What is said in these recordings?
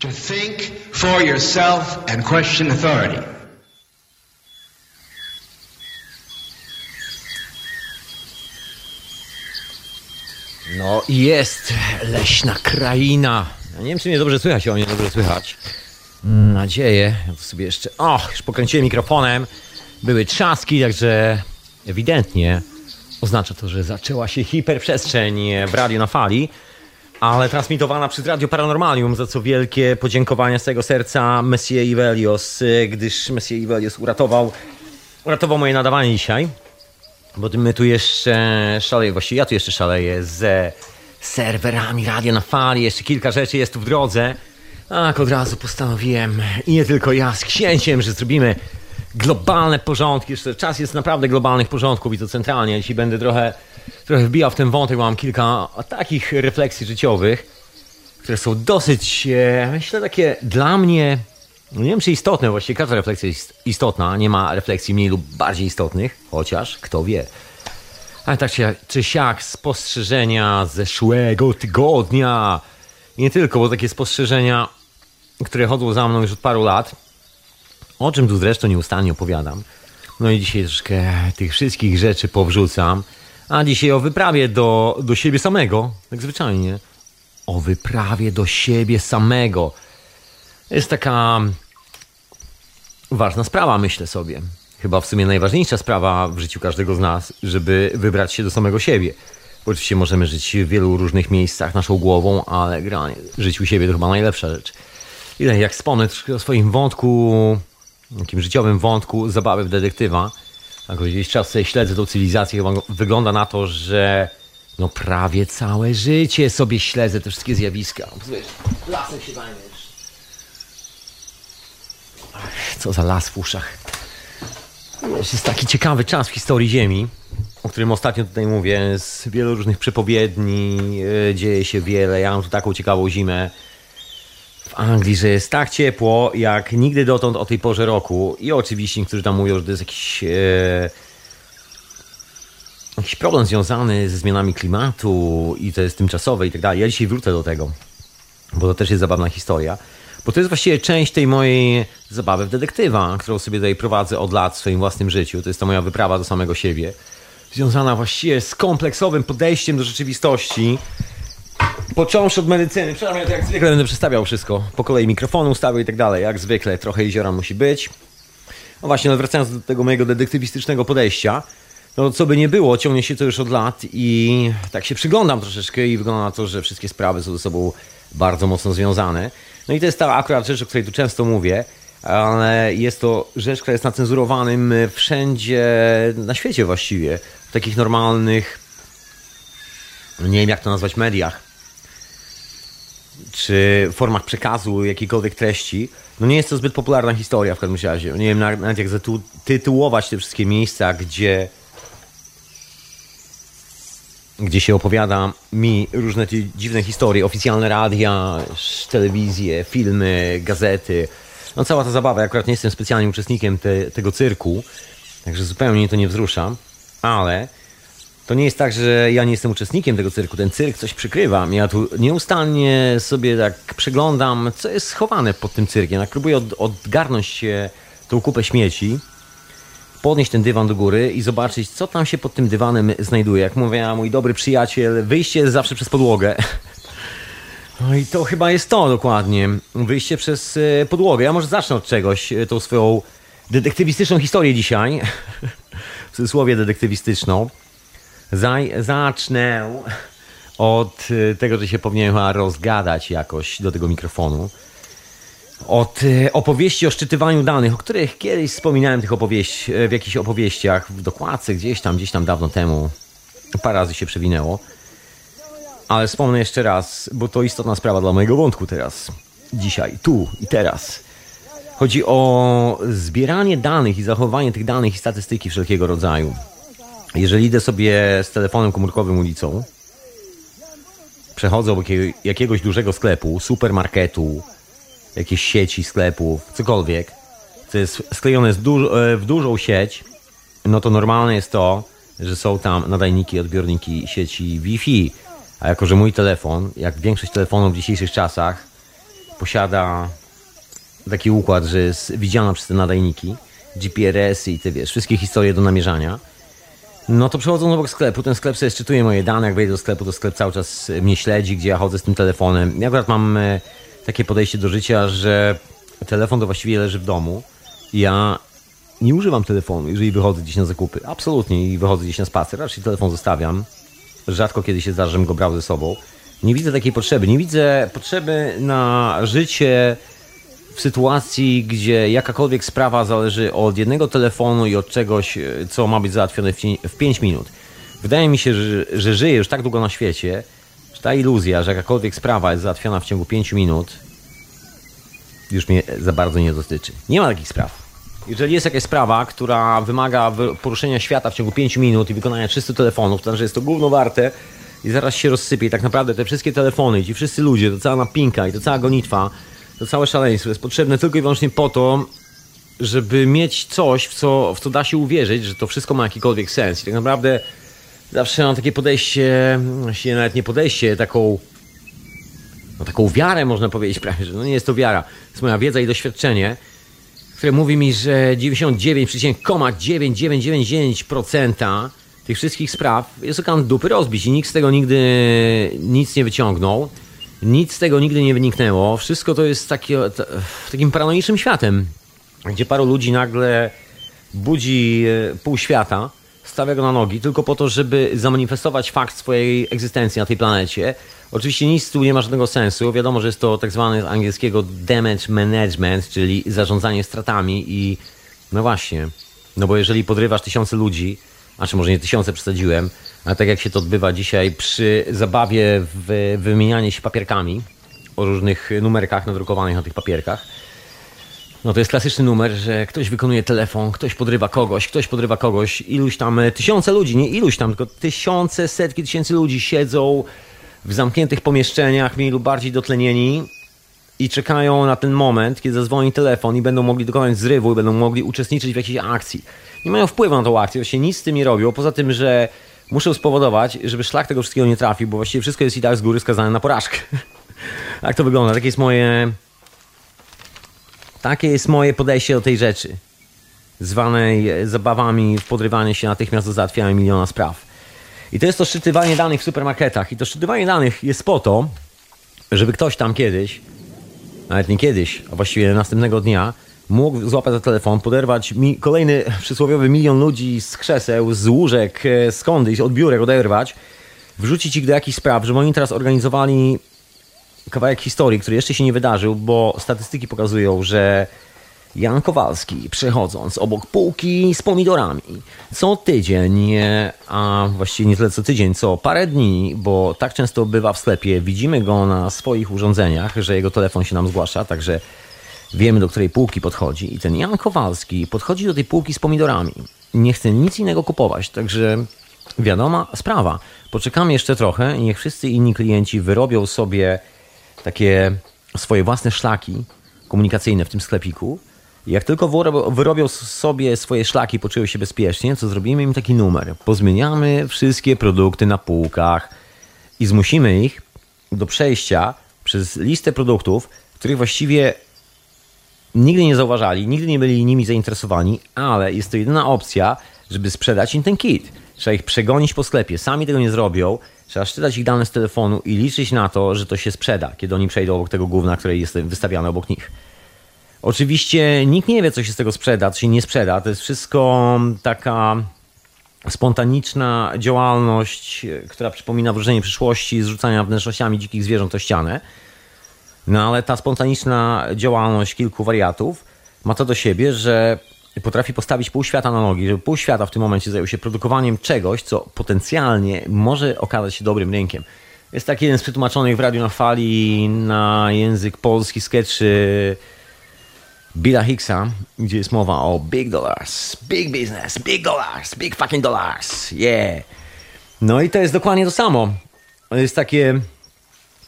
To think for yourself and question authority. No i jest leśna kraina. Ja nie wiem, czy mnie dobrze słychać, o mnie dobrze słychać. Nadzieję. Ja tu sobie jeszcze... Och, już pokręciłem mikrofonem. Były trzaski, także ewidentnie oznacza to, że zaczęła się hiperprzestrzeń w radiu na fali, ale transmitowana przez Radio Paranormalium, za co wielkie podziękowania z tego serca Messie Ivelios, gdyż Messie Ivelios uratował, uratował moje nadawanie dzisiaj. Bo my tu jeszcze szaleję, właściwie ja tu jeszcze szaleję z serwerami radia na fali, jeszcze kilka rzeczy jest tu w drodze. Tak, od razu postanowiłem i nie tylko ja z księciem, że zrobimy globalne porządki. Jeszcze czas jest naprawdę globalnych porządków i to centralnie. Dzisiaj będę trochę, trochę wbijał w ten wątek, mam kilka takich refleksji życiowych, które są dosyć, e, myślę, takie dla mnie, no nie wiem czy istotne, właściwie każda refleksja jest istotna, nie ma refleksji mniej lub bardziej istotnych, chociaż kto wie. Ale tak się, czy siak, spostrzeżenia zeszłego tygodnia. I nie tylko, bo takie spostrzeżenia, które chodzą za mną już od paru lat, o czym tu zresztą nieustannie opowiadam. No i dzisiaj troszkę tych wszystkich rzeczy powrzucam. A dzisiaj o wyprawie do, do siebie samego, tak zwyczajnie. O wyprawie do siebie samego. Jest taka ważna sprawa, myślę sobie. Chyba w sumie najważniejsza sprawa w życiu każdego z nas, żeby wybrać się do samego siebie. Oczywiście możemy żyć w wielu różnych miejscach naszą głową, ale granie, żyć u siebie to chyba najlepsza rzecz. Ile jak wspomnę troszkę o swoim wątku, takim życiowym wątku zabawy w detektywa, jak gdzieś czas sobie śledzę tą cywilizację, chyba wygląda na to, że no prawie całe życie sobie śledzę te wszystkie zjawiska. Wiesz, lasem się zajmiesz. Co za las w uszach. Jest taki ciekawy czas w historii Ziemi, o którym ostatnio tutaj mówię. Z wielu różnych przepowiedni, e, dzieje się wiele. Ja mam tu taką ciekawą zimę w Anglii, że jest tak ciepło, jak nigdy dotąd o tej porze roku. I oczywiście niektórzy tam mówią, że to jest jakiś, e, jakiś problem związany ze zmianami klimatu i to jest tymczasowe i tak dalej. Ja dzisiaj wrócę do tego, bo to też jest zabawna historia. Bo to jest właściwie część tej mojej zabawy w detektywa, którą sobie tutaj prowadzę od lat w swoim własnym życiu. To jest ta moja wyprawa do samego siebie. Związana właściwie z kompleksowym podejściem do rzeczywistości. Począwszy od medycyny. Przynajmniej ja jak zwykle będę przedstawiał wszystko. Po kolei mikrofonu ustawił i tak dalej. Jak zwykle trochę jeziora musi być. No właśnie, no wracając do tego mojego detektywistycznego podejścia. No co by nie było, ciągnie się to już od lat i tak się przyglądam troszeczkę i wygląda na to, że wszystkie sprawy są ze sobą bardzo mocno związane. No i to jest ta akurat rzecz, o której tu często mówię, ale jest to rzecz, która jest na cenzurowanym wszędzie na świecie właściwie. W takich normalnych, nie wiem jak to nazwać, mediach. Czy formach przekazu jakiejkolwiek treści. No nie jest to zbyt popularna historia w każdym razie. Nie wiem nawet jak zatytułować te wszystkie miejsca, gdzie gdzie się opowiada mi różne dziwne historie, oficjalne radia, telewizje, filmy, gazety. No cała ta zabawa, ja akurat nie jestem specjalnym uczestnikiem te, tego cyrku, także zupełnie to nie wzrusza, ale to nie jest tak, że ja nie jestem uczestnikiem tego cyrku, ten cyrk coś przykrywa. Ja tu nieustannie sobie tak przeglądam, co jest schowane pod tym cyrkiem. Jak próbuję od, odgarnąć się tą kupę śmieci, podnieść ten dywan do góry i zobaczyć, co tam się pod tym dywanem znajduje. Jak mówię, mój dobry przyjaciel, wyjście jest zawsze przez podłogę. No i to chyba jest to dokładnie. Wyjście przez e, podłogę. Ja może zacznę od czegoś, e, tą swoją detektywistyczną historię dzisiaj. W cudzysłowie detektywistyczną. Zaj zacznę od e, tego, że się powinienem chyba rozgadać jakoś do tego mikrofonu od e, opowieści o szczytywaniu danych, o których kiedyś wspominałem tych opowieści, e, w jakichś opowieściach, w dokładce gdzieś tam, gdzieś tam dawno temu. Parę razy się przewinęło. Ale wspomnę jeszcze raz, bo to istotna sprawa dla mojego wątku teraz. Dzisiaj, tu i teraz. Chodzi o zbieranie danych i zachowanie tych danych i statystyki wszelkiego rodzaju. Jeżeli idę sobie z telefonem komórkowym ulicą, przechodzę obok jakiegoś dużego sklepu, supermarketu, jakieś sieci sklepów, cokolwiek, co jest sklejone e, w dużą sieć, no to normalne jest to, że są tam nadajniki, odbiorniki sieci Wi-Fi. A jako, że mój telefon, jak większość telefonów w dzisiejszych czasach, posiada taki układ, że jest widziana przez te nadajniki, GPRS-y i te wiesz, wszystkie historie do namierzania, no to przechodząc obok sklepu, ten sklep sobie szczytuje moje dane, jak wejdę do sklepu, to sklep cały czas mnie śledzi, gdzie ja chodzę z tym telefonem. Ja akurat mam e, takie podejście do życia, że telefon to właściwie leży w domu. Ja nie używam telefonu, jeżeli wychodzę gdzieś na zakupy. Absolutnie. I wychodzę gdzieś na spacer, raczej telefon zostawiam. Rzadko kiedy się zdarza, żebym go brał ze sobą. Nie widzę takiej potrzeby. Nie widzę potrzeby na życie w sytuacji, gdzie jakakolwiek sprawa zależy od jednego telefonu i od czegoś, e, co ma być załatwione w 5 minut. Wydaje mi się, że, że żyję już tak długo na świecie, że ta iluzja, że jakakolwiek sprawa jest załatwiona w ciągu 5 minut, już mnie za bardzo nie dotyczy. Nie ma takich spraw. Jeżeli jest jakaś sprawa, która wymaga poruszenia świata w ciągu 5 minut i wykonania 300 telefonów, to znaczy jest to gówno warte i zaraz się rozsypie. I tak naprawdę te wszystkie telefony, ci wszyscy ludzie, to cała napinka i to cała gonitwa, to całe szaleństwo. Jest potrzebne tylko i wyłącznie po to, żeby mieć coś, w co, w co da się uwierzyć, że to wszystko ma jakikolwiek sens. I tak naprawdę zawsze mam takie podejście, właściwie nawet nie podejście, taką no, taką wiarę można powiedzieć prawie, że no nie jest to wiara, to jest moja wiedza i doświadczenie, które mówi mi, że 99,999% tych wszystkich spraw jest okan dupy rozbić i nikt z tego nigdy nic nie wyciągnął, nic z tego nigdy nie wyniknęło. Wszystko to jest takie, takim paranoicznym światem, gdzie paru ludzi nagle budzi e, pół świata, stawia go na nogi tylko po to, żeby zamanifestować fakt swojej egzystencji na tej planecie, Oczywiście nic tu nie ma żadnego sensu. Wiadomo, że jest to tak zwany z angielskiego damage management, czyli zarządzanie stratami i no właśnie, no bo jeżeli podrywasz tysiące ludzi, a czy może nie tysiące przesadziłem, ale tak jak się to odbywa dzisiaj przy zabawie w wymienianie się papierkami o różnych numerkach nadrukowanych na tych papierkach, no to jest klasyczny numer, że ktoś wykonuje telefon, ktoś podrywa kogoś, ktoś podrywa kogoś, iluś tam, e, tysiące ludzi, nie iluś tam, tylko tysiące, setki tysięcy ludzi siedzą w zamkniętych pomieszczeniach, mniej lub bardziej dotlenieni i czekają na ten moment, kiedy zadzwoni telefon i będą mogli dokonać zrywu i będą mogli uczestniczyć w jakiejś akcji. Nie mają wpływu na tą akcję, właściwie nic z tym nie robią, poza tym, że muszę spowodować, żeby szlak tego wszystkiego nie trafił, bo właściwie wszystko jest i tak z góry skazane na porażkę. tak to wygląda, takie jest moje... Takie jest moje podejście do tej rzeczy, zwanej zabawami w podrywanie się natychmiast do załatwiania miliona spraw. I to jest to szczytywanie danych w supermarketach. I to szczytywanie danych jest po to, żeby ktoś tam kiedyś, nawet nie kiedyś, a właściwie następnego dnia, mógł złapać za telefon, poderwać mi kolejny przysłowiowy milion ludzi z krzeseł, z łóżek, e, skądś, od biurek oderwać, wrzucić ich do jakichś spraw, żeby oni teraz organizowali kawałek historii, który jeszcze się nie wydarzył, bo statystyki pokazują, że Jan Kowalski, przechodząc obok półki z pomidorami, co tydzień, a właściwie nie tyle co tydzień, co parę dni, bo tak często bywa w sklepie, widzimy go na swoich urządzeniach, że jego telefon się nam zgłasza, także wiemy do której półki podchodzi. I ten Jan Kowalski podchodzi do tej półki z pomidorami. Nie chce nic innego kupować, także wiadoma sprawa. Poczekamy jeszcze trochę i niech wszyscy inni klienci wyrobią sobie takie swoje własne szlaki komunikacyjne w tym sklepiku jak tylko wyrobią sobie swoje szlaki, poczują się bezpiecznie, co zrobimy im taki numer. Pozmieniamy wszystkie produkty na półkach i zmusimy ich do przejścia przez listę produktów, których właściwie nigdy nie zauważali, nigdy nie byli nimi zainteresowani, ale jest to jedyna opcja, żeby sprzedać im ten kit. Trzeba ich przegonić po sklepie, sami tego nie zrobią, trzeba szczytać ich dane z telefonu i liczyć na to, że to się sprzeda, kiedy oni przejdą obok tego gówna, które jest wystawiane obok nich. Oczywiście nikt nie wie, co się z tego sprzeda, co się nie sprzeda. To jest wszystko taka spontaniczna działalność, która przypomina wróżenie przyszłości, zrzucania wnętrznościami dzikich zwierząt o ścianę. No ale ta spontaniczna działalność kilku wariatów ma to do siebie, że potrafi postawić pół świata na nogi, żeby pół świata w tym momencie zajął się produkowaniem czegoś, co potencjalnie może okazać się dobrym rynkiem. Jest taki jeden z przetłumaczonych w Radiu na Fali na język polski sketchy Billa Hicksa, gdzie jest mowa o big dollars, big business, big dollars, big fucking dollars, yeah. No i to jest dokładnie to samo. Jest takie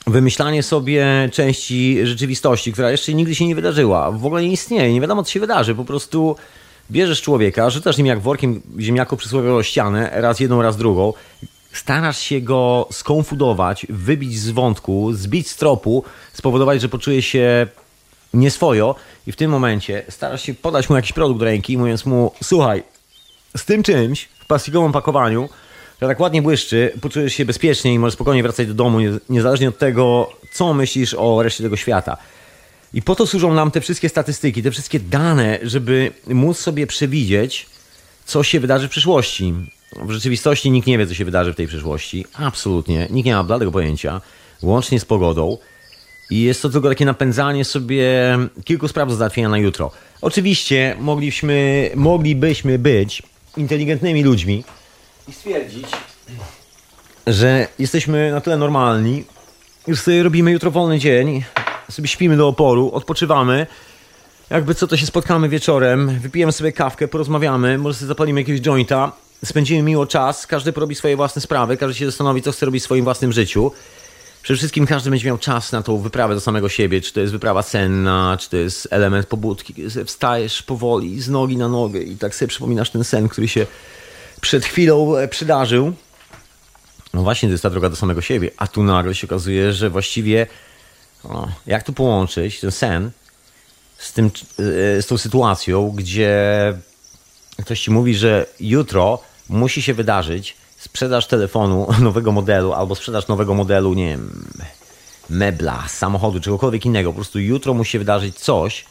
wymyślanie sobie części rzeczywistości, która jeszcze nigdy się nie wydarzyła. W ogóle nie istnieje, nie wiadomo co się wydarzy. Po prostu bierzesz człowieka, rzucasz nim jak workiem ziemniaków przysłowiowo ścianę, raz jedną, raz drugą. starasz się go skonfudować, wybić z wątku, zbić z tropu, spowodować, że poczuje się nieswojo i w tym momencie starasz się podać mu jakiś produkt do ręki, mówiąc mu, słuchaj, z tym czymś w plastikowym pakowaniu, że tak ładnie błyszczy, poczujesz się bezpiecznie i możesz spokojnie wracać do domu, niezależnie od tego, co myślisz o reszcie tego świata. I po to służą nam te wszystkie statystyki, te wszystkie dane, żeby móc sobie przewidzieć, co się wydarzy w przyszłości. W rzeczywistości nikt nie wie, co się wydarzy w tej przyszłości. Absolutnie. Nikt nie ma bladego pojęcia, łącznie z pogodą. I jest to tylko takie napędzanie sobie kilku spraw do załatwienia na jutro. Oczywiście mogliśmy, moglibyśmy być inteligentnymi ludźmi i stwierdzić, że jesteśmy na tyle normalni, już sobie robimy jutro wolny dzień, sobie śpimy do oporu, odpoczywamy, jakby co to się spotkamy wieczorem, wypijemy sobie kawkę, porozmawiamy, może sobie zapalimy jakiegoś jointa, spędzimy miło czas, każdy porobi swoje własne sprawy, każdy się zastanowi, co chce robić w swoim własnym życiu. Przede wszystkim każdy będzie miał czas na tą wyprawę do samego siebie, czy to jest wyprawa senna, czy to jest element pobudki, wstajesz powoli z nogi na nogę i tak sobie przypominasz ten sen, który się przed chwilą e, przydarzył. No właśnie, to jest ta droga do samego siebie, a tu nagle się okazuje, że właściwie o, jak to połączyć, ten sen, z, tym, e, z tą sytuacją, gdzie ktoś ci mówi, że jutro musi się wydarzyć sprzedaż telefonu nowego modelu albo sprzedaż nowego modelu, nie wiem, mebla, samochodu, czegokolwiek innego. Po prostu jutro musi się wydarzyć coś,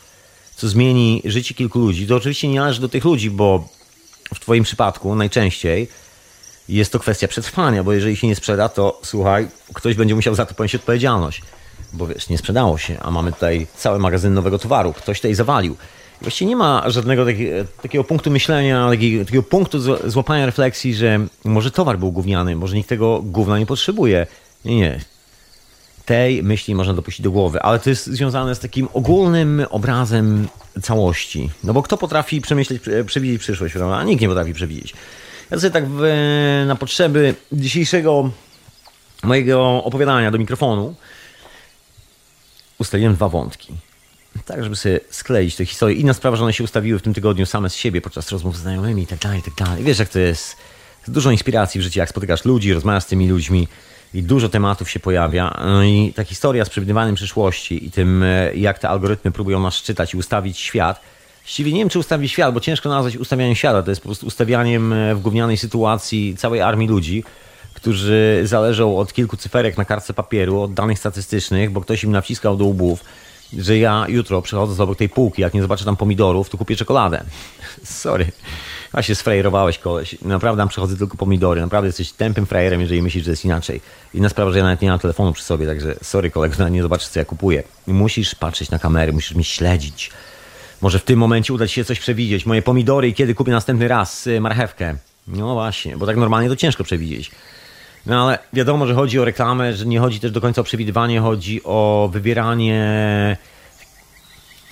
co zmieni życie kilku ludzi. To oczywiście nie należy do tych ludzi, bo w Twoim przypadku najczęściej jest to kwestia przetrwania, bo jeżeli się nie sprzeda, to słuchaj, ktoś będzie musiał za to ponieść odpowiedzialność. Bo wiesz, nie sprzedało się, a mamy tutaj cały magazyn nowego towaru. Ktoś tutaj zawalił. Właściwie nie ma żadnego takiego, takiego punktu myślenia, takiego, takiego punktu złapania refleksji, że może towar był gówniany, może nikt tego gówna nie potrzebuje. Nie, nie. Tej myśli można dopuścić do głowy, ale to jest związane z takim ogólnym obrazem całości. No bo kto potrafi przemyśleć, przewidzieć przyszłość, prawda? Nikt nie potrafi przewidzieć. Ja sobie tak w, na potrzeby dzisiejszego mojego opowiadania do mikrofonu ustaliłem dwa wątki tak, żeby sobie skleić tę historię. Inna sprawa, że one się ustawiły w tym tygodniu same z siebie podczas rozmów z znajomymi i tak dalej, i tak dalej. Wiesz, jak to jest. Jest dużo inspiracji w życiu, jak spotykasz ludzi, rozmawiasz z tymi ludźmi i dużo tematów się pojawia. No i ta historia z przewidywaniem przyszłości i tym, e, jak te algorytmy próbują nas czytać i ustawić świat. Właściwie nie wiem, czy ustawić świat, bo ciężko nazwać ustawianiem świata. To jest po prostu ustawianiem e, w gównianej sytuacji całej armii ludzi, którzy zależą od kilku cyferek na kartce papieru, od danych statystycznych, bo ktoś im nawciskał do łbów że ja jutro przechodząc obok tej półki, jak nie zobaczę tam pomidorów, to kupię czekoladę. Sorry. A się sfrajerowałeś koleś. Naprawdę tam przechodzę tylko pomidory. Naprawdę jesteś tępym frajerem, jeżeli myślisz, że jest inaczej. Inna sprawa, że ja nawet nie mam telefonu przy sobie, także sorry kolego, nie zobaczysz co ja kupuję. musisz patrzeć na kamery, musisz mnie śledzić. Może w tym momencie uda ci się coś przewidzieć. Moje pomidory i kiedy kupię następny raz y, marchewkę. No właśnie, bo tak normalnie to ciężko przewidzieć. No ale wiadomo, że chodzi o reklamę, że nie chodzi też do końca o przewidywanie, chodzi o wybieranie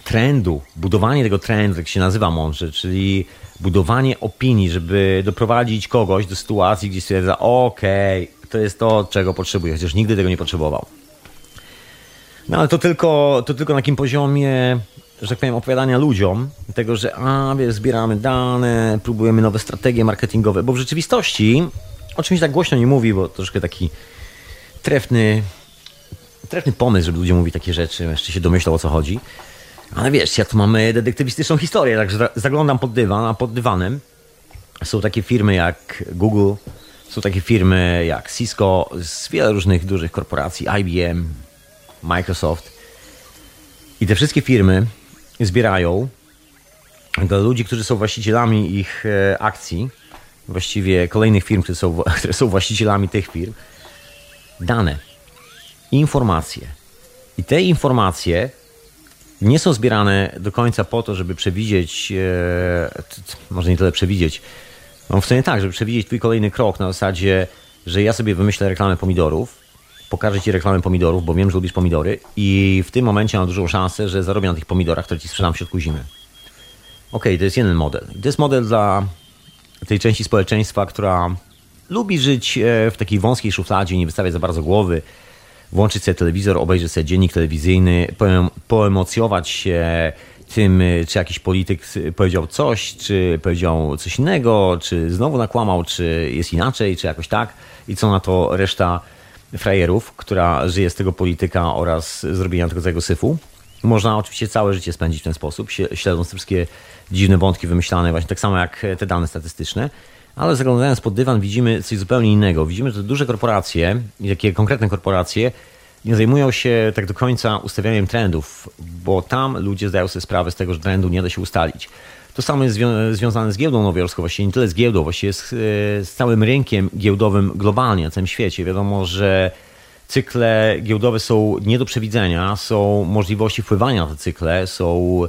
trendu, budowanie tego trendu, jak się nazywa mądrze, czyli budowanie opinii, żeby doprowadzić kogoś do sytuacji, gdzie stwierdza, okej, okay, to jest to, czego potrzebuję, chociaż nigdy tego nie potrzebował. No ale to tylko, to tylko na takim poziomie, że tak powiem, opowiadania ludziom tego, że a, wiesz, zbieramy dane, próbujemy nowe strategie marketingowe, bo w rzeczywistości o czymś tak głośno nie mówi, bo troszkę taki trefny, trefny pomysł, żeby ludzie mówili takie rzeczy, jeszcze się domyślał o co chodzi. Ale wiesz, ja tu mamy detektywistyczną historię, także zaglądam pod dywan, a pod dywanem są takie firmy jak Google, są takie firmy jak Cisco, z wiele różnych dużych korporacji, IBM, Microsoft. I te wszystkie firmy zbierają do ludzi, którzy są właścicielami ich e, akcji, właściwie kolejnych firm, które są, które są właścicielami tych firm, dane, informacje. I te informacje nie są zbierane do końca po to, żeby przewidzieć, e, może nie tyle przewidzieć, no w sumie tak, żeby przewidzieć twój kolejny krok na zasadzie, że ja sobie wymyślę reklamę pomidorów, pokażę ci reklamę pomidorów, bo wiem, że lubisz pomidory i w tym momencie mam dużą szansę, że zarobię na tych pomidorach, które ci sprzedam w środku zimy. Ok, to jest jeden model. To jest model dla tej części społeczeństwa, która lubi żyć e, w takiej wąskiej szufladzie, nie wystawiać za bardzo głowy, włączyć sobie telewizor, obejrzeć sobie dziennik telewizyjny, poemocjować się tym, czy jakiś polityk powiedział coś, czy powiedział coś innego, czy znowu nakłamał, czy jest inaczej, czy jakoś tak. I co na to reszta frajerów, która żyje z tego polityka oraz zrobienia tego całego syfu. Można oczywiście całe życie spędzić w ten sposób, śledząc te wszystkie dziwne wątki wymyślane, właśnie tak samo jak te dane statystyczne. Ale zaglądając pod dywan widzimy coś zupełnie innego. Widzimy, że duże korporacje, takie konkretne korporacje, nie zajmują się tak do końca ustawianiem trendów, bo tam ludzie zdają sobie sprawę z tego, że trendu nie da się ustalić. To samo jest zwią związane z giełdą nowojorską, właściwie nie tyle z giełdą, właściwie z, e, z całym rynkiem giełdowym globalnie na całym świecie. Wiadomo, że cykle giełdowe są nie do przewidzenia, są możliwości wpływania na te cykle, są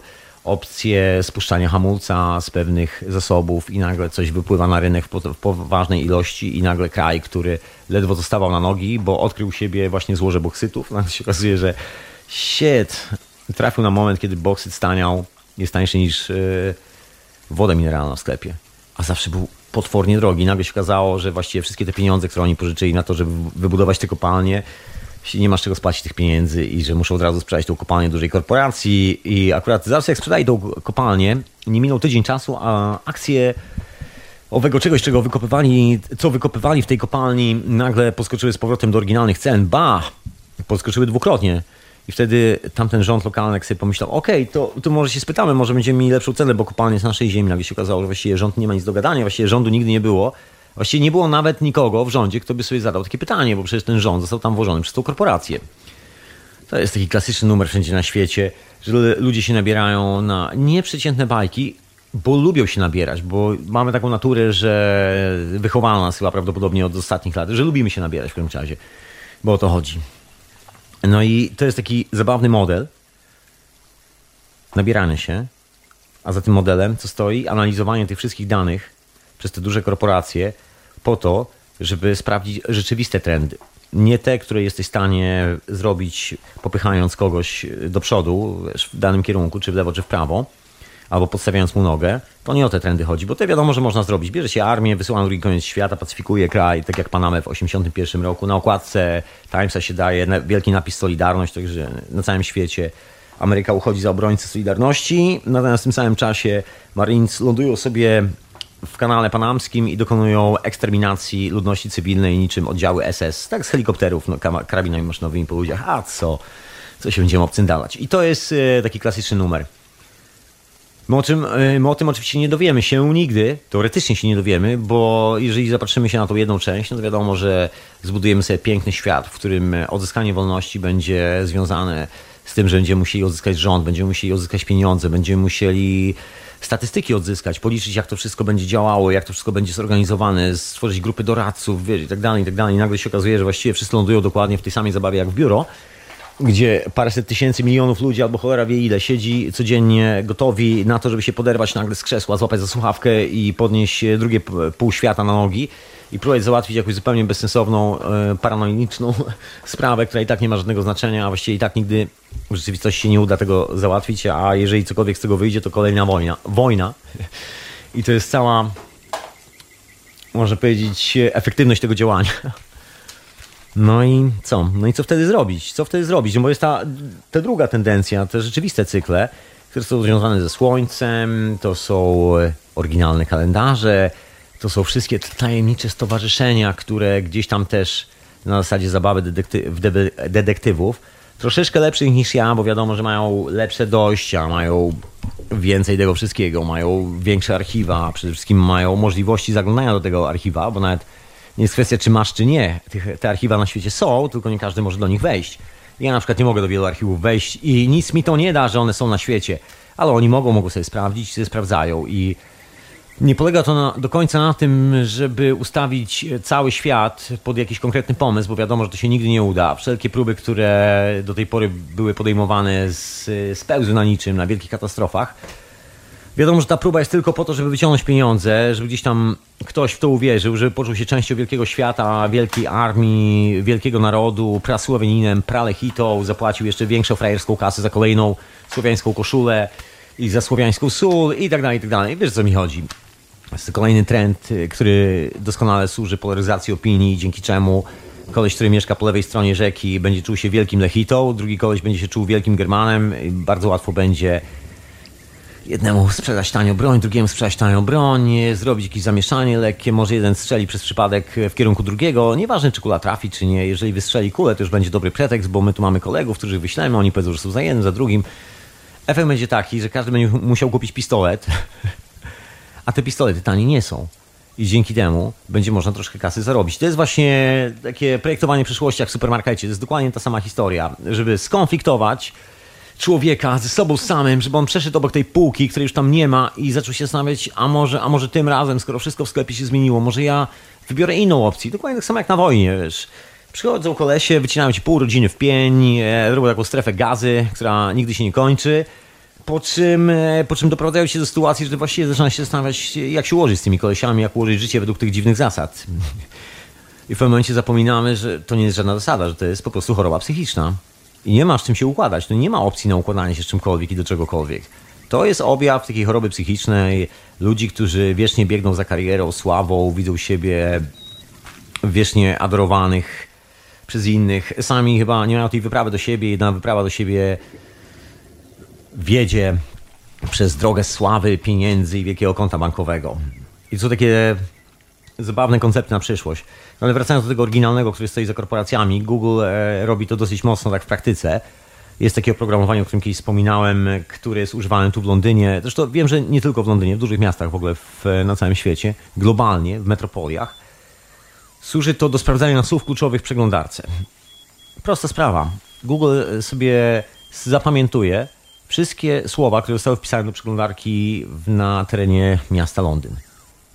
opcje spuszczania hamulca z pewnych zasobów i nagle coś wypływa na rynek w poważnej ilości i nagle kraj, który ledwo zostawał na nogi, bo odkrył siebie właśnie złoże boksytów, nagle się okazuje, że shit, trafił na moment, kiedy boksyt staniał, jest tańszy niż yy, woda mineralna w sklepie, a zawsze był potwornie drogi. Nagle się okazało, że właściwie wszystkie te pieniądze, które oni pożyczyli na to, żeby wybudować te kopalnie, nie masz czego spłacić tych pieniędzy i że muszą od razu sprzedać tą kopalnię dużej korporacji i akurat zaraz jak sprzedali tą kopalnię, nie minął tydzień czasu, a akcje owego czegoś, czego wykopywali, co wykopywali w tej kopalni, nagle poskoczyły z powrotem do oryginalnych cen. Ba! Podskoczyły dwukrotnie. I wtedy tamten rząd lokalny sobie pomyślał, okej, okay, to, to może się spytamy, może będziemy mieli lepszą cenę, bo kopalnia jest naszej ziemi. Nagle się okazało, że właściwie rząd nie ma nic do gadania, właściwie rządu nigdy nie było. Właściwie nie było nawet nikogo w rządzie, kto by sobie zadał takie pytanie, bo przecież ten rząd został tam włożony przez tą korporację. To jest taki klasyczny numer wszędzie na świecie, że ludzie się nabierają na nieprzeciętne bajki, bo lubią się nabierać, bo mamy taką naturę, że wychowano nas chyba prawdopodobnie od ostatnich lat, że lubimy się nabierać w każdym razie, bo o to chodzi. No i to jest taki zabawny model, nabieranie się, a za tym modelem co stoi? Analizowanie tych wszystkich danych przez te duże korporacje po to, żeby sprawdzić rzeczywiste trendy. Nie te, które jesteś w stanie zrobić popychając kogoś do przodu w danym kierunku, czy w lewo, czy w prawo, albo podstawiając mu nogę, to nie o te trendy chodzi, bo to wiadomo, że można zrobić. Bierze się armię, wysyła na drugi koniec świata, pacyfikuje kraj, tak jak Panamę w 1981 roku. Na okładce Timesa się daje wielki napis Solidarność, także na całym świecie Ameryka uchodzi za obrońcę Solidarności, natomiast w tym samym czasie Marines lądują sobie w kanale panamskim i dokonują eksterminacji ludności cywilnej niczym oddziały SS, tak z helikopterów, no, karabinami maszynowymi po ludziach. A co? Co się będziemy obcyndalać? I to jest e, taki klasyczny numer. My o, czym, e, my o tym oczywiście nie dowiemy się nigdy, teoretycznie się nie dowiemy, bo jeżeli zapatrzymy się na tą jedną część, no to wiadomo, że zbudujemy sobie piękny świat, w którym odzyskanie wolności będzie związane z tym, że będziemy musieli odzyskać rząd, będziemy musieli odzyskać pieniądze, będziemy musieli statystyki odzyskać, policzyć jak to wszystko będzie działało, jak to wszystko będzie zorganizowane, stworzyć grupy doradców wiesz, i tak dalej, i tak dalej. I nagle się okazuje, że właściwie wszyscy lądują dokładnie w tej samej zabawie jak w biuro, gdzie paręset tysięcy, milionów ludzi albo cholera wie ile siedzi codziennie gotowi na to, żeby się poderwać nagle z krzesła, złapać za słuchawkę i podnieść drugie pół świata na nogi i próbować załatwić jakąś zupełnie bezsensowną, e, paranoiczną sprawę, która i tak nie ma żadnego znaczenia, a właściwie i tak nigdy w rzeczywistości nie uda tego załatwić, a jeżeli cokolwiek z tego wyjdzie, to kolejna wojna. Wojna. I to jest cała, można powiedzieć, efektywność tego działania. No i co? No i co wtedy zrobić? Co wtedy zrobić? No bo jest ta, ta druga tendencja, te rzeczywiste cykle, które są związane ze Słońcem, to są oryginalne kalendarze, to są wszystkie tajemnicze stowarzyszenia, które gdzieś tam też na zasadzie zabawy detekty detektywów, troszeczkę lepszych niż ja, bo wiadomo, że mają lepsze dojścia, mają więcej tego wszystkiego, mają większe archiwa, przede wszystkim mają możliwości zaglądania do tego archiwa, bo nawet nie jest kwestia, czy masz, czy nie. Te archiwa na świecie są, tylko nie każdy może do nich wejść. Ja na przykład nie mogę do wielu archiwów wejść i nic mi to nie da, że one są na świecie, ale oni mogą, mogą sobie sprawdzić, sobie sprawdzają i nie polega to na, do końca na tym, żeby ustawić cały świat pod jakiś konkretny pomysł, bo wiadomo, że to się nigdy nie uda. Wszelkie próby, które do tej pory były podejmowane, z, spełzły na niczym, na wielkich katastrofach. Wiadomo, że ta próba jest tylko po to, żeby wyciągnąć pieniądze, żeby gdzieś tam ktoś w to uwierzył, żeby poczuł się częścią wielkiego świata, wielkiej armii, wielkiego narodu, prasłowianinem, pralechitą, zapłacił jeszcze większą frajerską kasę za kolejną słowiańską koszulę i za słowiańską sól i tak dalej, i tak dalej. Wiesz, co mi chodzi. Jest kolejny trend, y, który doskonale służy polaryzacji opinii, dzięki czemu koleś, który mieszka po lewej stronie rzeki, będzie czuł się wielkim Lechitą, drugi koleś będzie się czuł wielkim Germanem. Bardzo łatwo będzie jednemu sprzedać tanio broń, drugiemu sprzedać tanio broń, zrobić jakieś zamieszanie lekkie, może jeden strzeli przez przypadek w kierunku drugiego, nieważne czy kula trafi czy nie, jeżeli wystrzeli kulę to już będzie dobry pretekst, bo my tu mamy kolegów, których wyślemy, oni powiedzą, że są za jednym, za drugim. Efekt będzie taki, że każdy będzie musiał kupić pistolet, a te pistolety tanie nie są. I dzięki temu będzie można troszkę kasy zarobić. To jest właśnie takie projektowanie przyszłości jak w supermarkecie. To jest dokładnie ta sama historia, żeby skonfliktować człowieka ze sobą samym, żeby on przeszedł obok tej półki, której już tam nie ma i zaczął się zastanawiać, a może, a może tym razem, skoro wszystko w sklepie się zmieniło, może ja wybiorę inną opcję. Dokładnie tak samo jak na wojnie, wiesz. Przychodzą kolesie, wycinają ci pół rodziny w pień, e, robią taką strefę gazy, która nigdy się nie kończy, po czym, e, po czym doprowadzają się do sytuacji, że właściwie zaczyna się zastanawiać, jak się ułożyć z tymi kolesiami, jak ułożyć życie według tych dziwnych zasad. I w pewnym momencie zapominamy, że to nie jest żadna zasada, że to jest po prostu choroba psychiczna i nie masz czym się układać. To nie ma opcji na układanie się z czymkolwiek i do czegokolwiek. To jest objaw takiej choroby psychicznej ludzi, którzy wiecznie biegną za karierą, sławą, widzą siebie wiecznie adorowanych przez innych. Sami chyba nie mają tej wyprawy do siebie. Jedna wyprawa do siebie wiedzie przez drogę sławy, pieniędzy i wielkiego konta bankowego. I to są takie zabawne koncepty na przyszłość. Ale wracając do tego oryginalnego, który stoi za korporacjami, Google e, robi to dosyć mocno tak w praktyce. Jest takie oprogramowanie, o którym kiedyś wspominałem, które jest używane tu w Londynie. Zresztą wiem, że nie tylko w Londynie, w dużych miastach w ogóle w, na całym świecie, globalnie, w metropoliach. Służy to do sprawdzania słów kluczowych w przeglądarce. Prosta sprawa. Google sobie zapamiętuje wszystkie słowa, które zostały wpisane do przeglądarki na terenie miasta Londyn.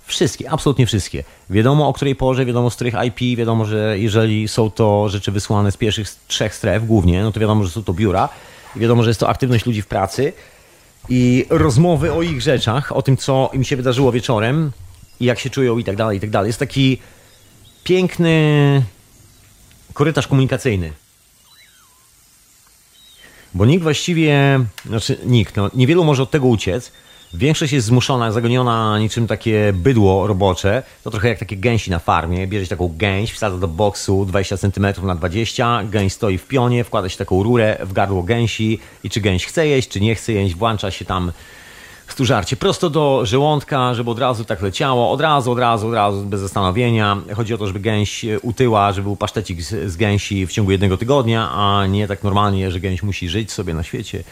Wszystkie, absolutnie wszystkie. Wiadomo o której porze, wiadomo z których IP, wiadomo, że jeżeli są to rzeczy wysłane z pierwszych trzech stref głównie, no to wiadomo, że są to biura. Wiadomo, że jest to aktywność ludzi w pracy i rozmowy o ich rzeczach, o tym, co im się wydarzyło wieczorem i jak się czują i tak dalej, i tak dalej. Jest taki piękny korytarz komunikacyjny. Bo nikt właściwie, znaczy nikt, no, niewielu może od tego uciec, Większość jest zmuszona, zagoniona niczym takie bydło robocze. To trochę jak takie gęsi na farmie. Bierze taką gęś, wsadza do boksu 20 cm na 20, gęś stoi w pionie, wkłada się taką rurę w gardło gęsi i czy gęś chce jeść, czy nie chce jeść, włącza się tam stużarcie prosto do żołądka, żeby od razu tak leciało, od razu, od razu, od razu, bez zastanowienia. Chodzi o to, żeby gęś utyła, żeby był pasztecik z, z gęsi w ciągu jednego tygodnia, a nie tak normalnie, że gęś musi żyć sobie na świecie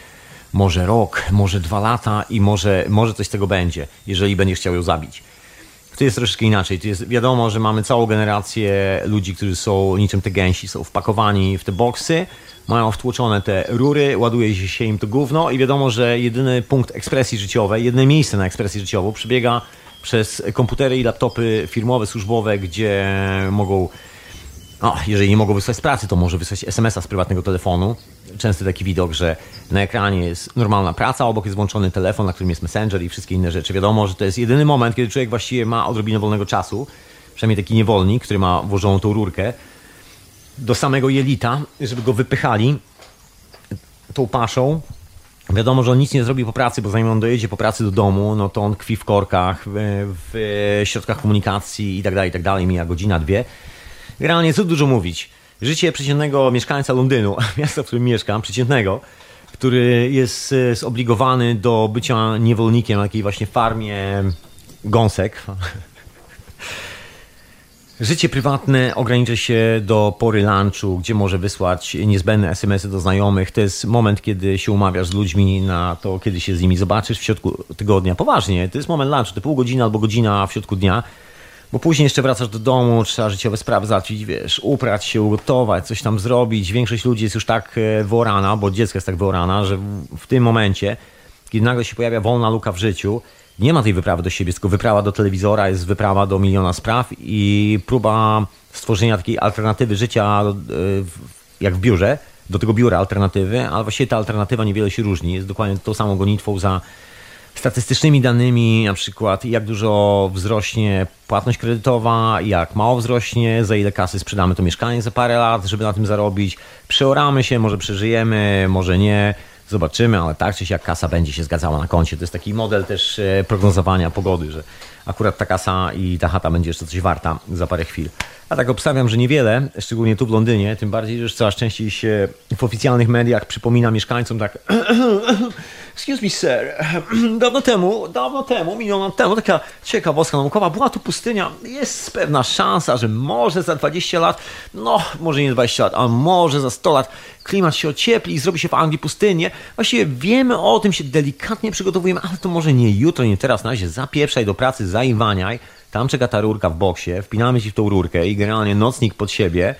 może rok, może dwa lata i może, może coś z tego będzie, jeżeli będziesz chciał ją zabić. Tu jest troszeczkę inaczej. Tu jest wiadomo, że mamy całą generację ludzi, którzy są niczym te gęsi, są wpakowani w te boksy, mają wtłoczone te rury, ładuje się im to gówno i wiadomo, że jedyny punkt ekspresji życiowej, jedyne miejsce na ekspresję życiową przebiega przez komputery i laptopy firmowe, służbowe, gdzie mogą no, jeżeli nie mogą wysłać z pracy, to może wysłać SMS-a z prywatnego telefonu. Częsty taki widok, że na ekranie jest normalna praca, obok jest włączony telefon, na którym jest Messenger i wszystkie inne rzeczy. Wiadomo, że to jest jedyny moment, kiedy człowiek właściwie ma odrobinę wolnego czasu, przynajmniej taki niewolnik, który ma włożoną tą rurkę do samego jelita, żeby go wypychali tą paszą. Wiadomo, że on nic nie zrobi po pracy, bo zanim on dojedzie po pracy do domu, no to on kwi w korkach, w, w środkach komunikacji i tak dalej, i tak dalej, mija godzina, dwie. Generalnie co dużo mówić. Życie przeciętnego mieszkańca Londynu, miasta, w którym mieszkam, przeciętnego, który jest e, zobligowany do bycia niewolnikiem na takiej właśnie farmie gąsek. Życie prywatne ogranicza się do pory lunchu, gdzie może wysłać niezbędne SMS-y do znajomych. To jest moment, kiedy się umawiasz z ludźmi na to, kiedy się z nimi zobaczysz w środku tygodnia. Poważnie, to jest moment lunchu, to pół godziny albo godzina w środku dnia bo później jeszcze wracasz do domu, trzeba życiowe sprawy załatwić, wiesz, uprać się, ugotować, coś tam zrobić. Większość ludzi jest już tak e, wyorana, bo dziecko jest tak wyorana, że w tym momencie, kiedy nagle się pojawia wolna luka w życiu, nie ma tej wyprawy do siebie, tylko wyprawa do telewizora, jest wyprawa do miliona spraw i próba stworzenia takiej alternatywy życia, e, jak w biurze, do tego biura alternatywy, ale właściwie ta alternatywa niewiele się różni. Jest dokładnie tą samą gonitwą za statystycznymi danymi, na przykład jak dużo wzrośnie płatność kredytowa, jak mało wzrośnie, za ile kasy sprzedamy to mieszkanie za parę lat, żeby na tym zarobić. Przeoramy się, może przeżyjemy, może nie. Zobaczymy, ale tak czy siak kasa będzie się zgadzała na koncie. To jest taki model też e, prognozowania pogody, że akurat ta kasa i ta chata będzie jeszcze coś warta za parę chwil. A tak obstawiam, że niewiele, szczególnie tu w Londynie, tym bardziej, że coraz częściej się w oficjalnych mediach przypomina mieszkańcom tak Excuse me, sir. Dawno temu, dawno temu, milion lat temu, taka ciekawostka naukowa, była tu pustynia. Jest pewna szansa, że może za 20 lat, no, może nie 20 lat, a może za 100 lat klimat się ociepli i zrobi się w Anglii pustynię. Właściwie wiemy o tym, się delikatnie przygotowujemy, ale to może nie jutro, nie teraz. Na razie zapieprzaj do pracy, zaiwaniaj. Tam czeka ta rurka w boksie, wpinamy ci w tą rurkę i generalnie nocnik pod siebie.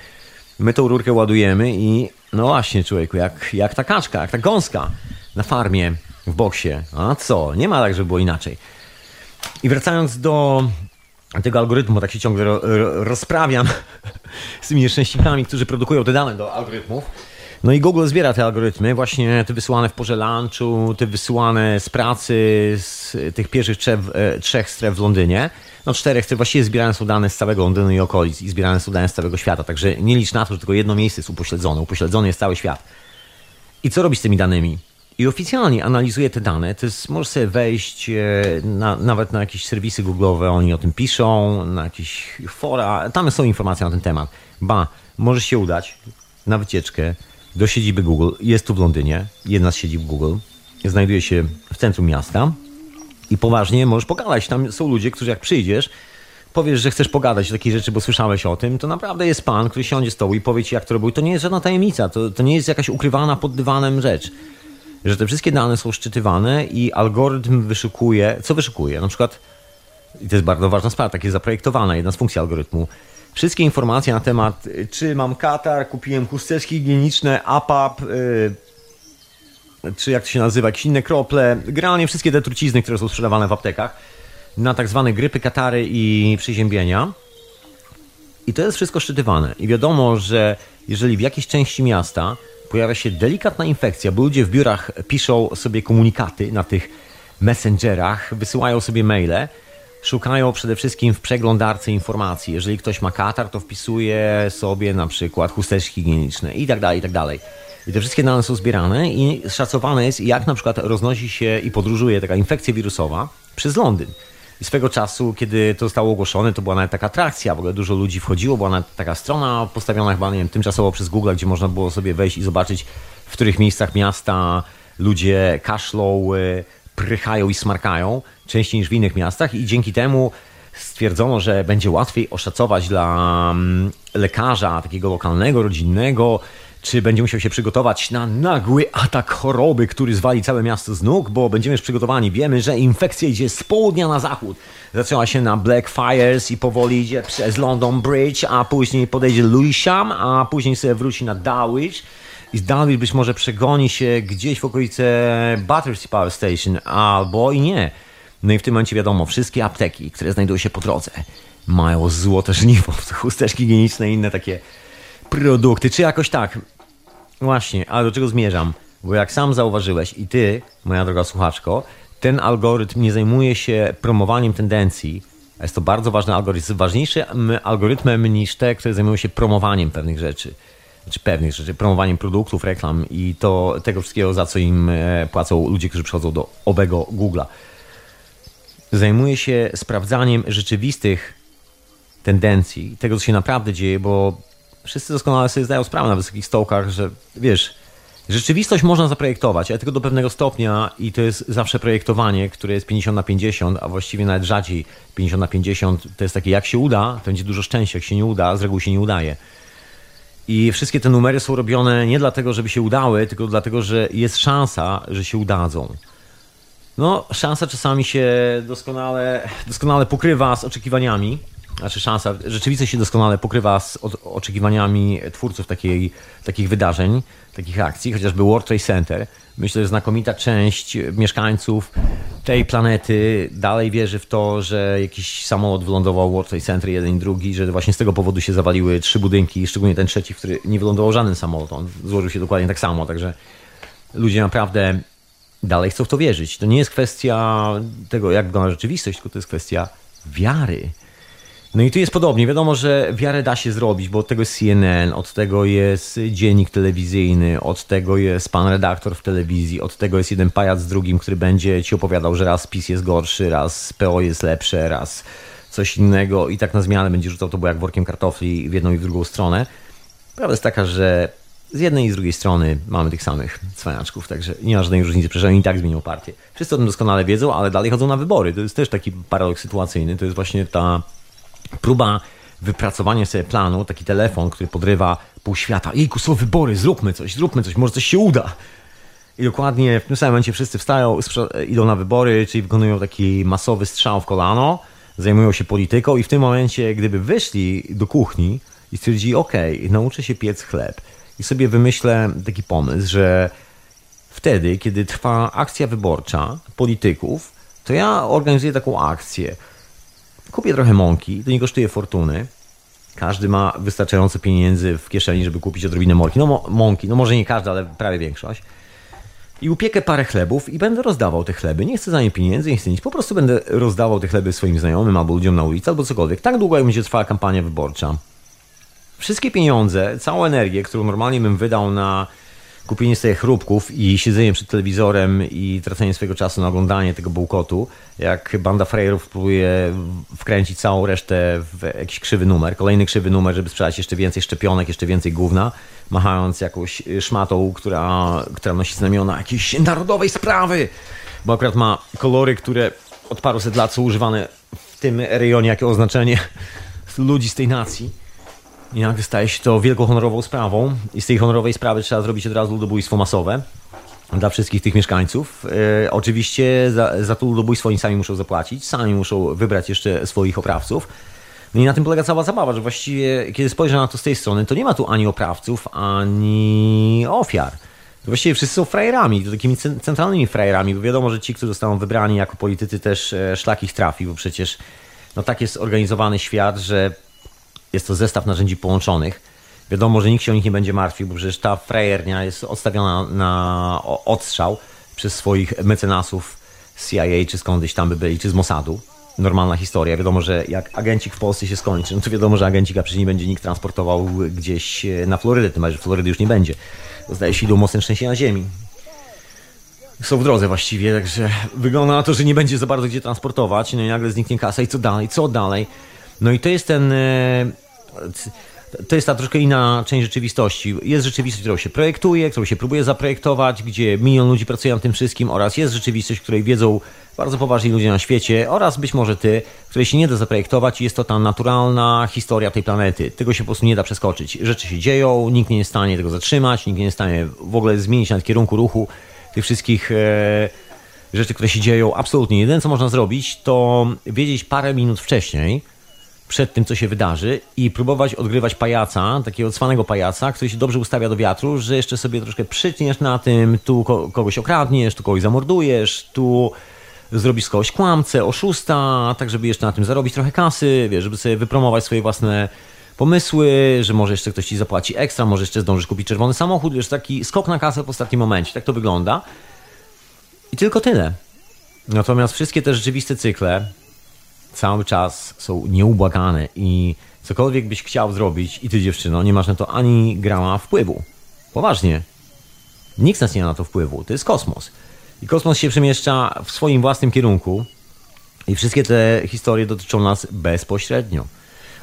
My tą rurkę ładujemy i no właśnie, człowieku, jak, jak ta kaczka, jak ta gąska na farmie w boksie. A co? Nie ma tak, żeby było inaczej. I wracając do tego algorytmu, tak się ciągle ro, ro, rozprawiam z tymi nieszczęśnikami, którzy produkują te dane do algorytmów. No i Google zbiera te algorytmy, właśnie te wysyłane w porze lunchu, te wysyłane z pracy z tych pierwszych trzech, e, trzech stref w Londynie. No czterech, które właściwie zbierane są dane z całego Londynu i okolic i zbierane są dane z całego świata. Także nie licz na to, że tylko jedno miejsce jest upośledzone. Upośledzony jest cały świat. I co robi z tymi danymi? I oficjalnie analizuje te dane. To jest, możesz sobie wejść e, na, nawet na jakieś serwisy Google'owe, oni o tym piszą, na jakieś fora. Tam są informacje na ten temat. Ba, możesz się udać na wycieczkę do siedziby Google. Jest tu w Londynie, jedna z siedzib Google. Znajduje się w centrum miasta. I poważnie możesz pogadać. Tam są ludzie, którzy jak przyjdziesz, powiesz, że chcesz pogadać o takiej rzeczy, bo słyszałeś o tym, to naprawdę jest pan, który siądzie z tobą i powie ci, jak to robił. To nie jest żadna tajemnica, to, to nie jest jakaś ukrywana pod dywanem rzecz. Że te wszystkie dane są szczytywane i algorytm wyszukuje, co wyszukuje? Na przykład, i to jest bardzo ważna sprawa, tak jest zaprojektowana, jedna z funkcji algorytmu, wszystkie informacje na temat, czy mam katar, kupiłem chusteczki higieniczne, APAP, yy, czy jak to się nazywa, jakieś inne krople, generalnie wszystkie te trucizny, które są sprzedawane w aptekach, na tak zwane grypy, katary i przeziębienia. I to jest wszystko szczytywane. I wiadomo, że jeżeli w jakiejś części miasta pojawia się delikatna infekcja, bo ludzie w biurach piszą sobie komunikaty na tych messengerach, wysyłają sobie maile, szukają przede wszystkim w przeglądarce informacji. Jeżeli ktoś ma katar, to wpisuje sobie na przykład chusteczki higieniczne i tak dalej, i tak dalej. I te wszystkie dane są zbierane i szacowane jest, jak na przykład roznosi się i podróżuje taka infekcja wirusowa przez Londyn. Swego czasu, kiedy to zostało ogłoszone, to była nawet taka atrakcja, w ogóle dużo ludzi wchodziło, była nawet taka strona postawiona chyba, nie wiem, tymczasowo przez Google, gdzie można było sobie wejść i zobaczyć, w których miejscach miasta ludzie kaszlą, y, prychają i smarkają, częściej niż w innych miastach. I dzięki temu stwierdzono, że będzie łatwiej oszacować dla mm, lekarza takiego lokalnego, rodzinnego, czy będzie musiał się przygotować na nagły atak choroby, który zwali całe miasto z nóg, bo będziemy już przygotowani. Wiemy, że infekcja idzie z południa na zachód. Zaczęła się na Blackfriars i powoli idzie przez London Bridge, a później podejdzie Lewisham, a później sobie wróci na Dulwich. I z Dulwich być może przegoni się gdzieś w okolice Battersea Power Station, albo i nie. No i w tym momencie wiadomo, wszystkie apteki, które znajdują się po drodze, mają złote żniwo, chusteczki higieniczne i inne takie produkty, czy jakoś tak. Właśnie, ale do czego zmierzam? Bo jak sam zauważyłeś i ty, moja droga słuchaczko, ten algorytm nie zajmuje się promowaniem tendencji. Jest to bardzo ważny algorytm. Ważniejszym algorytmem niż te, które zajmują się promowaniem pewnych rzeczy. Znaczy pewnych rzeczy, promowaniem produktów, reklam i to tego wszystkiego, za co im e, płacą ludzie, którzy przychodzą do obego Google'a. Zajmuje się sprawdzaniem rzeczywistych tendencji, tego, co się naprawdę dzieje, bo wszyscy doskonale sobie zdają sprawę na wysokich stołkach, że wiesz, rzeczywistość można zaprojektować, ale tylko do pewnego stopnia i to jest zawsze projektowanie, które jest 50 na 50, a właściwie nawet rzadziej 50 na 50. To jest takie, jak się uda, to będzie dużo szczęścia, jak się nie uda, z reguły się nie udaje. I wszystkie te numery są robione nie dlatego, żeby się udały, tylko dlatego, że jest szansa, że się udadzą. No, szansa czasami się doskonale, doskonale pokrywa z oczekiwaniami, znaczy szansa, rzeczywistość się doskonale pokrywa z oczekiwaniami twórców takiej, takich wydarzeń, takich akcji, chociażby World Trade Center. Myślę, że znakomita część mieszkańców tej planety dalej wierzy w to, że jakiś samolot wylądował w World Trade Center, jeden i drugi, że właśnie z tego powodu się zawaliły trzy budynki, szczególnie ten trzeci, który nie wylądował żaden samolot. On złożył się dokładnie tak samo, także ludzie naprawdę dalej chcą w to wierzyć. To nie jest kwestia tego, jak wygląda rzeczywistość, tylko to jest kwestia wiary. No i tu jest podobnie. Wiadomo, że wiarę da się zrobić, bo od tego jest CNN, od tego jest dziennik telewizyjny, od tego jest pan redaktor w telewizji, od tego jest jeden pajac z drugim, który będzie ci opowiadał, że raz PiS jest gorszy, raz PO jest lepsze, raz coś innego i tak na zmianę będzie rzucał to było jak workiem kartofli w jedną i w drugą stronę. Prawda jest taka, że z jednej i z drugiej strony mamy tych samych cwaniaczków, także nie ma żadnej różnicy, przecież oni i tak zmienią partię. Wszyscy o tym doskonale wiedzą, ale dalej chodzą na wybory. To jest też taki paradoks sytuacyjny. To jest właśnie ta próba wypracowania sobie planu, taki telefon, który podrywa pół świata. Jejku, są wybory, zróbmy coś, zróbmy coś, może coś się uda. I dokładnie w tym samym momencie wszyscy wstają, idą na wybory, czyli wykonują taki masowy strzał w kolano, zajmują się polityką i w tym momencie, gdyby wyszli do kuchni i stwierdzili, ok, nauczę się piec chleb i sobie wymyślę taki pomysł, że wtedy, kiedy trwa akcja wyborcza polityków, to ja organizuję taką akcję. Kupię trochę mąki, to nie kosztuje fortuny. Każdy ma wystarczająco pieniędzy w kieszeni, żeby kupić odrobinę mąki. No mąki, no może nie każdy, ale prawie większość. I upiekę parę chlebów i będę rozdawał te chleby. Nie chcę za nie pieniędzy, nie chcę nic. Po prostu będę rozdawał te chleby swoim znajomym albo ludziom na ulicy, albo cokolwiek. Tak długo, jak będzie trwała kampania wyborcza. Wszystkie pieniądze, całą energię, którą normalnie bym wydał na kupienie sobie chrupków i siedzenie przed telewizorem i tracenie swojego czasu na oglądanie tego bułkotu, jak banda frajerów próbuje wkręcić całą resztę w jakiś krzywy numer, kolejny krzywy numer, żeby sprzedać jeszcze więcej szczepionek, jeszcze więcej gówna, machając jakąś szmatą, która, która nosi znamiona jakiejś narodowej sprawy, bo akurat ma kolory, które od paruset lat są używane w tym rejonie jako oznaczenie ludzi z tej nacji. I staje się to wielką honorową sprawą i z tej honorowej sprawy trzeba zrobić od razu ludobójstwo masowe dla wszystkich tych mieszkańców. E, oczywiście za, za to ludobójstwo oni sami muszą zapłacić, sami muszą wybrać jeszcze swoich oprawców. No i na tym polega cała zabawa, że właściwie kiedy spojrzę na to z tej strony, to nie ma tu ani oprawców, ani ofiar. To właściwie wszyscy są frajerami, to takimi centralnymi frajerami, bo wiadomo, że ci, którzy zostaną wybrani jako politycy też e, szlak ich trafi, bo przecież no tak jest organizowany świat, że jest to zestaw narzędzi połączonych. Wiadomo, że nikt się o nich nie będzie martwił, bo przecież ta frajernia jest odstawiona na odstrzał przez swoich mecenasów z CIA, czy skądś tam by byli, czy z Mossadu. Normalna historia. Wiadomo, że jak agencik w Polsce się skończy, no to wiadomo, że agencika przecież nie będzie nikt transportował gdzieś na Florydę, tym bardziej, że Florydy już nie będzie. Zdaje się, idą mocne na ziemi. Są w drodze właściwie, także wygląda na to, że nie będzie za bardzo gdzie transportować. No i nagle zniknie kasa i co dalej, co dalej. No i to jest ten e, to jest ta troszkę inna część rzeczywistości. Jest rzeczywistość, którą się projektuje, którą się próbuje zaprojektować, gdzie milion ludzi pracuje nad tym wszystkim oraz jest rzeczywistość, której wiedzą bardzo poważni ludzie na świecie oraz być może ty, której się nie da zaprojektować i jest to ta naturalna historia tej planety. Tego się po prostu nie da przeskoczyć. Rzeczy się dzieją, nikt nie jest w stanie tego zatrzymać, nikt nie jest w stanie w ogóle zmienić nawet kierunku ruchu tych wszystkich e, rzeczy, które się dzieją. Absolutnie. Jedyne, co można zrobić, to wiedzieć parę minut wcześniej, przed tym, co się wydarzy i próbować odgrywać pajaca, takiego cwanego pajaca, który się dobrze ustawia do wiatru, że jeszcze sobie troszkę przytniesz na tym, tu kogoś okradniesz, tu kogoś zamordujesz, tu zrobisz kogoś kłamcę, oszusta, tak żeby jeszcze na tym zarobić trochę kasy, wiesz, żeby sobie wypromować swoje własne pomysły, że może jeszcze ktoś ci zapłaci ekstra, może jeszcze zdążysz kupić czerwony samochód, wiesz, taki skok na kasę w ostatnim momencie, tak to wygląda. I tylko tyle. Natomiast wszystkie te rzeczywiste cykle, cały czas są nieubłagane i cokolwiek byś chciał zrobić i ty dziewczyno, nie masz na to ani grama wpływu. Poważnie. Nikt z nas nie ma na to wpływu. To jest kosmos. I kosmos się przemieszcza w swoim własnym kierunku i wszystkie te historie dotyczą nas bezpośrednio.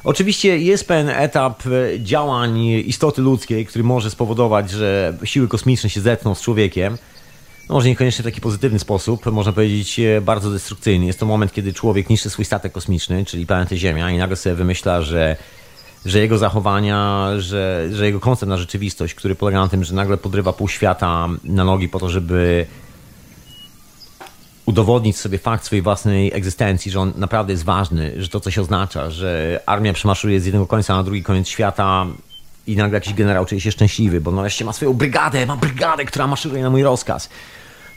Oczywiście jest pewien etap działań istoty ludzkiej, który może spowodować, że siły kosmiczne się zetną z człowiekiem, no może niekoniecznie w taki pozytywny sposób, można powiedzieć e, bardzo destrukcyjny. Jest to moment, kiedy człowiek niszczy swój statek kosmiczny, czyli planetę Ziemia i nagle sobie wymyśla, że, że jego zachowania, że, że jego koncept na rzeczywistość, który polega na tym, że nagle podrywa pół świata na nogi po to, żeby udowodnić sobie fakt swojej własnej egzystencji, że on naprawdę jest ważny, że to coś oznacza, że armia przemaszuje z jednego końca na drugi koniec świata i nagle jakiś generał czuje się szczęśliwy, bo nareszcie ma swoją brygadę, ma brygadę, która maszeruje na mój rozkaz.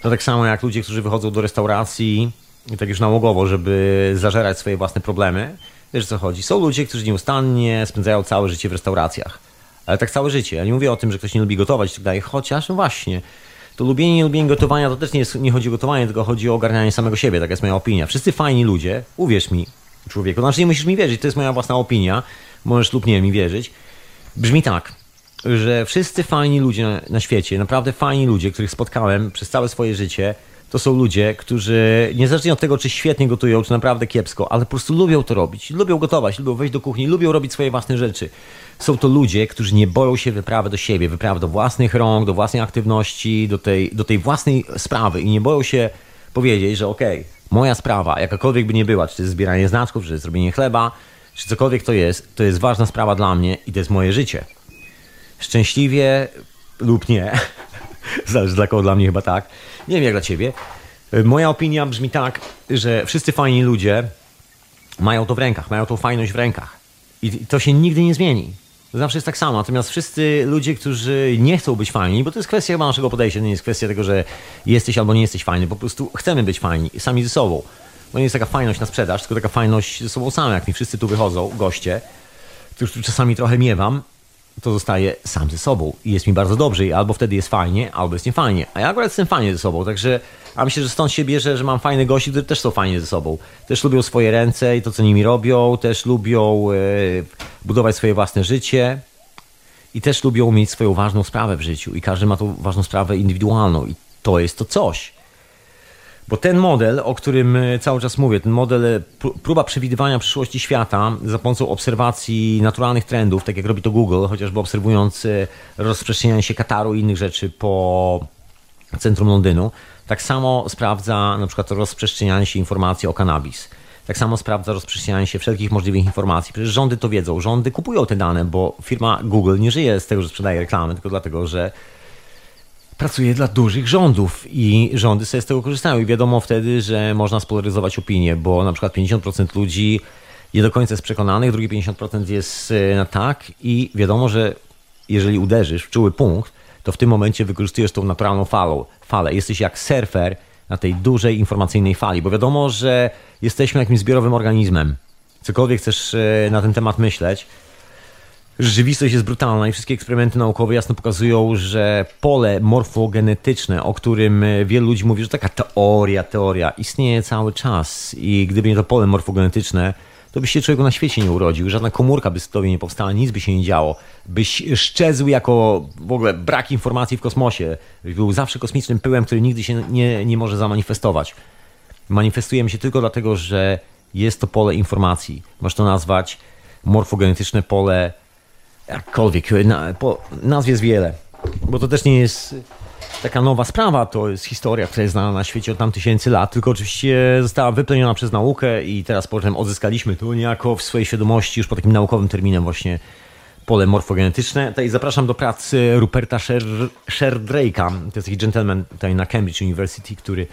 To tak samo jak ludzie, którzy wychodzą do restauracji, tak już nałogowo, żeby zażerać swoje własne problemy. Wiesz o co chodzi? Są ludzie, którzy nieustannie spędzają całe życie w restauracjach. Ale tak całe życie. Ja nie mówię o tym, że ktoś nie lubi gotować i tak dalej, chociaż no właśnie. To lubienie, nie lubienie gotowania to też nie, jest, nie chodzi o gotowanie, tylko chodzi o ogarnianie samego siebie. Taka jest moja opinia. Wszyscy fajni ludzie, uwierz mi, człowieku. Znaczy nie musisz mi wierzyć, to jest moja własna opinia. Możesz lub nie mi wierzyć. Brzmi tak, że wszyscy fajni ludzie na świecie, naprawdę fajni ludzie, których spotkałem przez całe swoje życie, to są ludzie, którzy niezależnie od tego, czy świetnie gotują, czy naprawdę kiepsko, ale po prostu lubią to robić. Lubią gotować, lubią wejść do kuchni, lubią robić swoje własne rzeczy. Są to ludzie, którzy nie boją się wyprawy do siebie, wyprawy do własnych rąk, do własnej aktywności, do tej, do tej własnej sprawy i nie boją się powiedzieć, że okej, okay, moja sprawa, jakakolwiek by nie była, czy to jest zbieranie znaczków, czy to jest robienie chleba, czy cokolwiek to jest, to jest ważna sprawa dla mnie i to jest moje życie. Szczęśliwie lub nie, zależy dla kogo, dla mnie chyba tak, nie wiem jak dla ciebie. Moja opinia brzmi tak, że wszyscy fajni ludzie mają to w rękach, mają tą fajność w rękach. I to się nigdy nie zmieni. To zawsze jest tak samo. Natomiast wszyscy ludzie, którzy nie chcą być fajni, bo to jest kwestia chyba naszego podejścia, nie jest kwestia tego, że jesteś albo nie jesteś fajny, po prostu chcemy być fajni, sami ze sobą. To nie jest taka fajność na sprzedaż, tylko taka fajność ze sobą samym. Jak mi wszyscy tu wychodzą, goście, których tu czasami trochę miewam, to zostaje sam ze sobą i jest mi bardzo dobrze i albo wtedy jest fajnie, albo jest niefajnie. A ja akurat jestem fajnie ze sobą, także a myślę, że stąd się bierze, że mam fajne gości, którzy też są fajnie ze sobą. Też lubią swoje ręce i to, co nimi robią, też lubią e, budować swoje własne życie i też lubią mieć swoją ważną sprawę w życiu i każdy ma tą ważną sprawę indywidualną i to jest to coś. Bo ten model, o którym e, cały czas mówię, ten model, e, próba przewidywania przyszłości świata za pomocą obserwacji naturalnych trendów, tak jak robi to Google, chociażby obserwując e, rozprzestrzenianie się Kataru i innych rzeczy po centrum Londynu, tak samo sprawdza na przykład rozprzestrzenianie się informacji o cannabis. Tak samo sprawdza rozprzestrzenianie się wszelkich możliwych informacji. Przecież rządy to wiedzą, rządy kupują te dane, bo firma Google nie żyje z tego, że sprzedaje reklamy, tylko dlatego, że pracuje dla dużych rządów i rządy sobie z tego korzystają. I wiadomo wtedy, że można spolaryzować opinię, bo na przykład 50% ludzi nie do końca jest przekonanych, drugie 50% jest e, na tak i wiadomo, że jeżeli uderzysz w czuły punkt, to w tym momencie wykorzystujesz tą naturalną falą, falę. Jesteś jak surfer na tej dużej informacyjnej fali, bo wiadomo, że jesteśmy jakimś zbiorowym organizmem. Cokolwiek chcesz e, na ten temat myśleć, Rzeczywistość jest brutalna i wszystkie eksperymenty naukowe jasno pokazują, że pole morfogenetyczne, o którym e, wielu ludzi mówi, że taka teoria, teoria, istnieje cały czas. I gdyby nie to pole morfogenetyczne, to byś się człowiek na świecie nie urodził, żadna komórka by z tobie nie powstała, nic by się nie działo. Byś szczezł jako w ogóle brak informacji w kosmosie. Byś był zawsze kosmicznym pyłem, który nigdy się nie, nie może zamanifestować. Manifestujemy się tylko dlatego, że jest to pole informacji. Możesz to nazwać morfogenetyczne pole jakkolwiek, na, po, nazw jest wiele, bo to też nie jest taka nowa sprawa, to jest historia, która jest znana na świecie od tam tysięcy lat, tylko oczywiście została wypleniona przez naukę i teraz potem odzyskaliśmy to niejako w swojej świadomości już po takim naukowym terminem właśnie pole morfogenetyczne. Tutaj zapraszam do pracy Ruperta Sherdrake'a, to jest taki gentleman tutaj na Cambridge University, który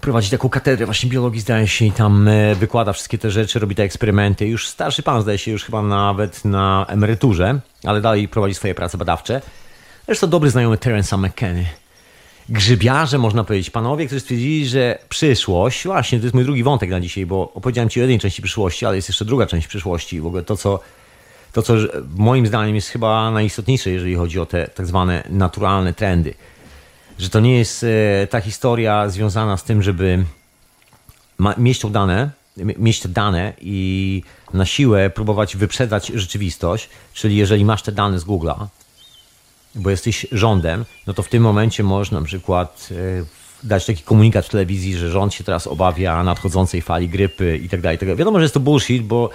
prowadzi taką katedrę właśnie biologii, zdaje się, i tam e, wykłada wszystkie te rzeczy, robi te eksperymenty. Już starszy pan, zdaje się, już chyba nawet na emeryturze, ale dalej prowadzi swoje prace badawcze. Zresztą dobry znajomy Terence McKenny. Grzybiarze, można powiedzieć, panowie, którzy stwierdzili, że przyszłość, właśnie to jest mój drugi wątek na dzisiaj, bo opowiedziałem Ci o jednej części przyszłości, ale jest jeszcze druga część przyszłości. W ogóle to, co, to, co moim zdaniem jest chyba najistotniejsze, jeżeli chodzi o te tak zwane naturalne trendy że to nie jest e, ta historia związana z tym, żeby mieć to dane, mieć te dane i na siłę próbować wyprzedzać rzeczywistość, czyli jeżeli masz te dane z Google'a, bo jesteś rządem, no to w tym momencie można na przykład e, dać taki komunikat w telewizji, że rząd się teraz obawia nadchodzącej fali grypy i tak dalej. Wiadomo, że jest to bullshit, bo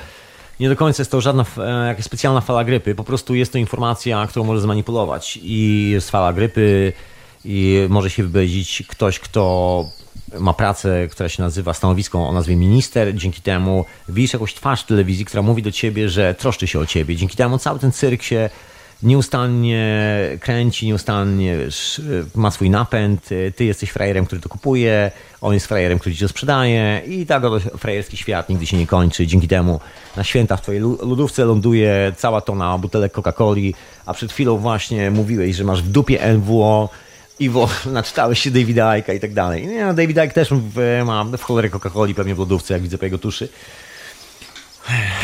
nie do końca jest to żadna e, jakaś specjalna fala grypy, po prostu jest to informacja, którą może zmanipulować. I jest fala grypy, i może się wypowiedzieć ktoś, kto ma pracę, która się nazywa stanowiską o nazwie minister. Dzięki temu widzisz jakąś twarz telewizji, która mówi do ciebie, że troszczy się o ciebie. Dzięki temu cały ten cyrk się nieustannie kręci, nieustannie wiesz, ma swój napęd. Ty jesteś frajerem, który to kupuje, on jest frajerem, który ci to sprzedaje i tak oto frajerski świat nigdy się nie kończy. Dzięki temu na święta w twojej lodówce ląduje cała tona butelek Coca-Coli, a przed chwilą właśnie mówiłeś, że masz w dupie NWO Iwo, naczytałeś się Davida Ike'a i tak dalej. Nie, no, David Ike też ma w cholerę Coca-Coli pewnie w lodówce, jak widzę po jego tuszy.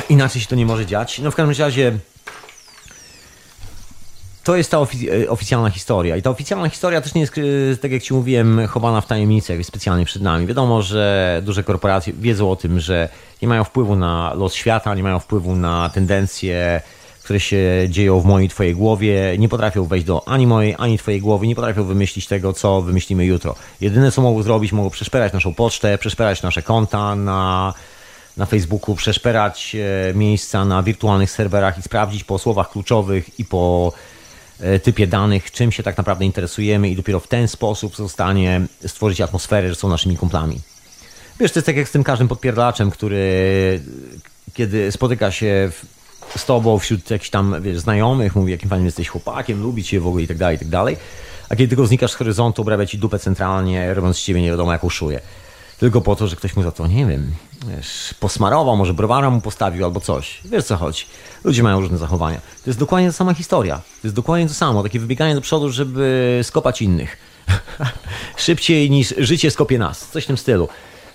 Inaczej się to nie może dziać. No w każdym razie to jest ta ofic- e, oficjalna historia. I ta oficjalna historia też nie jest, e, tak jak Ci mówiłem, chowana w tajemnicy jakoś specjalnie przed nami. Wiadomo, że duże korporacje wiedzą o tym, że nie mają wpływu na los świata, nie mają wpływu na tendencje które się dzieją w mojej twojej głowie, nie potrafią wejść do ani mojej, ani twojej głowy, nie potrafią wymyślić tego, co wymyślimy jutro. Jedyne, co mogą zrobić, mogą przeszperać naszą pocztę, przeszperać nasze konta na, na Facebooku, przeszperać e, miejsca na wirtualnych serwerach i sprawdzić po słowach kluczowych i po e, typie danych, czym się tak naprawdę interesujemy i dopiero w ten sposób zostanie stworzyć atmosferę, że są naszymi kumplami. Wiesz, to jest tak jak z tym każdym podpierdlaczem, który kiedy spotyka się w, z tobą wśród jakichś tam wiesz, znajomych, mówi jakim fajnym jesteś chłopakiem, lubi cię w ogóle i tak dalej, i tak dalej. A kiedy tylko znikasz z horyzontu, obrabia ci dupę centralnie, robiąc z ciebie nie wiadomo jaką szuję. Tylko po to, że ktoś mu za to, nie wiem, wiesz, posmarował, może browara mu postawił albo coś. Wiesz co chodzi. Ludzie mają różne zachowania. To jest dokładnie ta sama historia. To jest dokładnie to samo. Takie wybieganie do przodu, żeby skopać innych. Szybciej niż życie skopie nas. Coś w tym stylu.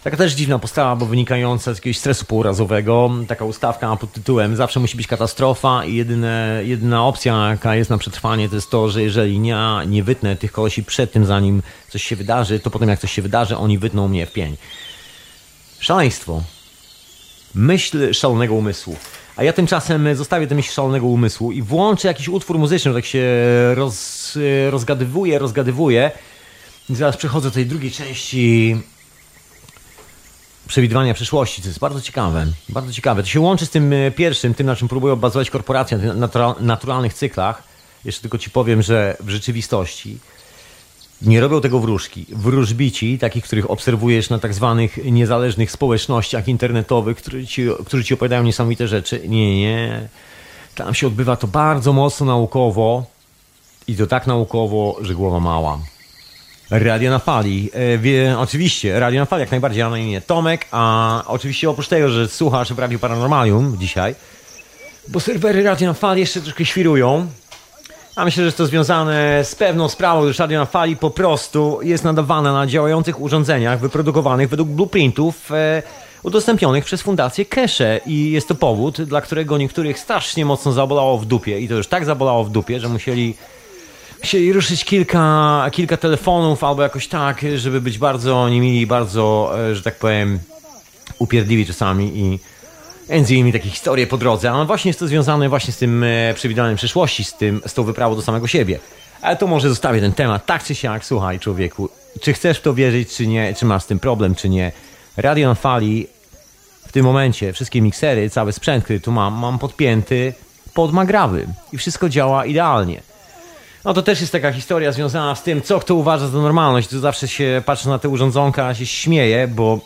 Taka też dziwna postawa, bo wynikająca z jakiegoś stresu pourazowego. Taka ustawka pod tytułem zawsze musi być katastrofa i jedyne, jedyna opcja, jaka jest na przetrwanie, to jest to, że jeżeli ja nie wytnę tych kogoś przed tym, zanim coś się wydarzy, to potem jak coś się wydarzy, oni wytną mnie w pień. Szaleństwo. Myśl szalonego umysłu. A ja tymczasem zostawię tę myśl szalonego umysłu i włączę jakiś utwór muzyczny, tak się roz, rozgadywuje, rozgadywuje. Zaraz przechodzę do tej drugiej części przewidywania przyszłości, co jest bardzo ciekawe. Bardzo ciekawe. To się łączy z tym e, pierwszym, tym na czym próbują bazować korporacje, na naturalnych cyklach. Jeszcze tylko ci powiem, że w rzeczywistości nie robią tego wróżki. Wróżbici, takich, których obserwujesz na tak zwanych niezależnych społecznościach internetowych, którzy ci, którzy ci opowiadają niesamowite rzeczy. Nie, nie. Tam się odbywa to bardzo mocno naukowo i to tak naukowo, że głowa mała. Radio na fali. E, wie, oczywiście, Radio na fali jak najbardziej. Na imię Tomek, a oczywiście oprócz tego, że słuchasz w Radiu Paranormalium dzisiaj, bo serwery Radio na fali jeszcze troszkę świrują. A myślę, że to związane z pewną sprawą, gdyż Radio na fali po prostu jest nadawane na działających urządzeniach wyprodukowanych według blueprintów e, udostępnionych przez Fundację Kesze i jest to powód, dla którego niektórych strasznie mocno zabolało w dupie i to już tak zabolało w dupie, że musieli chcieli ruszyć kilka, kilka telefonów albo jakoś tak, żeby być bardzo niemili, bardzo, e, że tak powiem, upierdliwi czasami i między innymi takie historie po drodze, ale właśnie jest to związane właśnie z tym e, przewidywaniem przyszłości, z, tym, z tą wyprawą do samego siebie. Ale to może zostawię ten temat, tak czy siak, słuchaj człowieku, czy chcesz w to wierzyć, czy nie, czy masz z tym problem, czy nie. Radio na fali w tym momencie, wszystkie miksery, cały sprzęt, który tu mam, mam podpięty pod magrawy i wszystko działa idealnie. No to też jest taka historia związana z tym, co kto uważa za normalność. Tu zawsze się patrzy na te urządzonka, się śmieje, bo,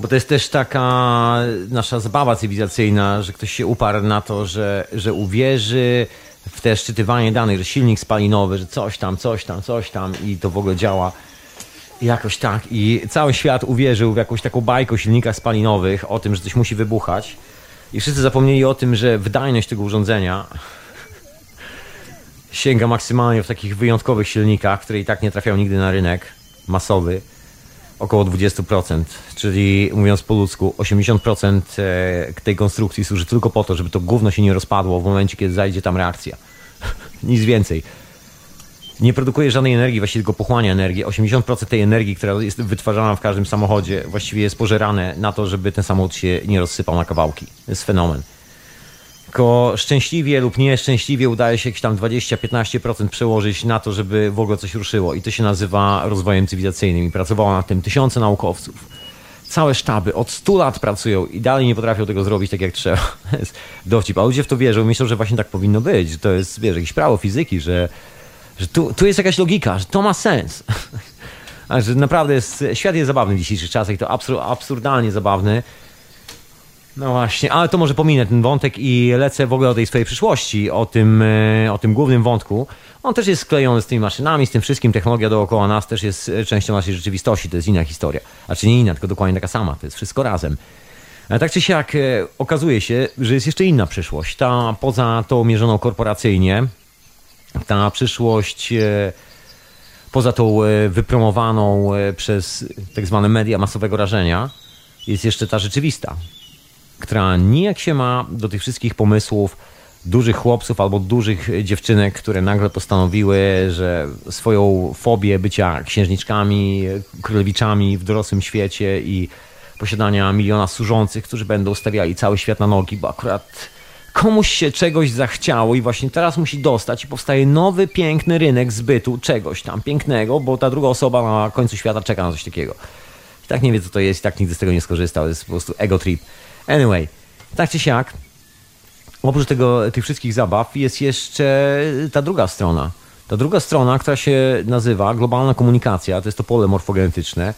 bo to jest też taka nasza zabawa cywilizacyjna, że ktoś się uparł na to, że, że uwierzy w te szczytywanie danych, że silnik spalinowy, że coś tam, coś tam, coś tam i to w ogóle działa jakoś tak. I cały świat uwierzył w jakąś taką bajkę o silnikach spalinowych, o tym, że coś musi wybuchać. I wszyscy zapomnieli o tym, że wydajność tego urządzenia sięga maksymalnie w takich wyjątkowych silnikach, które i tak nie trafiają nigdy na rynek masowy, około 20%. Czyli mówiąc po ludzku, 80% e, tej konstrukcji służy tylko po to, żeby to gówno się nie rozpadło w momencie, kiedy zajdzie tam reakcja. Nic więcej. Nie produkuje żadnej energii, właściwie tylko pochłania energię. 80% tej energii, która jest wytwarzana w każdym samochodzie, właściwie jest pożerane na to, żeby ten samochód się nie rozsypał na kawałki. To jest fenomen. Tylko szczęśliwie lub nieszczęśliwie udaje się jakieś tam 20-15% przełożyć na to, żeby w ogóle coś ruszyło. I to się nazywa rozwojem cywilizacyjnym. I pracowało nad tym tysiące naukowców. Całe sztaby od 100 lat pracują i dalej nie potrafią tego zrobić tak jak trzeba. dowcip. A ludzie w to wierzą myślą, że właśnie tak powinno być. Że to jest, wiesz, jakieś prawo fizyki, że, że tu, tu jest jakaś logika, że to ma sens. A że naprawdę jest, świat jest zabawny w dzisiejszych czasach i to absur, absurdalnie zabawny. No właśnie, ale to może pominę ten wątek i lecę w ogóle o tej swojej przyszłości, o tym, e, o tym głównym wątku. On też jest sklejony z tymi maszynami, z tym wszystkim. Technologia dookoła nas też jest częścią naszej rzeczywistości. To jest inna historia. A czy nie inna, tylko dokładnie taka sama. To jest wszystko razem. Ale tak czy siak e, okazuje się, że jest jeszcze inna przyszłość. Ta poza tą mierzoną korporacyjnie, ta przyszłość e, poza tą wypromowaną przez tak zwane media masowego rażenia, jest jeszcze ta rzeczywista która nijak się ma do tych wszystkich pomysłów dużych chłopców albo dużych dziewczynek, które nagle postanowiły, że swoją fobię bycia księżniczkami, królewiczami w dorosłym świecie i posiadania miliona służących, którzy będą stawiali cały świat na nogi, bo akurat komuś się czegoś zachciało i właśnie teraz musi dostać i powstaje nowy, piękny rynek zbytu czegoś tam pięknego, bo ta druga osoba na końcu świata czeka na coś takiego. I tak nie wie, co to jest, i tak nigdy z tego nie skorzystał. To jest po prostu ego trip. Anyway, tak czy siak, oprócz tego, tych wszystkich zabaw jest jeszcze ta druga strona. Ta druga strona, która się nazywa globalna komunikacja, to jest to pole morfogenetyczne.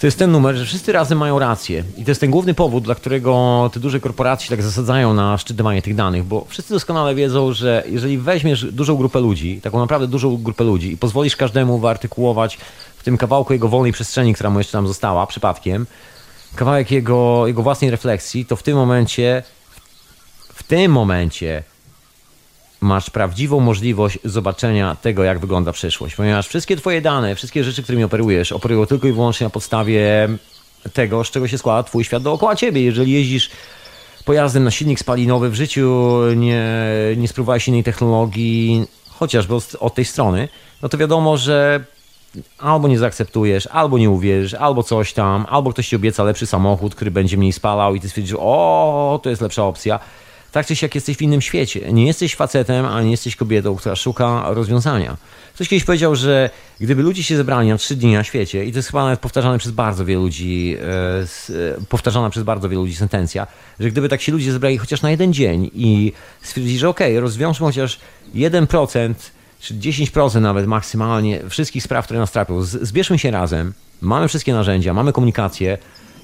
To jest ten numer, że wszyscy razem mają rację. I to jest ten główny powód, dla którego te duże korporacje tak zasadzają na szczytywanie tych danych, bo wszyscy doskonale wiedzą, że jeżeli weźmiesz dużą grupę ludzi, taką naprawdę dużą grupę ludzi i pozwolisz każdemu wyartykułować w tym kawałku jego wolnej przestrzeni, która mu jeszcze tam została przypadkiem, kawałek jego, jego własnej refleksji, to w tym momencie, w tym momencie masz prawdziwą możliwość zobaczenia tego, jak wygląda przyszłość, ponieważ wszystkie twoje dane, wszystkie rzeczy, którymi operujesz, operują tylko i wyłącznie na podstawie tego, z czego się składa twój świat dookoła ciebie. Jeżeli jeździsz pojazdem na silnik spalinowy w życiu, nie, nie spróbowałeś innej technologii, chociażby od, od tej strony, no to wiadomo, że albo nie zaakceptujesz, albo nie uwierzysz, albo coś tam, albo ktoś ci obieca lepszy samochód, który będzie mniej spalał i ty stwierdzisz, o, to jest lepsza opcja. Tak czy siak jesteś w innym świecie. Nie jesteś facetem, a nie jesteś kobietą, która szuka rozwiązania. Ktoś kiedyś powiedział, że gdyby ludzie się zebrali na trzy dni na świecie, i to jest chyba nawet powtarzane przez bardzo wielu ludzi, e, powtarzana przez bardzo wielu ludzi sentencja, że gdyby tak się ludzie zebrali chociaż na jeden dzień i stwierdzili, że okej, okay, rozwiążmy chociaż 1% czy 10% nawet maksymalnie wszystkich spraw, które nas trapią. Zbierzmy się razem, mamy wszystkie narzędzia, mamy komunikację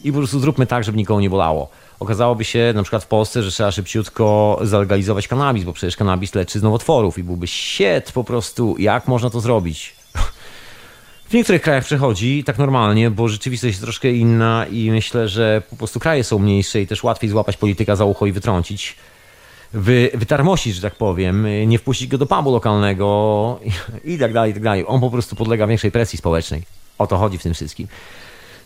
i po prostu zróbmy tak, żeby nikogo nie bolało. Okazałoby się na przykład w Polsce, że trzeba szybciutko zalegalizować kanabis, bo przecież kanabis leczy z nowotworów i byłby siet po prostu, jak można to zrobić. W niektórych krajach przechodzi tak normalnie, bo rzeczywistość jest troszkę inna i myślę, że po prostu kraje są mniejsze i też łatwiej złapać polityka za ucho i wytrącić wy, wytarmosić, że tak powiem, nie wpuścić go do pubu lokalnego i, i tak dalej, i tak dalej. On po prostu podlega większej presji społecznej. O to chodzi w tym wszystkim.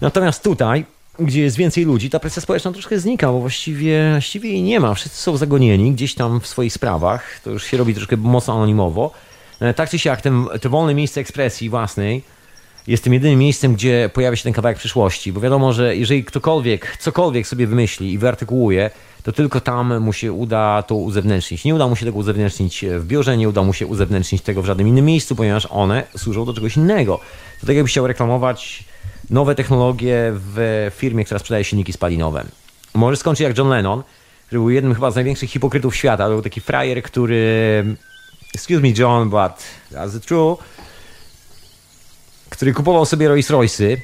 Natomiast tutaj, gdzie jest więcej ludzi, ta presja społeczna troszkę znika, bo właściwie, właściwie jej nie ma. Wszyscy są zagonieni gdzieś tam w swoich sprawach. To już się robi troszkę mocno anonimowo. E, tak czy siak, ten, te wolne miejsce ekspresji własnej jest tym jedynym miejscem, gdzie pojawia się ten kawałek przyszłości. Bo wiadomo, że jeżeli ktokolwiek cokolwiek sobie wymyśli i wyartykułuje, to tylko tam mu się uda to uzewnętrznić. Nie uda mu się tego uzewnętrznić w biurze, nie uda mu się uzewnętrznić tego w żadnym innym miejscu, ponieważ one służą do czegoś innego. To tak jakbyś chciał reklamować nowe technologie w firmie, która sprzedaje silniki spalinowe. Może skończyć jak John Lennon, który był jednym chyba z największych hipokrytów świata. To był taki frajer, który excuse me John, but that's true który kupował sobie Rolls Royce'y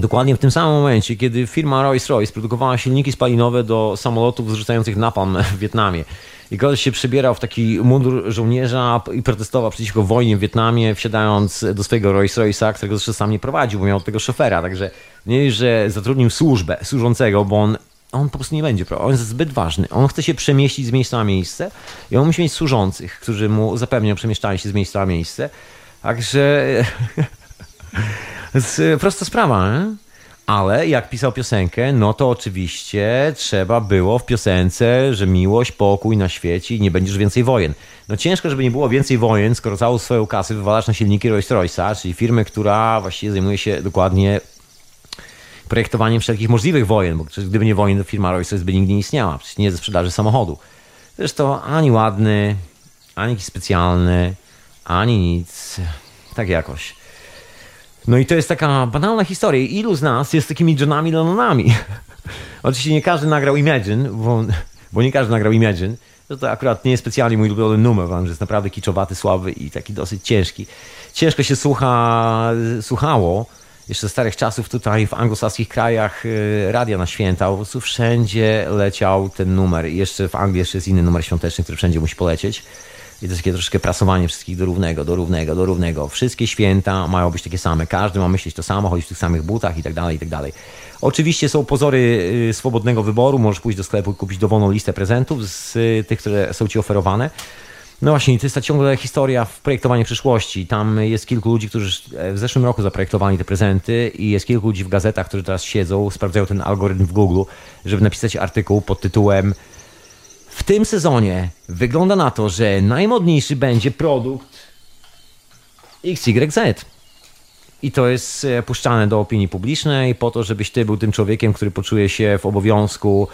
Dokładnie w tym samym momencie, kiedy firma Rolls-Royce produkowała silniki spalinowe do samolotów zrzucających napalm w Wietnamie. I koleś się przybierał w taki mundur żołnierza i protestował przeciwko wojnie w Wietnamie, wsiadając do swojego Rolls-Royce'a, którego zresztą sam nie prowadził, bo miał tego szofera. Także nie, że zatrudnił służbę służącego, bo on, on po prostu nie będzie. On jest zbyt ważny. On chce się przemieścić z miejsca na miejsce i on musi mieć służących, którzy mu zapewnią przemieszczanie się z miejsca na miejsce. Także... Z, prosta sprawa, nie? Ale jak pisał piosenkę, no to oczywiście trzeba było w piosence, że miłość, pokój na świecie i nie będziesz więcej wojen. No ciężko, żeby nie było więcej wojen, skoro całą swoją kasę wywalasz na silniki Rolls-Royce'a, czyli firmy, która właściwie zajmuje się dokładnie projektowaniem wszelkich możliwych wojen, bo gdyby nie wojen, to firma Rolls-Royce by nigdy nie istniała, przecież nie ze sprzedaży samochodu. Zresztą ani ładny, ani jakiś specjalny, ani nic. Tak jakoś. No i to jest taka banalna historia. Ilu z nas jest takimi Johnami Lennonami? Oczywiście nie każdy nagrał Imagine, bo, bo nie każdy nagrał Imagine. To, to akurat nie jest specjalnie mój ulubiony numer, wam, że jest naprawdę kiczowaty, słaby i taki dosyć ciężki. Ciężko się słucha, słuchało jeszcze starych czasów tutaj w anglosaskich krajach y, radia na święta, po prostu wszędzie leciał ten numer. I jeszcze w Anglii jeszcze jest inny numer świąteczny, który wszędzie musi polecieć. I to jest takie troszkę prasowanie wszystkich do równego, do równego, do równego. Wszystkie święta mają być takie same. Każdy ma myśleć to samo, chodzić w tych samych butach i tak dalej, i tak dalej. Oczywiście są pozory y, swobodnego wyboru. Możesz pójść do sklepu i kupić dowolną listę prezentów z y, tych, które są ci oferowane. No właśnie, to jest ta ciągle historia w projektowaniu przyszłości. Tam jest kilku ludzi, którzy w zeszłym roku zaprojektowali te prezenty i jest kilku ludzi w gazetach, którzy teraz siedzą, sprawdzają ten algorytm w Google, żeby napisać artykuł pod tytułem w tym sezonie wygląda na to, że najmodniejszy będzie produkt XYZ. I to jest e, puszczane do opinii publicznej po to, żebyś ty był tym człowiekiem, który poczuje się w obowiązku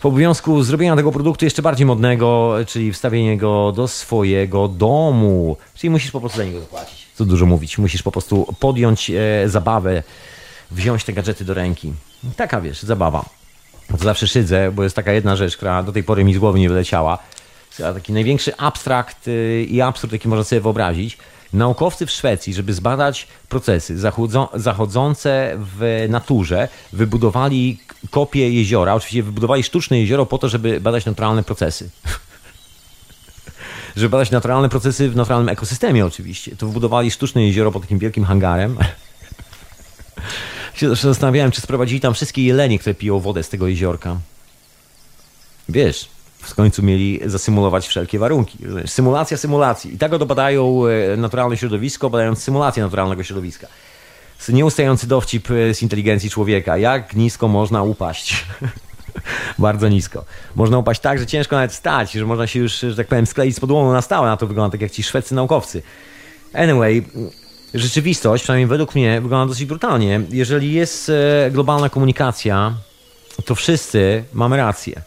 w obowiązku zrobienia tego produktu jeszcze bardziej modnego, czyli wstawienie go do swojego domu. Czyli musisz po prostu za niego zapłacić. Co dużo mówić, musisz po prostu podjąć e, zabawę, wziąć te gadżety do ręki. Taka wiesz, zabawa. To zawsze szydzę, bo jest taka jedna rzecz, która do tej pory mi z głowy nie wyleciała. Taki największy abstrakt y, i absurd, jaki można sobie wyobrazić. Naukowcy w Szwecji, żeby zbadać procesy zachodzące w naturze, wybudowali kopię jeziora. Oczywiście wybudowali sztuczne jezioro po to, żeby badać naturalne procesy. żeby badać naturalne procesy w naturalnym ekosystemie oczywiście. To wybudowali sztuczne jezioro pod takim wielkim hangarem. Się zastanawiałem, czy sprowadzili tam wszystkie jelenie, które piją wodę z tego jeziorka. Wiesz, w końcu mieli zasymulować wszelkie warunki. Symulacja symulacji. I tak oto badają e, naturalne środowisko, badając symulację naturalnego środowiska. Nieustający dowcip e, z inteligencji człowieka. Jak nisko można upaść? Bardzo nisko. Można upaść tak, że ciężko nawet stać, że można się już, że tak powiem, skleić z podłogą na stałe. Na to wygląda tak jak ci szwedzcy naukowcy. Anyway, rzeczywistość, przynajmniej według mnie, wygląda dosyć brutalnie. Jeżeli jest e, globalna komunikacja, to wszyscy mamy rację.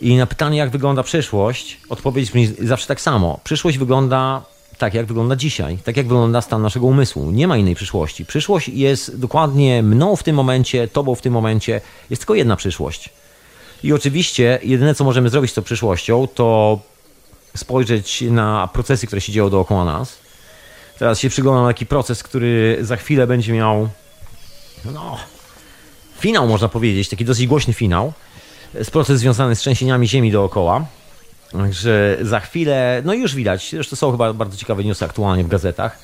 I na pytanie, jak wygląda przyszłość, odpowiedź brzmi zawsze tak samo. Przyszłość wygląda tak, jak wygląda dzisiaj, tak jak wygląda stan naszego umysłu. Nie ma innej przyszłości. Przyszłość jest dokładnie mną w tym momencie, tobą w tym momencie. Jest tylko jedna przyszłość. I oczywiście jedyne, co możemy zrobić z tą przyszłością, to spojrzeć na procesy, które się dzieją dookoła nas. Teraz się przyglądam na taki proces, który za chwilę będzie miał no, finał, można powiedzieć, taki dosyć głośny finał jest proces związany z trzęsieniami ziemi dookoła. Także za chwilę, no już widać, zresztą są chyba bardzo ciekawe newsy aktualnie w gazetach.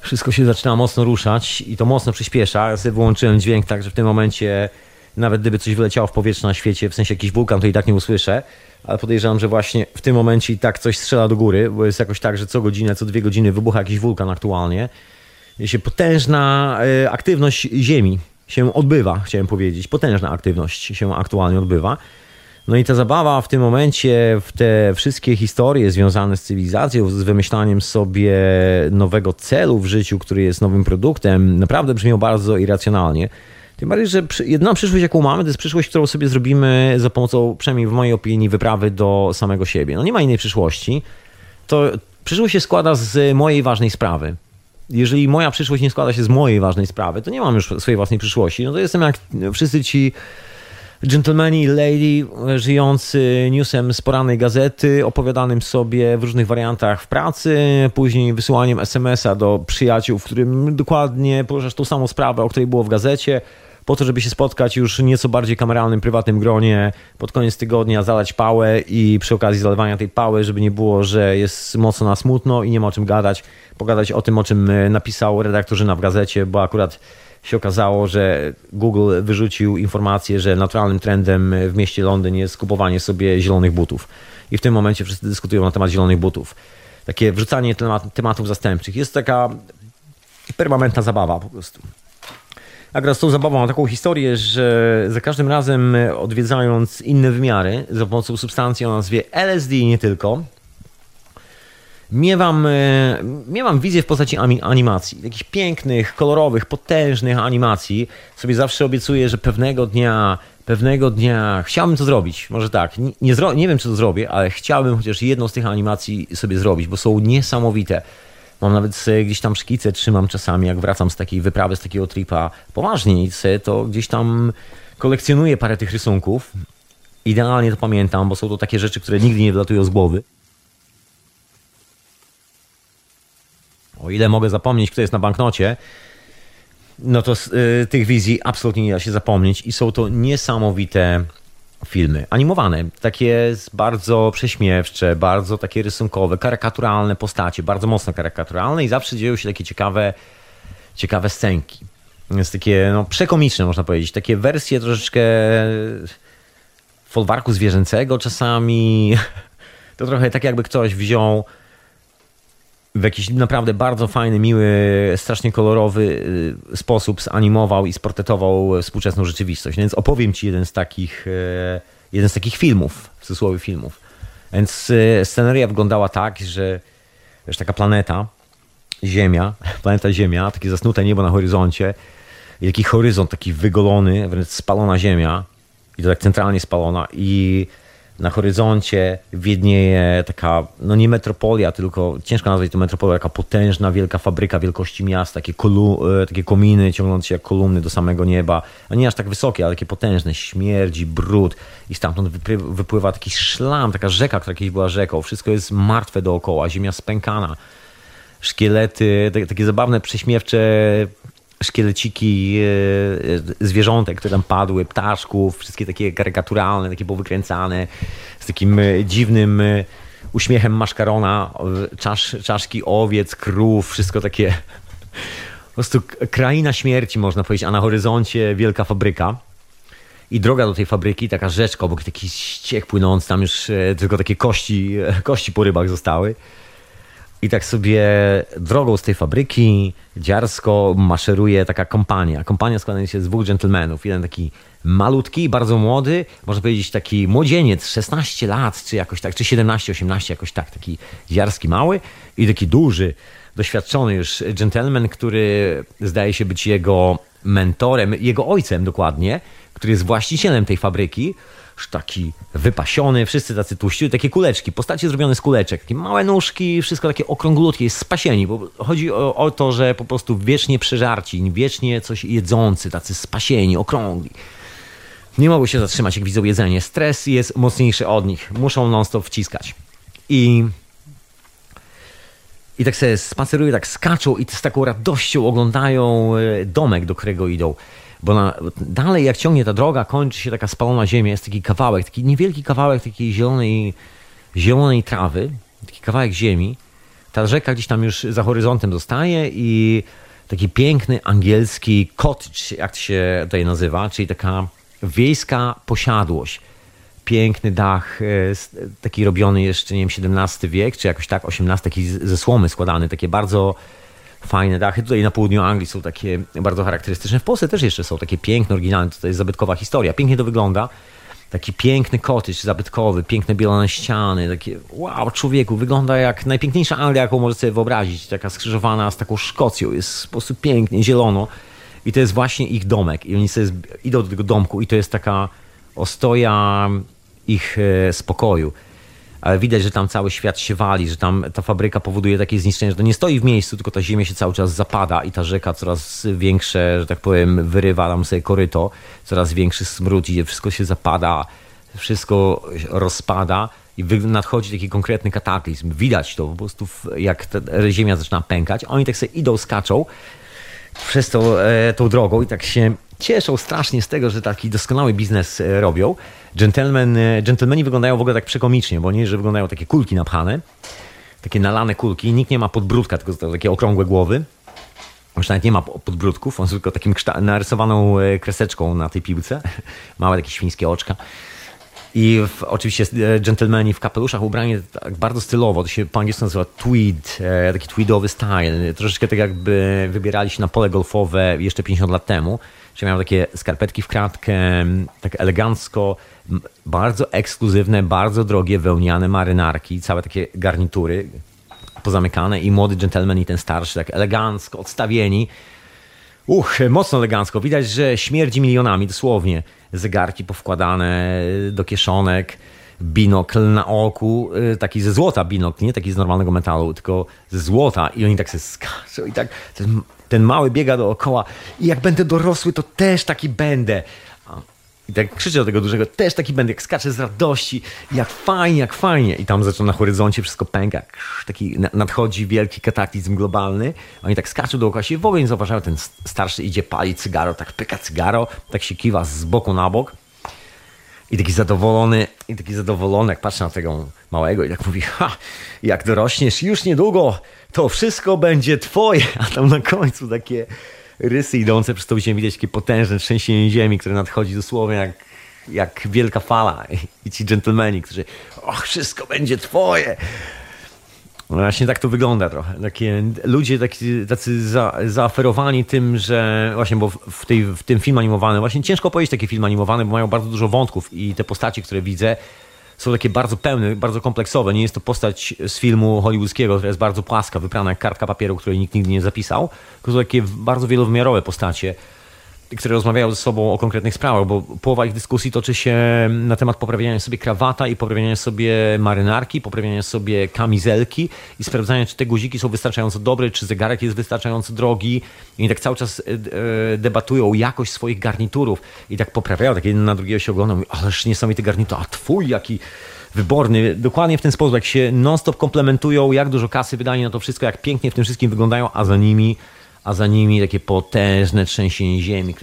Wszystko się zaczyna mocno ruszać i to mocno przyspiesza. Ja sobie wyłączyłem dźwięk tak, że w tym momencie nawet gdyby coś wyleciało w powietrze na świecie, w sensie jakiś wulkan, to i tak nie usłyszę. Ale podejrzewam, że właśnie w tym momencie i tak coś strzela do góry, bo jest jakoś tak, że co godzinę, co dwie godziny wybucha jakiś wulkan aktualnie. Się potężna e, aktywność Ziemi się odbywa, chciałem powiedzieć. Potężna aktywność się aktualnie odbywa. No i ta zabawa w tym momencie, w te wszystkie historie związane z cywilizacją, z wymyślaniem sobie nowego celu w życiu, który jest nowym produktem, naprawdę brzmią bardzo irracjonalnie. Tym bardziej, że jedna przyszłość, jaką mamy, to jest przyszłość, którą sobie zrobimy za pomocą, przynajmniej w mojej opinii, wyprawy do samego siebie. No nie ma innej przyszłości. To przyszłość się składa z mojej ważnej sprawy jeżeli moja przyszłość nie składa się z mojej ważnej sprawy, to nie mam już swojej własnej przyszłości. No to jestem jak wszyscy ci gentlemani i lady żyjący newsem z porannej gazety, opowiadanym sobie w różnych wariantach w pracy, później wysyłaniem SMS-a do przyjaciół, w którym dokładnie poruszasz tą samą sprawę, o której było w gazecie, po to, żeby się spotkać już nieco bardziej kameralnym, prywatnym gronie, pod koniec tygodnia zalać pałę i przy okazji zalewania tej pały, żeby nie było, że jest mocno na smutno i nie ma o czym gadać, pogadać o tym, o czym e, napisał redaktorzyna w gazecie, bo akurat się okazało, że Google wyrzucił informację, że naturalnym trendem w mieście Londyn jest kupowanie sobie zielonych butów. I w tym momencie wszyscy dyskutują na temat zielonych butów. Takie wrzucanie tematów zastępczych. Jest taka permanentna zabawa po prostu. Akurat z tą zabawą taką historię, że za każdym razem odwiedzając inne wymiary za pomocą substancji o nazwie LSD i nie tylko, miewam, e, miewam wizję w postaci animacji. Takich pięknych, kolorowych, potężnych animacji. Sobie zawsze obiecuję, że pewnego dnia, pewnego dnia chciałbym to zrobić. Może tak, nie, nie, nie wiem, czy to zrobię, ale chciałbym chociaż jedną z tych animacji sobie zrobić, bo są niesamowite. Mam nawet gdzieś tam szkice, trzymam czasami, jak wracam z takiej wyprawy, z takiego tripa poważniej, to gdzieś tam kolekcjonuję parę tych rysunków. Idealnie to pamiętam, bo są to takie rzeczy, które nigdy nie wylatują z głowy. O ile mogę zapomnieć, kto jest na banknocie, no to z y, tych wizji absolutnie nie da się zapomnieć i są to niesamowite filmy animowane, takie bardzo prześmiewcze, bardzo takie rysunkowe, karykaturalne postacie, bardzo mocno karykaturalne i zawsze dzieją się takie ciekawe, ciekawe scenki. Jest takie no, przekomiczne, można powiedzieć. Takie wersje troszeczkę folwarku zwierzęcego czasami. To trochę tak jakby ktoś wziął w jakiś naprawdę bardzo fajny, miły, strasznie kolorowy y, sposób zanimował i sportretował współczesną rzeczywistość. Więc opowiem Ci jeden z takich, e, jeden z takich filmów, w cudzysłowie filmów. Więc e, sceneria wyglądała tak, że wiesz, taka planeta, Ziemia, planeta Ziemia, takie zasnute niebo na horyzoncie i taki horyzont taki wygolony, wręcz spalona Ziemia i to tak centralnie spalona i na horyzoncie widnieje taka, no nie metropolia, tylko ciężko nazwać to metropolia, taka potężna, wielka fabryka wielkości miasta, takie, kolu, e, takie kominy ciągnące się jak kolumny do samego nieba, a nie aż tak wysokie, ale takie potężne, śmierdzi, brud. I stamtąd wypływa taki szlam, taka rzeka, która kiedyś była rzeką, wszystko jest martwe dookoła, ziemia spękana, szkielety, takie zabawne, prześmiewcze szkieleciki e, zwierzątek, które tam padły, ptaszków, wszystkie takie karykaturalne, takie powykręcane, z takim e, dziwnym e, uśmiechem maszkarona, czasz, czaszki owiec, krów, wszystko takie po prostu kraina śmierci można powiedzieć, a na horyzoncie wielka fabryka. I droga do tej fabryki, taka rzeczka, obok taki ściek płynący, tam już tylko takie kości, kości po rybach zostały. I tak sobie drogą z tej fabryki dziarsko maszeruje taka kompania. Kompania składa się z dwóch dżentelmenów. Jeden taki malutki, bardzo młody, można powiedzieć taki młodzieniec, 16 lat, czy jakoś tak, czy 17, 18, jakoś tak, taki dziarski mały i taki duży, doświadczony już dżentelmen, który zdaje się być jego mentorem, jego ojcem dokładnie, który jest właścicielem tej fabryki taki wypasiony, wszyscy tacy tłuści, takie kuleczki, postacie zrobione z kuleczek, takie małe nóżki, wszystko takie okrąglutkie, jest spasieni, bo chodzi o, o, to, że po prostu wiecznie przeżarci, wiecznie coś jedzący, tacy spasieni, okrągli. Nie mogą się zatrzymać, jak widzą jedzenie. Stres jest mocniejszy od nich. Muszą non-stop wciskać. I i tak sobie spacerują, tak skaczą i z taką radością oglądają e, domek, do którego idą. Bo na, dalej jak ciągnie ta droga, kończy się taka spalona ziemia, jest taki kawałek, taki niewielki kawałek takiej zielonej, zielonej trawy, taki kawałek ziemi. Ta rzeka gdzieś tam już za horyzontem zostaje i taki piękny angielski cottage, jak to się tutaj nazywa, czyli taka wiejska posiadłość. Piękny dach, e, taki robiony jeszcze, nie wiem, XVII wiek, czy jakoś tak, XVIII, taki ze słomy składany, takie bardzo fajne dachy. Tutaj na południu Anglii są takie bardzo charakterystyczne. W Polsce też jeszcze są takie piękne, oryginalne. To jest zabytkowa historia. Pięknie to wygląda. Taki piękny cottage zabytkowy, piękne bielone ściany, takie wow, człowieku, wygląda jak najpiękniejsza Anglia, jaką możesz sobie wyobrazić. Taka skrzyżowana z taką Szkocją, jest w sposób pięknie, zielono. I to jest właśnie ich domek. I oni sobie idą do tego domku i to jest taka ostoja ich e, spokoju widać, że tam cały świat się wali, że tam ta fabryka powoduje takie zniszczenie, że to nie stoi w miejscu, tylko ta ziemia się cały czas zapada i ta rzeka coraz większe, że tak powiem, wyrywa tam sobie koryto, coraz większy smród idzie, wszystko się zapada, wszystko rozpada i nadchodzi taki konkretny kataklizm. Widać to po prostu, jak ziemia zaczyna pękać. Oni tak sobie idą, skaczą przez tą, e, tą drogą i tak się cieszą strasznie z tego, że taki doskonały biznes e, robią. Gentlemen, e, gentlemani wyglądają w ogóle tak przekomicznie, bo nie, że wyglądają takie kulki napchane, takie nalane kulki. Nikt nie ma podbródka, tylko takie okrągłe głowy. Już nawet nie ma podbródków, on jest tylko takim narysowaną e, kreseczką na tej piłce. Małe takie świńskie oczka. I w, oczywiście dżentelmeni w kapeluszach ubrani tak bardzo stylowo, to się po angielsku nazywa tweed, taki tweedowy style. Troszeczkę tak jakby wybierali się na pole golfowe jeszcze 50 lat temu. Czyli miał takie skarpetki w kratkę, tak elegancko, bardzo ekskluzywne, bardzo drogie wełniane marynarki, całe takie garnitury pozamykane i młody gentleman i ten starszy tak elegancko odstawieni. Uch, mocno elegancko. Widać, że śmierdzi milionami, dosłownie. Zegarki powkładane do kieszonek, binokl na oku, y, taki ze złota binokl, nie taki z normalnego metalu, tylko ze złota i oni tak się skaczą i tak mały biega dookoła i jak będę dorosły, to też taki będę. I tak krzyczę do tego dużego, też taki będę, jak skaczę z radości, jak fajnie, jak fajnie. I tam zaczyna na horyzoncie wszystko pęka, taki nadchodzi wielki kataklizm globalny. Oni tak skaczą dookoła się w ogóle nie zauważają, ten starszy idzie pali cygaro, tak pyka cygaro, tak się kiwa z boku na bok. I taki zadowolony, i taki zadowolony, jak patrzę na tego małego i tak mówi, ha, jak dorośniesz już niedługo, to wszystko będzie twoje. A tam na końcu takie rysy idące przez to ziemię widać takie potężne trzęsienie ziemi, które nadchodzi dosłownie jak, jak wielka fala. I ci dżentelmeni, którzy, och, wszystko będzie twoje. No właśnie tak to wygląda trochę. Takie ludzie tacy, tacy za, zaaferowani tym, że właśnie, bo w, tej, w tym film animowany, właśnie ciężko powiedzieć taki film animowany, bo mają bardzo dużo wątków i te postaci, które widzę, są takie bardzo pełne, bardzo kompleksowe. Nie jest to postać z filmu hollywoodzkiego, która jest bardzo płaska, wyprana jak kartka papieru, której nikt nigdy nie zapisał. Tylko są takie bardzo wielowymiarowe postacie. Które rozmawiają ze sobą o konkretnych sprawach, bo połowa ich dyskusji toczy się na temat poprawiania sobie krawata i poprawiania sobie marynarki, poprawiania sobie kamizelki i sprawdzania, czy te guziki są wystarczająco dobre, czy zegarek jest wystarczająco drogi. I tak cały czas e, debatują jakość swoich garniturów i tak poprawiają, tak jeden na drugiego się mówią, ależ niesamowity garnitur, a twój jaki wyborny. Dokładnie w ten sposób, jak się non-stop komplementują, jak dużo kasy wydali na to wszystko, jak pięknie w tym wszystkim wyglądają, a za nimi a za nimi takie potężne trzęsienie ziemi,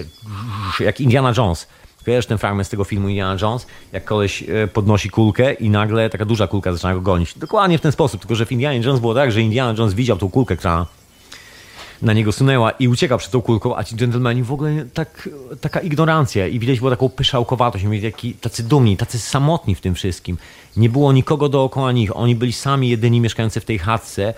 jak Indiana Jones. Kojarzysz ten fragment z tego filmu Indiana Jones? Jak koleś e, podnosi kulkę i nagle taka duża kulka zaczyna go gonić. Dokładnie w ten sposób, tylko że w Indiana Jones było tak, że Indiana Jones widział tą kulkę, która na niego sunęła i uciekał przed tą kulką, a ci dżentelmeni w ogóle tak, taka ignorancja i widać było taką pyszałkowatość, taki, tacy dumni, tacy samotni w tym wszystkim. Nie było nikogo dookoła nich, oni byli sami jedyni mieszkający w tej chatce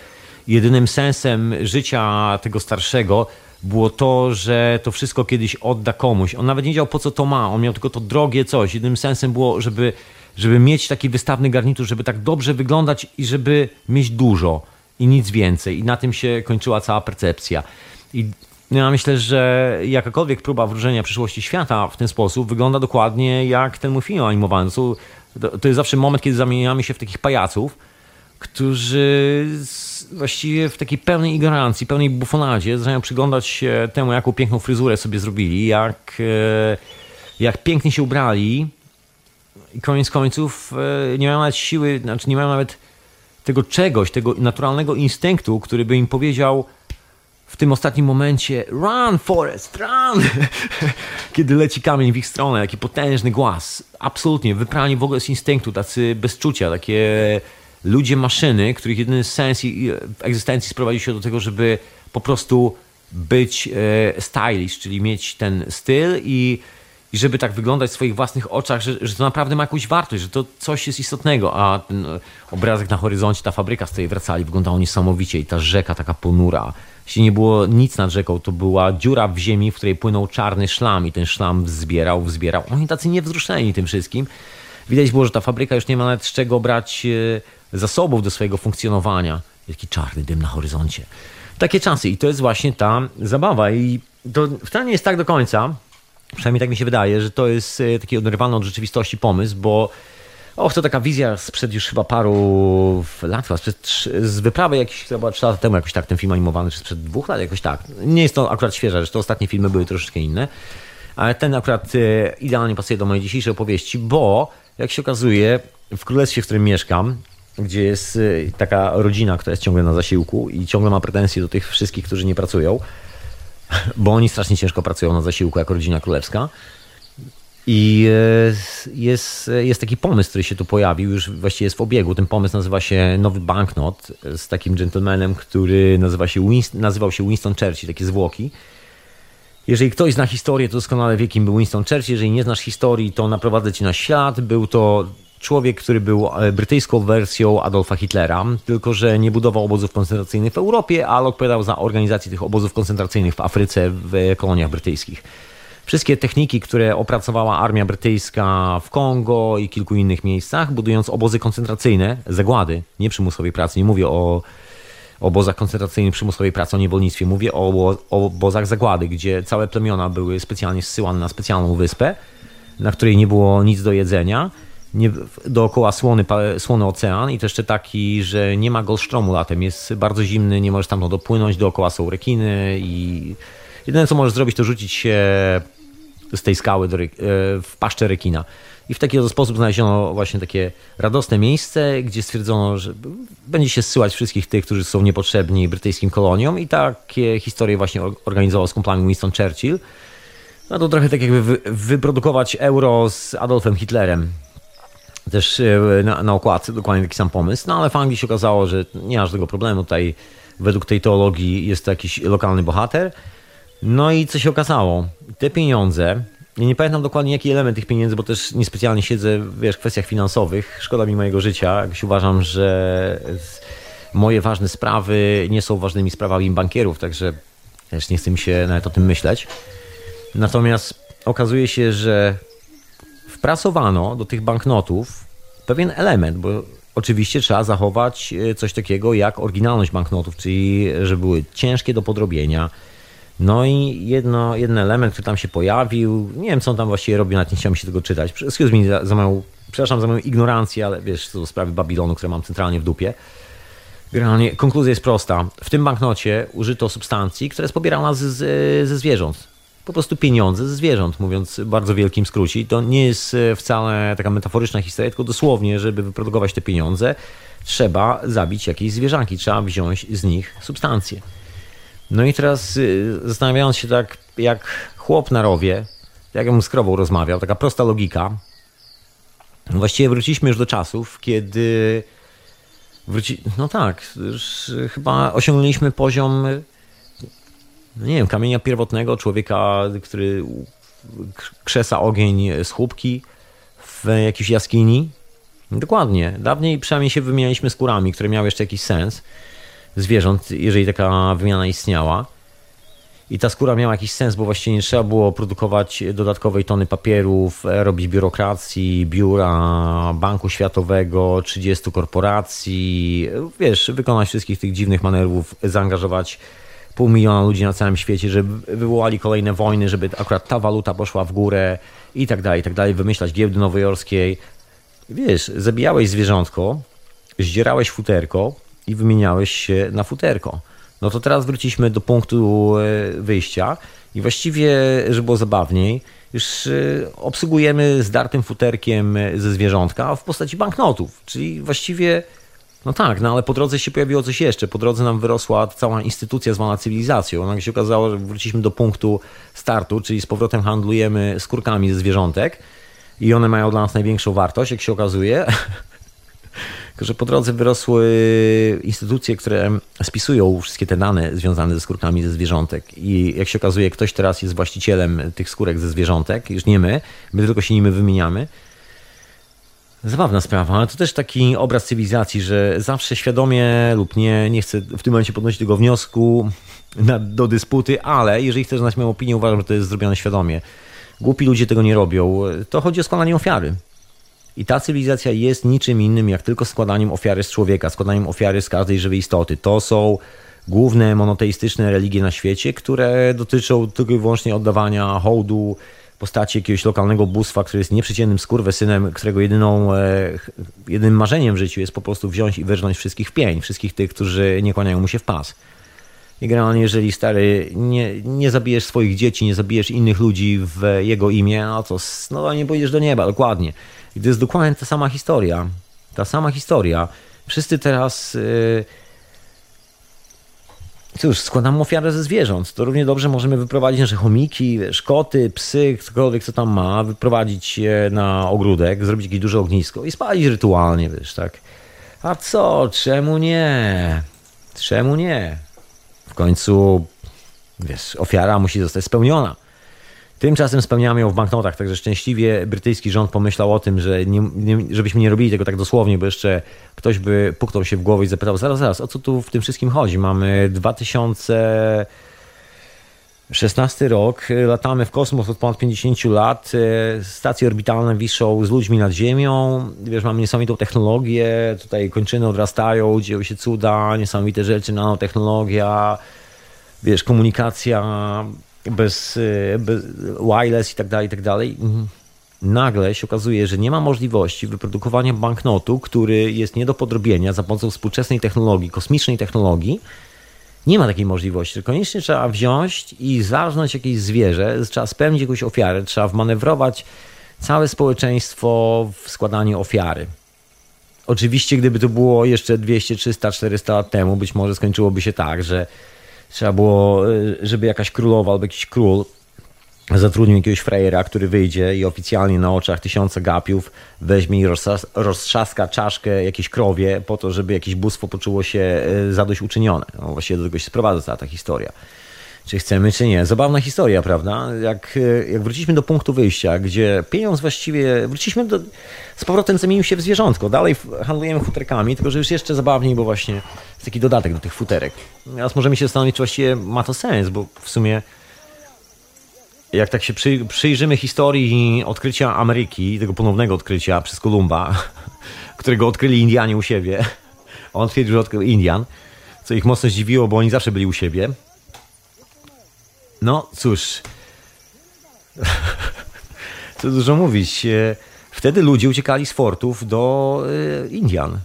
jedynym sensem życia tego starszego było to, że to wszystko kiedyś odda komuś. On nawet nie wiedział po co to ma, on miał tylko to drogie coś. Jedynym sensem było, żeby, żeby mieć taki wystawny garnitur, żeby tak dobrze wyglądać i żeby mieć dużo i nic więcej. I na tym się kończyła cała percepcja. I ja myślę, że jakakolwiek próba wróżenia przyszłości świata w ten sposób wygląda dokładnie jak ten mój film animowany. To, to jest zawsze moment, kiedy zamieniamy się w takich pajaców, którzy właściwie w takiej pełnej ignorancji, pełnej bufonadzie zaczynają przyglądać się temu, jaką piękną fryzurę sobie zrobili, jak, e, jak pięknie się ubrali i koniec końców e, nie mają nawet siły, znaczy nie mają nawet tego czegoś, tego naturalnego instynktu, który by im powiedział w tym ostatnim momencie run Forest, run! Kiedy leci kamień w ich stronę, jaki potężny głaz. Absolutnie, wyprani w ogóle z instynktu, tacy bezczucia, takie ludzie maszyny, których jedyny sens egzystencji sprowadził się do tego, żeby po prostu być e, stylish, czyli mieć ten styl i, i żeby tak wyglądać w swoich własnych oczach, że, że to naprawdę ma jakąś wartość, że to coś jest istotnego, a ten e, obrazek na horyzoncie, ta fabryka, z której wracali, wyglądało niesamowicie i ta rzeka taka ponura. Jeśli nie było nic nad rzeką, to była dziura w ziemi, w której płynął czarny szlam i ten szlam wzbierał, wzbierał. Oni tacy niewzruszeni tym wszystkim. Widać było, że ta fabryka już nie ma nawet z czego brać e, zasobów do swojego funkcjonowania. Taki czarny dym na horyzoncie. Takie czasy i to jest właśnie ta zabawa i to wcale nie jest tak do końca, przynajmniej tak mi się wydaje, że to jest e, taki oderwany od rzeczywistości pomysł, bo Och, to taka wizja sprzed już chyba paru lat, sprzed, z wyprawy jakieś chyba trzy lata temu, jakoś tak ten film animowany, czy sprzed dwóch lat, jakoś tak. Nie jest to akurat świeże, że to ostatnie filmy były troszeczkę inne, ale ten akurat e, idealnie pasuje do mojej dzisiejszej opowieści, bo jak się okazuje, w królestwie, w którym mieszkam, gdzie jest y, taka rodzina, która jest ciągle na zasiłku i ciągle ma pretensje do tych wszystkich, którzy nie pracują, bo oni strasznie ciężko pracują na zasiłku jako rodzina królewska. I y, jest, jest taki pomysł, który się tu pojawił, już właściwie jest w obiegu. Ten pomysł nazywa się Nowy Banknot z takim gentlemanem, który nazywa się Winston, nazywał się Winston Churchill, takie zwłoki. Jeżeli ktoś zna historię, to doskonale wie, kim był Winston Churchill. Jeżeli nie znasz historii, to naprowadzę cię na świat. Był to człowiek, który był e, brytyjską wersją Adolfa Hitlera, tylko że nie budował obozów koncentracyjnych w Europie, ale odpowiadał za organizację tych obozów koncentracyjnych w Afryce, w koloniach brytyjskich. Wszystkie techniki, które opracowała armia brytyjska w Kongo i kilku innych miejscach, budując obozy koncentracyjne, zagłady, nie przymusowej pracy, nie mówię o obozach koncentracyjnych przymusowej pracy, o niewolnictwie, mówię o obozach zagłady, gdzie całe plemiona były specjalnie zsyłane na specjalną wyspę, na której nie było nic do jedzenia nie, dookoła słony, słony ocean i to jeszcze taki, że nie ma golsztromu latem, jest bardzo zimny, nie możesz tam dopłynąć, dookoła są rekiny i jedyne co możesz zrobić to rzucić się z tej skały do, e, w paszczę rekina. I w taki oto sposób znaleziono właśnie takie radosne miejsce, gdzie stwierdzono, że będzie się zsyłać wszystkich tych, którzy są niepotrzebni brytyjskim koloniom i takie historie właśnie organizował z kumplami Winston Churchill. No to trochę tak jakby wy, wyprodukować euro z Adolfem Hitlerem też e, na, na okładce dokładnie taki sam pomysł, no ale w Anglii się okazało, że nie ma żadnego problemu. Tutaj według tej teologii jest to jakiś lokalny bohater. No i co się okazało? Te pieniądze, ja nie pamiętam dokładnie jaki element tych pieniędzy, bo też niespecjalnie siedzę wiesz, w kwestiach finansowych. Szkoda mi mojego życia. Jakoś uważam, że moje ważne sprawy nie są ważnymi sprawami bankierów, także też nie chcę mi się nawet o tym myśleć. Natomiast okazuje się, że wprasowano do tych banknotów pewien element, bo oczywiście trzeba zachować e, coś takiego jak oryginalność banknotów, czyli że były ciężkie do podrobienia, No i jedno, jeden element, który tam się pojawił, nie wiem co on tam właściwie robił, nawet nie chciałem się tego czytać. Excuse me za, za moją, przepraszam za moją ignorancję, ale wiesz, to sprawy Babilonu, które mam centralnie w dupie. Generalnie konkluzja jest prosta. W tym banknocie użyto substancji, która jest pobierana z, z, ze zwierząt. Po prostu pieniądze ze zwierząt, mówiąc bardzo wielkim skrócie. To nie jest e, wcale taka metaforyczna historia, tylko dosłownie, żeby wyprodukować te pieniądze, trzeba zabić jakieś zwierzanki, trzeba wziąć z nich substancje. No i teraz y, zastanawiając się tak, jak chłop na rowie, jak ja mu z krową rozmawiał, taka prosta logika. Właściwie wróciliśmy już do czasów, kiedy wróci... No tak, chyba osiągnęliśmy poziom nie wiem, kamienia pierwotnego, człowieka, który krzesa ogień z w jakiejś jaskini. Dokładnie. Dawniej przynajmniej się wymienialiśmy skórami, które miały jeszcze jakiś sens zwierząt, jeżeli taka wymiana istniała. I ta skóra miała jakiś sens, bo właściwie nie trzeba było produkować dodatkowej tony papierów, robić biurokracji, biura Banku Światowego, 30 korporacji, wiesz, wykonać wszystkich tych dziwnych manewrów, zaangażować pół miliona ludzi na całym świecie, żeby wywołali kolejne wojny, żeby akurat ta waluta poszła w górę i tak dalej, i tak dalej, wymyślać giełdy nowojorskiej. Wiesz, zabijałeś zwierzątko, zdzierałeś futerko, i wymieniałeś się na futerko. No to teraz wróciliśmy do punktu e, wyjścia i właściwie, żeby było zabawniej, już e, obsługujemy zdartym futerkiem ze zwierzątka w postaci banknotów, czyli właściwie no tak, no ale po drodze się pojawiło coś jeszcze. Po drodze nam wyrosła cała instytucja zwana cywilizacją. Nagle się okazało, że wróciliśmy do punktu startu, czyli z powrotem handlujemy skórkami ze zwierzątek i one mają dla nas największą wartość, jak się okazuje. Tylko, że po drodze wyrosły instytucje, które spisują wszystkie te dane związane ze skórkami ze zwierzątek. I jak się okazuje, ktoś teraz jest właścicielem tych skórek ze zwierzątek, już nie my, my tylko się nimi wymieniamy. Zabawna sprawa, ale to też taki obraz cywilizacji, że zawsze świadomie lub nie, nie chcę w tym momencie podnosić tego wniosku na, do dysputy, ale jeżeli chcesz znać moją opinię, uważam, że to jest zrobione świadomie. Głupi ludzie tego nie robią. To chodzi o składanie ofiary. I ta cywilizacja jest niczym innym jak tylko składaniem ofiary z człowieka, składaniem ofiary z każdej żywej istoty. To są główne monoteistyczne religie na świecie, które dotyczą tylko i wyłącznie oddawania hołdu postaci jakiegoś lokalnego bóstwa, który jest nieprzeciętnym skurwysynem, którego jedyną, e, jedynym marzeniem w życiu jest po prostu wziąć i wyrżnąć wszystkich w pień, wszystkich tych, którzy nie kłaniają mu się w pas. I generalnie, jeżeli stary nie, nie zabijesz swoich dzieci, nie zabijesz innych ludzi w jego imię, no to no, nie pójdziesz do nieba, dokładnie. I to jest dokładnie ta sama historia. Ta sama historia. Wszyscy teraz. Yy... Cóż, składamy ofiarę ze zwierząt. To równie dobrze możemy wyprowadzić nasze chomiki, wiesz, koty, psy, ktokolwiek co tam ma, wyprowadzić je na ogródek, zrobić jakieś duże ognisko i spalić rytualnie, wiesz, tak. A co? Czemu nie? Czemu nie? W końcu, wiesz, ofiara musi zostać spełniona. Tymczasem spełniamy ją w banknotach, także szczęśliwie brytyjski rząd pomyślał o tym, że nie, nie, żebyśmy nie robili tego tak dosłownie, bo jeszcze ktoś by puknął się w głowę i zapytał, zaraz, zaraz, o co tu w tym wszystkim chodzi? Mamy 2016 rok, latamy w kosmos od ponad 50 lat, e, stacje orbitalne wiszą z ludźmi nad Ziemią, wiesz, mamy niesamowitą technologię, tutaj kończyny odrastają, dzieją się cuda, niesamowite rzeczy, nanotechnologia, wiesz, komunikacja bez, y, bez wireless i tak dalej, i tak dalej. Mhm. Nagle się okazuje, że nie ma możliwości wyprodukowania banknotu, który jest nie do podrobienia za pomocą współczesnej technologii, kosmicznej technologii. Nie ma takiej możliwości. Koniecznie trzeba wziąć i zarżnąć jakieś zwierzę, trzeba spełnić jakąś ofiarę, trzeba wmanewrować całe społeczeństwo w składanie ofiary. Oczywiście, gdyby to było jeszcze 200, 300, 400 lat temu, być może skończyłoby się tak, że Trzeba było, y, żeby jakaś królowa albo jakiś król zatrudnił jakiegoś frejera, który wyjdzie i oficjalnie na oczach tysiąca gapiów weźmie i roztrzaska czaszkę jakiejś krowie po to, żeby jakieś bóstwo poczuło się y, zadośćuczynione. No właściwie do tego się sprowadza cała ta historia. Czy chcemy, czy nie. Zabawna historia, prawda? Jak, y, jak wróciliśmy do punktu wyjścia, gdzie pieniądz właściwie... Wróciliśmy do... Z powrotem zamienił się w zwierzątko. Dalej handlujemy futerkami, tylko że już jeszcze zabawniej, bo właśnie jest taki dodatek do tych futerek. Teraz możemy się zastanowić, czy właściwie ma to sens, bo w sumie jak tak się przy, przyjrzymy historii odkrycia Ameryki, tego ponownego odkrycia przez Kolumba, którego odkryli Indianie u siebie, on twierdził, że odkrył Indian, co ich mocno zdziwiło, bo oni zawsze byli u siebie. No cóż, co dużo mówić. E, wtedy ludzie uciekali z fortów do e, Indian.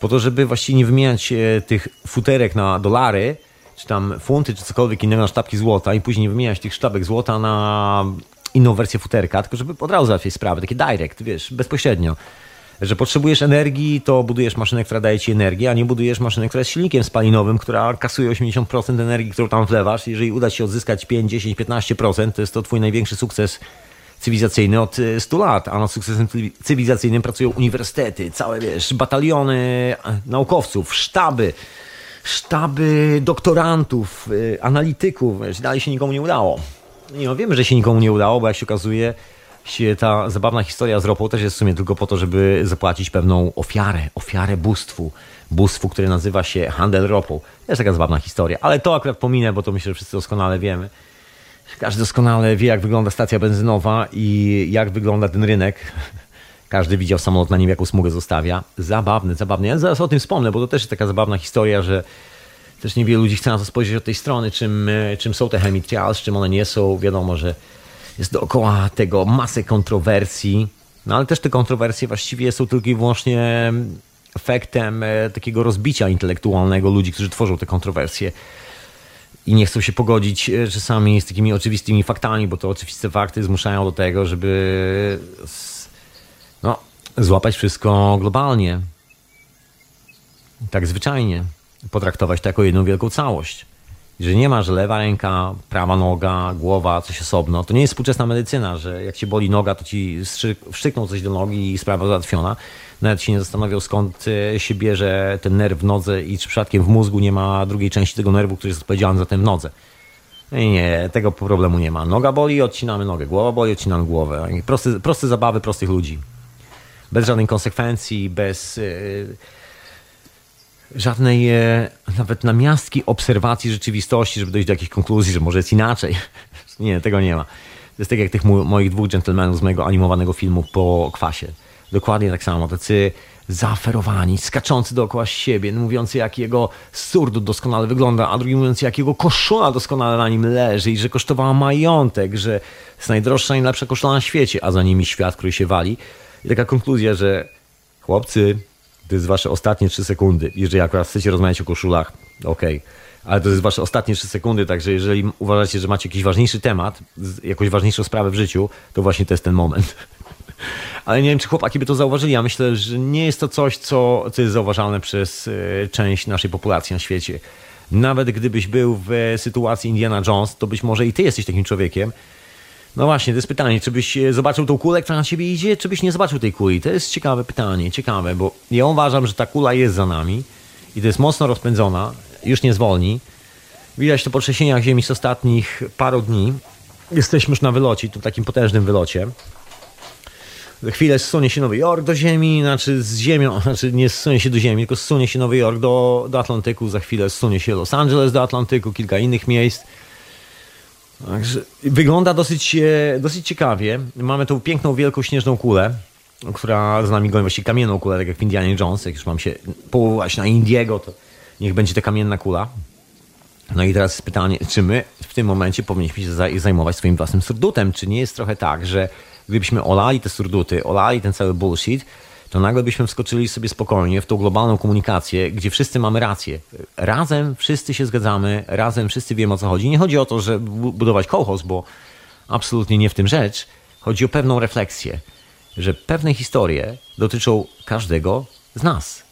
Po to, żeby właściwie nie wymieniać e, tych futerek na dolary, czy tam funty, czy cokolwiek innego na sztabki złota i później nie wymieniać tych sztabek złota na inną wersję futerka, tylko żeby od razu załatwić sprawy, takie direct, wiesz, bezpośrednio. Że potrzebujesz energii, to budujesz maszynę, która daje ci energię, a nie budujesz maszynę, która jest silnikiem spalinowym, która kasuje 80% energii, którą tam wlewasz. Jeżeli uda ci się odzyskać 5, 10, 15%, to jest to twój największy sukces cywilizacyjny od 100 e, lat, a nad sukcesem cywilizacyjnym pracują uniwersytety, całe wiesz, bataliony naukowców, sztaby, sztaby doktorantów, e, analityków, wiesz, dalej się nikomu nie udało. No wiemy, że się nikomu nie udało, bo jak się okazuje, ta zabawna historia z ropą też jest w sumie tylko po to, żeby zapłacić pewną ofiarę, ofiarę bóstwu. Bóstwu, które nazywa się handel ropą. To jest taka zabawna historia, ale to akurat pominę, bo to myślę, że wszyscy doskonale wiemy. Każdy doskonale wie, jak wygląda stacja benzynowa i jak wygląda ten rynek. Każdy widział samolot na nim, jaką smugę zostawia. Zabawny, zabawny. Ja zaraz o tym wspomnę, bo to też jest taka zabawna historia, że też niewielu ludzi chce na to spojrzeć od tej strony, czym, e, czym są te chemicals, czym one nie są. Wiadomo, że jest dookoła tego masę kontrowersji, no ale też te kontrowersje właściwie są tylko i wyłącznie efektem e, takiego rozbicia intelektualnego ludzi, którzy tworzą te kontrowersje i nie chcą się pogodzić e, czasami z takimi oczywistymi faktami, bo to oczywiste fakty zmuszają do tego, żeby no, złapać wszystko globalnie. Tak zwyczajnie. Potraktować to jako jedną wielką całość. Że nie ma, że lewa ręka, prawa noga, głowa, coś osobno. To nie jest współczesna medycyna, że jak cię boli noga, to ci wszczykną coś do nogi i sprawa załatwiona nawet się nie zastanawiał skąd e, się bierze ten nerw w nodze i czy przypadkiem w mózgu nie ma drugiej części tego nerwu, który jest odpowiedzialny za ten w nodze. Nie, nie, tego problemu nie ma. Noga boli, odcinamy nogę. Głowa boli, odcinamy głowę. Proste, proste zabawy prostych ludzi. Bez żadnej konsekwencji, bez yy, żadnej yy, nawet namiastki obserwacji rzeczywistości, żeby dojść do jakiejś konkluzji, że może jest inaczej. nie, tego nie ma. To jest tak jak tych moich dwóch dżentelmenów z mojego animowanego filmu po kwasie. Dokładnie tak samo. Tacy zaaferowani, skaczący dookoła siebie, mówiący jak jego surdut doskonale wygląda, a drugi mówiący jak jego koszula doskonale na nim leży i że kosztowała majątek, że jest najdroższa, najlepsza koszula na świecie, a za nimi świat, który się wali. I taka konkluzja, że chłopcy, to jest wasze ostatnie trzy sekundy. Jeżeli akurat chcecie rozmawiać o koszulach, okej. Okay. Ale to jest wasze ostatnie trzy sekundy, także jeżeli uważacie, że macie jakiś ważniejszy temat, jakąś ważniejszą sprawę w życiu, to właśnie to jest ten moment. ale nie wiem, czy chłopaki by to zauważyli. Ja myślę, że nie jest to coś, co, co jest zauważalne przez e, część naszej populacji na świecie. Nawet gdybyś był w sytuacji Indiana Jones, to być może i ty jesteś takim człowiekiem. No właśnie, to jest pytanie, czy byś e, zobaczył tą kulę, która na ciebie idzie, czy byś nie zobaczył tej kuli? To jest ciekawe pytanie, ciekawe, bo ja uważam, że ta kula jest za nami i to jest mocno rozpędzona, już nie zwolni. Widać to po trzęsieniach ziemi z ostatnich paru dni. Jesteśmy już na wylocie, tu takim potężnym wylocie. Za chwilę zsunie się Nowy Jork do ziemi, znaczy z ziemią, znaczy nie zsunie się do ziemi, tylko zsunie się Nowy Jork do, do Atlantyku, za chwilę zsunie się Los Angeles do Atlantyku, kilka innych miejsc. Także wygląda dosyć, e, dosyć ciekawie. Mamy tą piękną, wielką, śnieżną kulę, która z nami goni, właściwie kamienną kulę, tak jak w Indianie Jones. Jak już mam się powołać na Indiego, to niech będzie ta kamienna kula. No i teraz pytanie, czy my w tym momencie powinniśmy się zajmować swoim własnym surdutem? Czy nie jest trochę tak, że gdybyśmy olali te surduty, olali ten cały bullshit, to nagle byśmy wskoczyli sobie spokojnie w tą globalną komunikację, gdzie wszyscy mamy rację. Razem wszyscy się zgadzamy, razem wszyscy wiemy o co chodzi. Nie chodzi o to, że budować kołchoz, bo absolutnie nie w tym rzecz. Chodzi o pewną refleksję, że pewne historie dotyczą każdego z nas.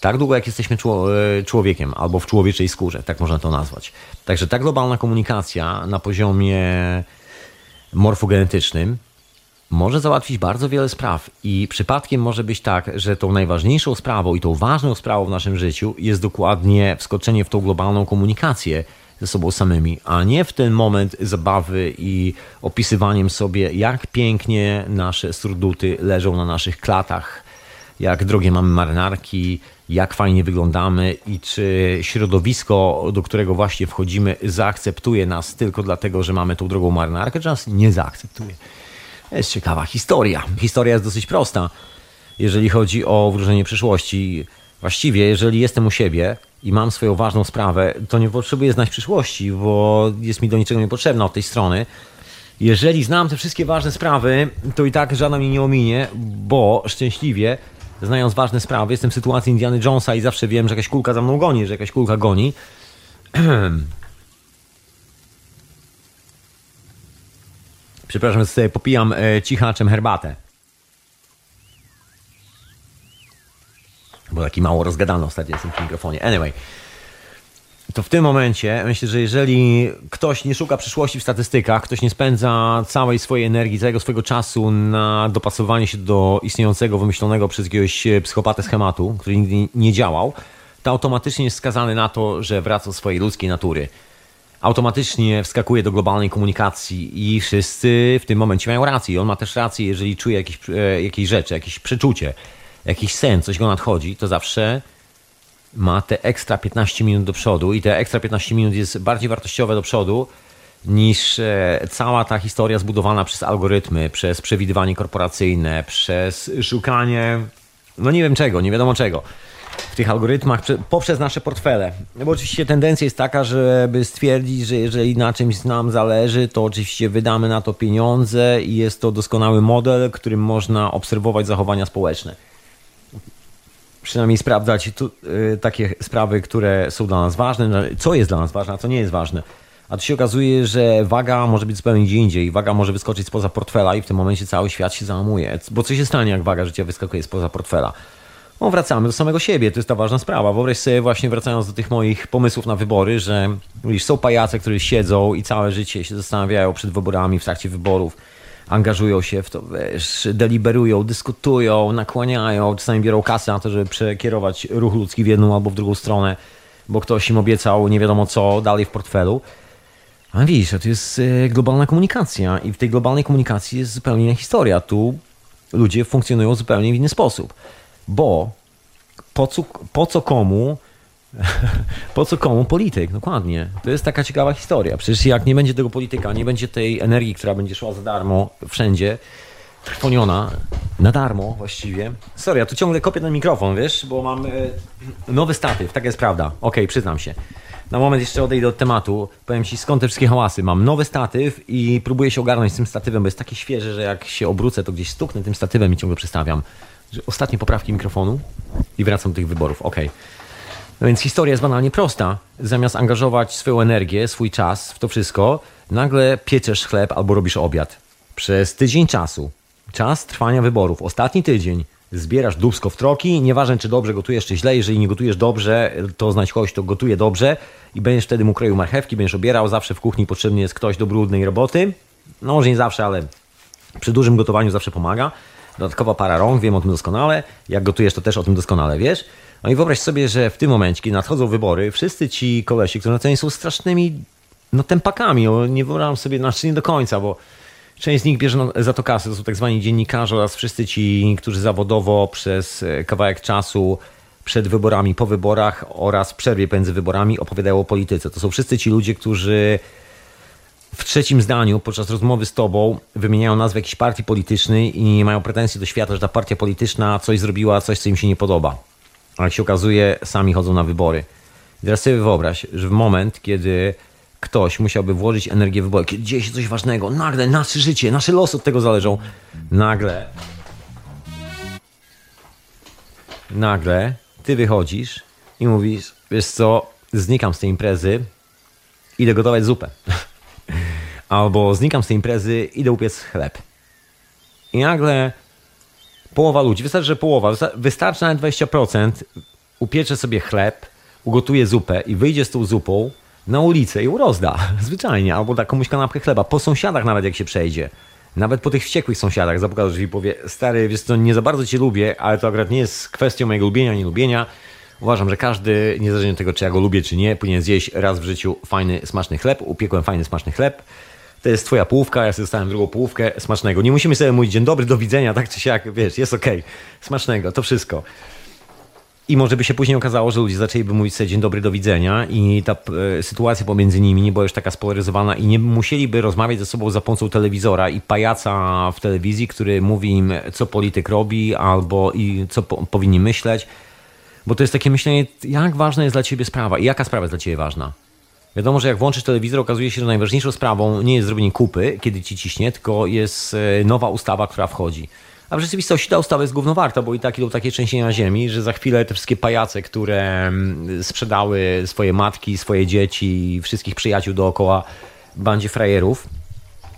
Tak długo jak jesteśmy e, człowiekiem, albo w człowieczej skórze, tak można to nazwać. Także ta globalna komunikacja na poziomie morfogenetycznym może załatwić bardzo wiele spraw i przypadkiem może być tak, że tą najważniejszą sprawą i tą ważną sprawą w naszym życiu jest dokładnie wskoczenie w tą globalną komunikację ze sobą samymi, a nie w ten moment zabawy i opisywaniem sobie, jak pięknie nasze surduty leżą na naszych klatach, jak drogie mamy marynarki, jak fajnie wyglądamy i czy środowisko, do którego właśnie wchodzimy, zaakceptuje nas tylko dlatego, że mamy tą drogą marynarkę, czy nas nie zaakceptuje. Jest ciekawa historia. Historia jest dosyć prosta. Jeżeli chodzi o wróżenie przyszłości, Właściwie, jeżeli jestem u siebie i mam swoją ważną sprawę, to nie potrzebuję znać przyszłości, bo jest mi do niczego niepotrzebna od tej strony. Jeżeli znam te wszystkie ważne sprawy, to i tak żadna mnie nie ominie, bo szczęśliwie, znając ważne sprawy, jestem w sytuacji Indiana Jonesa i zawsze wiem, że jakaś kulka za mną goni, że jakaś kulka goni. Przepraszam, sobie popijam e, cichaczem herbatę. Bo taki mało rozgadany ostatnio jestem przy mikrofonie. Anyway. To w tym momencie myślę, że jeżeli ktoś nie szuka przyszłości w statystykach, ktoś nie spędza całej swojej energii, całego swojego czasu na dopasowanie się do istniejącego, wymyślonego przez jakiegoś psychopatę schematu, który nigdy nie działał, to automatycznie jest skazany na to, że wraca do swojej ludzkiej natury. Automatycznie wskakuje do globalnej komunikacji i wszyscy w tym momencie mają rację. On ma też rację, jeżeli czuje jakieś, e, jakieś rzeczy, jakieś przeczucie jakiś sen, coś go nadchodzi, to zawsze ma te ekstra 15 minut do przodu i te ekstra 15 minut jest bardziej wartościowe do przodu niż e, cała ta historia zbudowana przez algorytmy, przez przewidywanie korporacyjne, przez szukanie, no nie wiem czego, nie wiadomo czego w tych algorytmach poprzez nasze portfele. No bo oczywiście tendencja jest taka, żeby stwierdzić, że jeżeli na czymś nam zależy, to oczywiście wydamy na to pieniądze i jest to doskonały model, którym można obserwować zachowania społeczne przynajmniej sprawdzać tu, y, takie sprawy, które są dla nas ważne, no, co jest dla nas ważne, a co nie jest ważne. A tu się okazuje, że waga może być zupełnie gdzie indziej. Waga może wyskoczyć spoza portfela i w tym momencie cały świat się załamuje. Bo co się stanie, jak waga życia wyskakuje spoza portfela? No, wracamy do samego siebie, to jest ta ważna sprawa. Wyobraź sobie właśnie wracając do tych moich pomysłów na wybory, że widzisz, są pajace, które siedzą i całe życie się zastanawiają przed wyborami, w trakcie wyborów angażują się w to, wiesz, deliberują, dyskutują, nakłaniają, czasami biorą kasę na to, żeby przekierować ruch ludzki w jedną albo w drugą stronę, bo ktoś im obiecał nie wiadomo co dalej w portfelu. A widzisz, to jest e, globalna komunikacja i w tej globalnej komunikacji jest zupełnie inna historia. Tu ludzie funkcjonują zupełnie w inny sposób, bo po co, po co komu po co komu polityk? Dokładnie. To jest taka ciekawa historia. Przecież jak nie będzie tego polityka, nie będzie tej energii, która będzie szła za darmo wszędzie, trwoniona, na darmo właściwie. Sorry, ja tu ciągle kopię ten mikrofon, wiesz, bo mam e, nowy statyw, taka jest prawda. Okej, okay, przyznam się. Na moment jeszcze odejdę od tematu. Powiem Ci skąd te wszystkie hałasy. Mam nowy statyw i próbuję się ogarnąć z tym statywem, bo jest taki świeży, że jak się obrócę, to gdzieś stuknę tym statywem i ciągle przestawiam. Ostatnie poprawki mikrofonu i wracam do tych wyborów. Okay. No więc historia jest banalnie prosta. Zamiast angażować swoją energię, swój czas w to wszystko, nagle pieczesz chleb albo robisz obiad. Przez tydzień czasu. Czas trwania wyborów. Ostatni tydzień. Zbierasz dubsko w troki, nieważne czy dobrze gotujesz, czy źle. Jeżeli nie gotujesz dobrze, to znać kogoś, kto gotuje dobrze i będziesz wtedy mu kroił marchewki, będziesz obierał. Zawsze w kuchni potrzebny jest ktoś do brudnej roboty. No może nie zawsze, ale przy dużym gotowaniu zawsze pomaga. Dodatkowa para rąk, wiem o tym doskonale. Jak gotujesz, to też o tym doskonale wiesz. No i wyobraź sobie, że w tym momencie, kiedy nadchodzą wybory, wszyscy ci kolesi, którzy na cenie są strasznymi no, tempakami, o, nie wyobrażam sobie, znaczy nie do końca, bo część z nich bierze za to kasę, to są tak zwani dziennikarze oraz wszyscy ci, którzy zawodowo przez e, kawałek czasu przed wyborami, po wyborach oraz w przerwie między wyborami opowiadają o polityce. To są wszyscy ci ludzie, którzy w trzecim zdaniu podczas rozmowy z tobą wymieniają nazwę jakiejś partii politycznej i mają pretensje do świata, że ta partia polityczna coś zrobiła, coś, co im się nie podoba. A jak się okazuje, sami chodzą na wybory. I teraz sobie wyobraź, że w moment, kiedy ktoś musiałby włożyć energię w wybory, kiedy dzieje się coś ważnego, nagle nasze życie, nasze losy od tego zależą, nagle nagle ty wychodzisz i mówisz, wiesz co, znikam z tej imprezy, idę gotować zupę. Albo znikam z tej imprezy, idę upiec chleb. I nagle połowa ludzi, wystarczy, że połowa, wystarczy nawet 20%, upiecze sobie chleb, ugotuje zupę i wyjdzie z tą zupą na ulicę i ją rozda, zwyczajnie, albo da komuś kanapkę chleba, po sąsiadach nawet jak się przejdzie. Nawet po tych wściekłych sąsiadach zapuka drzwi i powie, stary, wiesz co, nie za bardzo cię lubię, ale to akurat nie jest kwestią mojego lubienia, nie lubienia. Uważam, że każdy, niezależnie od tego, czy ja go lubię, czy nie, powinien zjeść raz w życiu fajny, smaczny chleb. Upiekłem fajny, smaczny chleb to jest twoja połówka, ja sobie dostałem drugą połówkę, smacznego. Nie musimy sobie mówić dzień dobry, do widzenia, tak czy siak, wiesz, jest okej, okay. smacznego, to wszystko. I może by się później okazało, że ludzie zaczęliby mówić sobie dzień dobry, do widzenia i ta e, sytuacja pomiędzy nimi nie była już taka spolaryzowana i nie musieliby rozmawiać ze sobą za pomocą telewizora i pajaca w telewizji, który mówi im, co polityk robi albo i co po, powinni myśleć Bo to jest takie myślenie, jak ważna jest dla ciebie sprawa i jaka sprawa jest dla ciebie ważna. Wiadomo, że jak włączysz telewizor, okazuje się, że najważniejszą sprawą nie jest zrobienie kupy, kiedy ci ciśnie, tylko jest e, nowa ustawa, która wchodzi. A w rzeczywistości ta ustawa jest głównowarta, bo i tak idą takie trzęsienia ziemi, że za chwilę te wszystkie pajace, które mm, sprzedały swoje matki, swoje dzieci, wszystkich przyjaciół dookoła bandzie frajerów,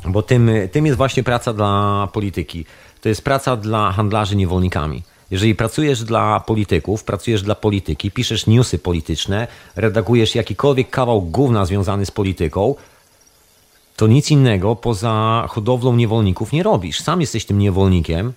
bo tym, tym jest właśnie praca dla polityki. To jest praca dla handlarzy niewolnikami. Jeżeli pracujesz dla polityków, pracujesz dla polityki, piszesz newsy polityczne, redagujesz jakikolwiek kawał gówna związany z polityką, to nic innego poza hodowlą niewolników nie robisz. Sam jesteś tym niewolnikiem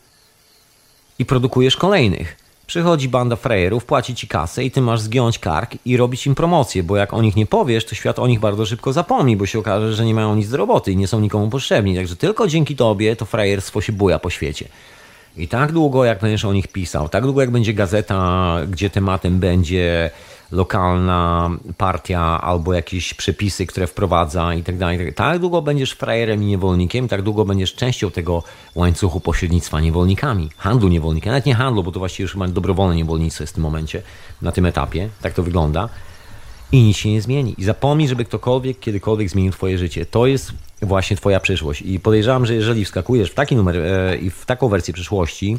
i produkujesz kolejnych. Przychodzi banda frajerów, płaci ci kasę i ty masz zgiąć kark i robić im promocję, bo jak o nich nie powiesz, to świat o nich bardzo szybko zapomni, bo się okaże, że nie mają nic do roboty i nie są nikomu potrzebni. Także tylko dzięki tobie to frajerstwo się buja po świecie. I tak długo, jak będziesz o nich pisał, tak długo, jak będzie gazeta, gdzie tematem będzie lokalna partia albo jakieś przepisy, które wprowadza i tak dalej. Tak długo będziesz frajerem i niewolnikiem, tak długo będziesz częścią tego łańcuchu pośrednictwa niewolnikami, handlu niewolnikiem, nawet nie handlu, bo to właściwie już chyba dobrowolne niewolnictwo jest w tym momencie, na tym etapie, tak to wygląda. I nic się nie zmieni. I zapomnij, żeby ktokolwiek kiedykolwiek zmienił twoje życie. To jest właśnie twoja przyszłość. I podejrzewam, że jeżeli wskakujesz w taki numer e, i w taką wersję przyszłości,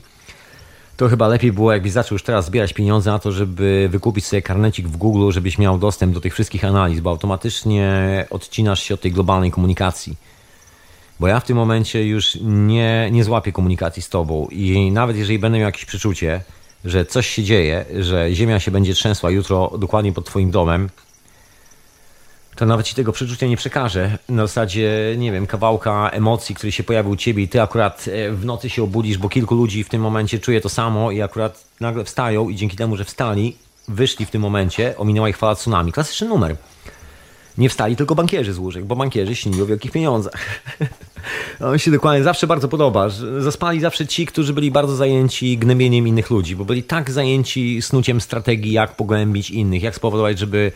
to chyba lepiej było, jakbyś zaczął już teraz zbierać pieniądze na to, żeby wykupić sobie karnecik w Google, żebyś miał dostęp do tych wszystkich analiz, bo automatycznie odcinasz się od tej globalnej komunikacji. Bo ja w tym momencie już nie, nie złapię komunikacji z tobą i nawet jeżeli będę miał jakieś przeczucie, że coś się dzieje, że Ziemia się będzie trzęsła jutro dokładnie pod twoim domem, to nawet ci tego przeczucia nie przekażę. Na zasadzie, nie wiem, kawałka emocji, który się pojawił u ciebie i ty akurat e, w nocy się obudzisz, bo kilku ludzi w tym momencie czuje to samo i akurat nagle wstają i dzięki temu, że wstali, wyszli w tym momencie, ominęła ich fala tsunami. Klasyczny numer. Nie wstali tylko bankierzy z łóżek, bo bankierzy śnią o wielkich pieniądzach. On się dokładnie zawsze bardzo podoba. Zaspali zawsze ci, którzy byli bardzo zajęci gnębieniem innych ludzi, bo byli tak zajęci snuciem strategii, jak pogłębić innych, jak spowodować, żeby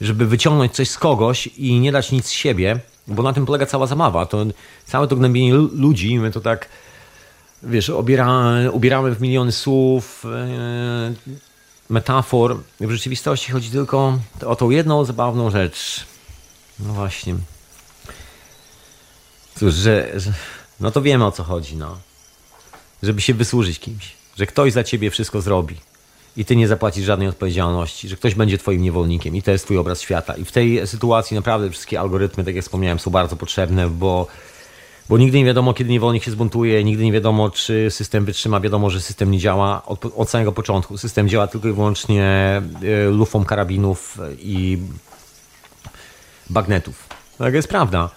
żeby wyciągnąć coś z kogoś i nie dać nic z siebie, bo na tym polega cała zabawa. To całe to gnębienie ludzi, my to tak, wiesz, ubieramy w miliony słów, yy, metafor. W rzeczywistości chodzi tylko o tą jedną zabawną rzecz. No właśnie. Cóż, że, że no to wiemy o co chodzi, no. Żeby się wysłużyć kimś, że ktoś za ciebie wszystko zrobi i ty nie zapłacisz żadnej odpowiedzialności, że ktoś będzie twoim niewolnikiem i to jest twój obraz świata. I w tej sytuacji naprawdę wszystkie algorytmy, tak jak wspomniałem, są bardzo potrzebne, bo, bo nigdy nie wiadomo, kiedy niewolnik się zbuntuje, nigdy nie wiadomo, czy system wytrzyma. Wiadomo, że system nie działa od, od samego początku. System działa tylko i wyłącznie e, lufą karabinów i bagnetów. Tak jest prawda.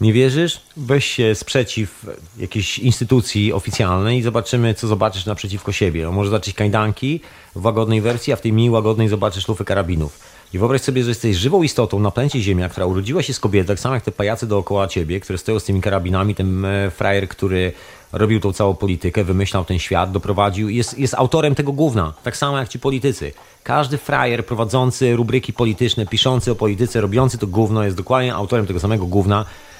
Nie wierzysz? Weź się sprzeciw jakiejś instytucji oficjalnej i zobaczymy, co zobaczysz naprzeciwko siebie. może zobaczyć kajdanki w łagodnej wersji, a w tej mniej łagodnej zobaczysz lufy karabinów. I wyobraź sobie, że jesteś żywą istotą na planecie Ziemia, która urodziła się z kobiety, tak samo jak te pajacy dookoła ciebie, które stoją z tymi karabinami, ten e, frajer, który robił tą całą politykę, wymyślał ten świat, doprowadził, jest, jest autorem tego gówna, tak samo jak ci politycy. Każdy frajer prowadzący rubryki polityczne, piszący o polityce, robiący to gówno jest dokładnie autorem tego samego gówna, E,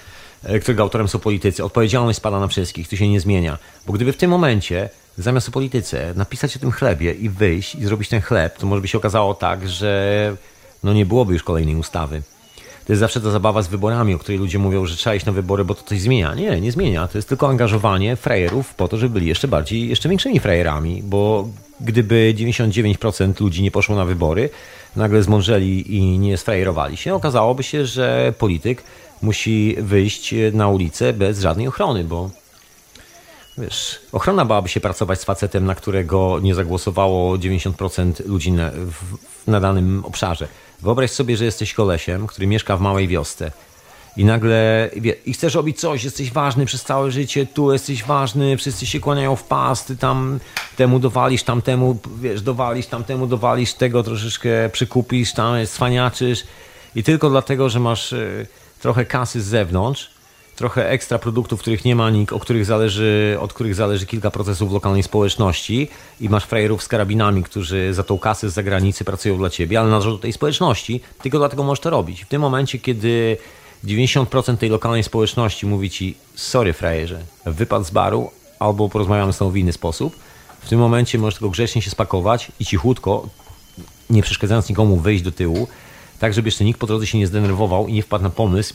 którego autorem są politycy. Odpowiedzialność spada na wszystkich, to się nie zmienia. Bo gdyby w tym momencie zamiast o polityce napisać o tym chlebie i wyjść i zrobić ten chleb, to może by się okazało tak, że no nie byłoby już kolejnej ustawy. To jest zawsze ta zabawa z wyborami, o której ludzie mówią, że trzeba iść na wybory, bo to coś zmienia. Nie, nie zmienia. To jest tylko angażowanie frajerów po to, żeby byli jeszcze bardziej, jeszcze większymi frajerami, bo gdyby 99% ludzi nie poszło na wybory, nagle zmążeli i nie sfrajerowali się, okazałoby się, że polityk musi wyjść na ulicę bez żadnej ochrony, bo wiesz, ochrona bałaby się pracować z facetem, na którego nie zagłosowało 90% ludzi na, w, na danym obszarze. Wyobraź sobie, że jesteś kolesiem, który mieszka w małej wiosce i nagle wie, i chcesz robić coś, jesteś ważny przez całe życie, tu jesteś ważny, wszyscy się kłaniają w pas, ty tam temu dowalisz, tamtemu, wiesz, dowalisz, tamtemu dowalisz, tego troszeczkę przykupisz, tam cwaniaczysz i tylko dlatego, że masz e, trochę kasy z zewnątrz, trochę ekstra produktów, których nie ma nikt, o których zależy, od których zależy kilka procesów lokalnej społeczności i masz frajerów z karabinami, którzy za tą kasę z zagranicy pracują dla ciebie, ale należą do tej społeczności, tylko dlatego możesz to robić. W tym momencie, kiedy 90% tej lokalnej społeczności mówi ci sorry frajerze, wypad z baru albo porozmawiamy z tobą w inny sposób, W tym momencie możesz tylko grzecznie się spakować i cichutko, nie przeszkadzając nikomu, wejść do tyłu, tak żeby jeszcze nikt po drodze się nie zdenerwował i nie wpadł na pomysł,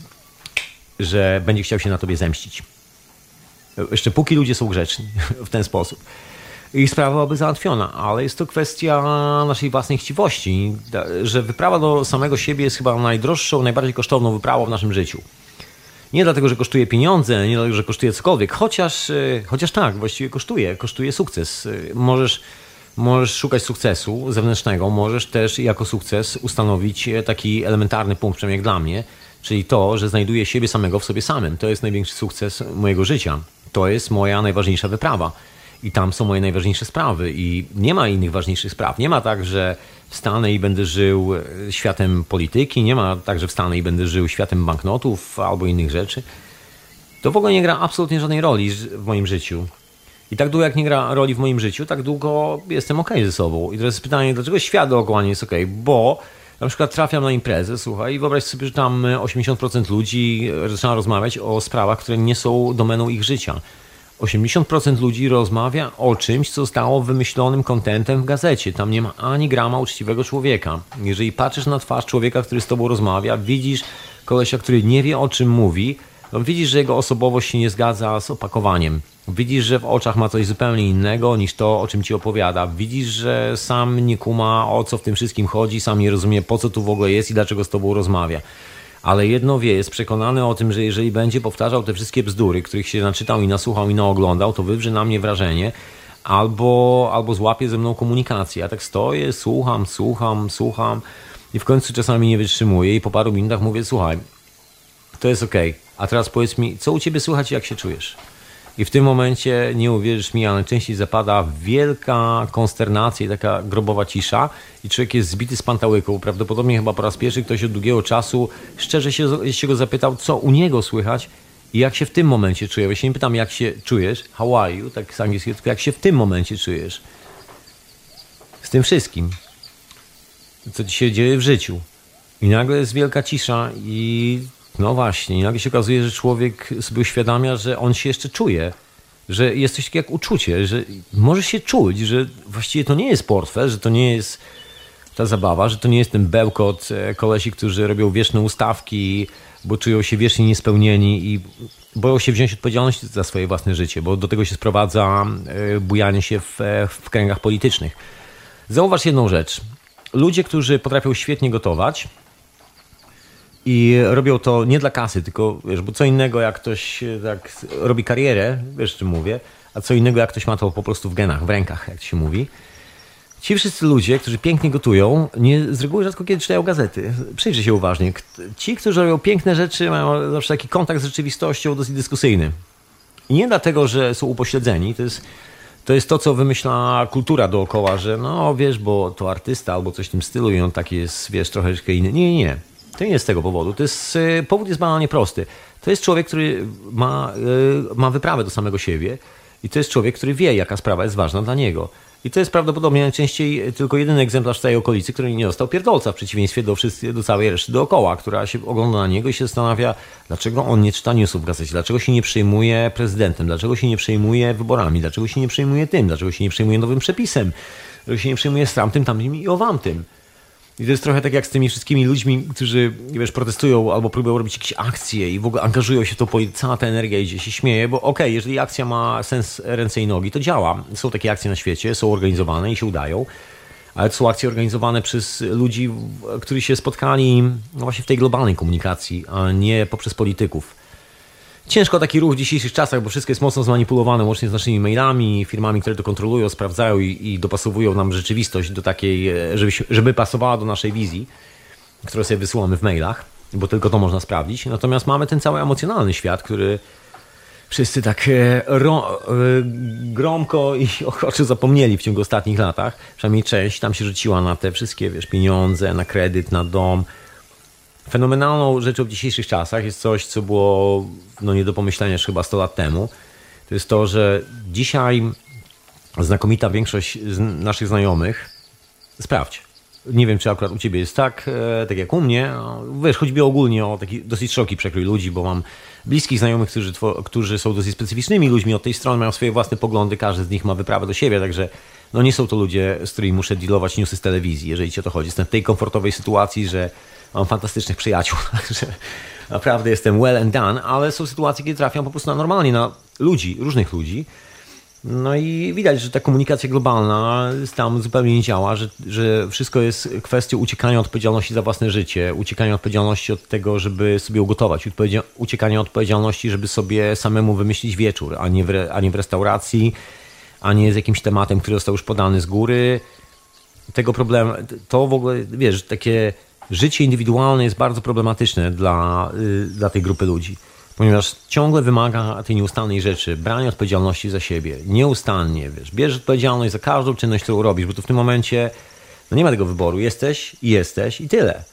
że będzie chciał się na tobie zemścić. Jeszcze póki ludzie są grzeczni w ten sposób. I sprawa byłaby załatwiona, ale jest to kwestia naszej własnej chciwości, że wyprawa do samego siebie jest chyba najdroższą, najbardziej kosztowną wyprawą w naszym życiu. Nie dlatego, że kosztuje pieniądze, nie dlatego, że kosztuje cokolwiek, chociaż, e, chociaż tak, właściwie kosztuje, kosztuje sukces. E, możesz, możesz szukać sukcesu zewnętrznego, możesz też jako sukces ustanowić e, taki elementarny punkt, przynajmniej dla mnie, czyli to, że znajduję siebie samego w sobie samym. To jest największy sukces mojego życia. To jest moja najważniejsza wyprawa. I tam są moje najważniejsze sprawy. I nie ma innych ważniejszych spraw. Nie ma tak, że wstanę i będę żył e, światem polityki, nie ma tak, że wstanę i będę żył światem banknotów albo innych rzeczy. To w ogóle nie gra absolutnie żadnej roli w moim życiu. I tak długo jak nie gra roli w moim życiu, tak długo jestem ok ze sobą. I teraz jest pytanie, dlaczego świat dookoła nie jest ok? Bo na przykład trafiam na imprezę, słuchaj, i wyobraź sobie, że tam 80% ludzi zaczyna rozmawiać o sprawach, które nie są domeną ich życia. 80% ludzi rozmawia o czymś, co zostało wymyślonym kontentem w gazecie. Tam nie ma ani grama uczciwego człowieka. Jeżeli patrzysz na twarz człowieka, który z tobą rozmawia, widzisz kolesia, który nie wie o czym mówi, no widzisz, że jego osobowość się nie zgadza z opakowaniem. Widzisz, że w oczach ma coś zupełnie innego niż to, o czym ci opowiada. Widzisz, że sam nie kuma o co w tym wszystkim chodzi, sam nie rozumie po co tu w ogóle jest i dlaczego z tobą rozmawia ale jedno wie, jest przekonany o tym, że jeżeli będzie powtarzał te wszystkie bzdury, których się naczytał i nasłuchał i naoglądał, to wywrze na mnie wrażenie, albo, albo złapie ze mną komunikację. Ja tak stoję, słucham, słucham, słucham i w końcu czasami nie wytrzymuję i po paru minutach mówię, słuchaj, to jest ok, a teraz powiedz mi, co u ciebie słychać i jak się czujesz? I w tym momencie, nie uwierzysz mi, ale najczęściej zapada wielka konsternacja i taka grobowa cisza i człowiek jest zbity z pantałyku. Prawdopodobnie chyba po raz pierwszy ktoś od długiego czasu szczerze się, się go zapytał, co u niego słychać i jak się w tym momencie czuje. Ja nie pytam, jak się czujesz, how are you, tak z tylko jak się w tym momencie czujesz. Z tym wszystkim, co ci się dzieje w życiu. I nagle jest wielka cisza i no właśnie, i nagle się okazuje, że człowiek sobie uświadamia, że on się jeszcze czuje, że jest coś takiego jak uczucie, że może się czuć, że właściwie to nie jest portfel, że to nie jest ta zabawa, że to nie jest ten bełkot e, kolesi, którzy robią wieczne ustawki, bo czują się wiecznie niespełnieni i boją się wziąć odpowiedzialność za swoje własne życie, bo do tego się sprowadza e, bujanie się w, e, w kręgach politycznych. Zauważ jedną rzecz. Ludzie, którzy potrafią świetnie gotować, i robią to nie dla kasy, tylko wiesz, bo co innego jak ktoś tak robi karierę, wiesz czym mówię, a co innego jak ktoś ma to po prostu w genach, w rękach, jak się mówi. Ci wszyscy ludzie, którzy pięknie gotują, nie, z reguły rzadko kiedy czytają gazety. Przyjrzyj się uważnie. Ci, którzy robią piękne rzeczy, mają zawsze taki kontakt z rzeczywistością dosyć dyskusyjny. I nie dlatego, że są upośledzeni, to jest, to jest to, co wymyśla kultura dookoła, że no wiesz, bo to artysta albo coś w tym stylu i on taki jest, wiesz, troszeczkę inny. Nie, nie, nie. To nie jest z tego powodu. To jest, e, powód jest banalnie prosty. To jest człowiek, który ma, e, ma wyprawę do samego siebie i to jest człowiek, który wie, jaka sprawa jest ważna dla niego. I to jest prawdopodobnie najczęściej tylko jeden egzemplarz w tej okolicy, który nie dostał pierdolca, w przeciwieństwie do, do całej reszty dookoła, która się ogląda na niego i się zastanawia, dlaczego on nie czyta newsów w gazecie, dlaczego się nie przejmuje prezydentem, dlaczego się nie przejmuje wyborami, dlaczego się nie przejmuje tym, dlaczego się nie przejmuje nowym przepisem, dlaczego się nie przejmuje z tamtym, tamtym i owamtym. I to jest trochę tak jak z tymi wszystkimi ludźmi, którzy wiesz, protestują albo próbują robić jakieś akcje i w ogóle angażują się w to, cała ta energia idzie, się śmieje, bo okej, okay, jeżeli akcja ma sens ręce i nogi, to działa. Są takie akcje na świecie, są organizowane i się udają, ale to są akcje organizowane przez ludzi, którzy się spotkali no właśnie w tej globalnej komunikacji, a nie poprzez polityków. Ciężko taki ruch w dzisiejszych czasach, bo wszystko jest mocno zmanipulowane, łącznie z naszymi mailami, firmami, które to kontrolują, sprawdzają i, i dopasowują nam rzeczywistość do takiej, e, żeby, żeby pasowała do naszej wizji, którą sobie wysyłamy w mailach, bo tylko to można sprawdzić. Natomiast mamy ten cały emocjonalny świat, który wszyscy tak e, ro, e, gromko i ochoczo zapomnieli w ciągu ostatnich latach. Przynajmniej część tam się rzuciła na te wszystkie wiesz, pieniądze, na kredyt, na dom, Fenomenalną rzeczą w dzisiejszych czasach jest coś, co było no, nie do pomyślenia już chyba 100 lat temu. To jest to, że dzisiaj znakomita większość naszych znajomych, sprawdź, Nie wiem, czy akurat u ciebie jest tak, e, tak jak u mnie. Wiesz, chodzi mi ogólnie o taki dosyć szeroki przekrój ludzi, bo mam bliskich znajomych, którzy, którzy są dosyć specyficznymi ludźmi od tej strony, mają swoje własne poglądy, każdy z nich ma wyprawę do siebie, także no nie są to ludzie, z którymi muszę dealować newsy z telewizji, jeżeli ci o to chodzi. Jestem w tej komfortowej sytuacji, że mam fantastycznych przyjaciół, także naprawdę jestem well and done, ale są sytuacje, kiedy trafiam po prostu na normalnie, na ludzi, różnych ludzi, no i widać, że ta komunikacja globalna tam zupełnie nie działa, że, że wszystko jest kwestią uciekania odpowiedzialności za własne życie, uciekania odpowiedzialności od tego, żeby sobie ugotować, uciekania odpowiedzialności, żeby sobie samemu wymyślić wieczór, a nie w, a nie w restauracji, a nie z jakimś tematem, który został już podany z góry. Tego problemu, to w ogóle, wiesz, takie życie indywidualne jest bardzo problematyczne dla, y, dla tej grupy ludzi ponieważ ciągle wymaga tej nieustannej rzeczy, brania odpowiedzialności za siebie, nieustannie, wiesz, bierz odpowiedzialność za każdą czynność, którą robisz, bo tu w tym momencie no nie ma tego wyboru, jesteś i jesteś i tyle.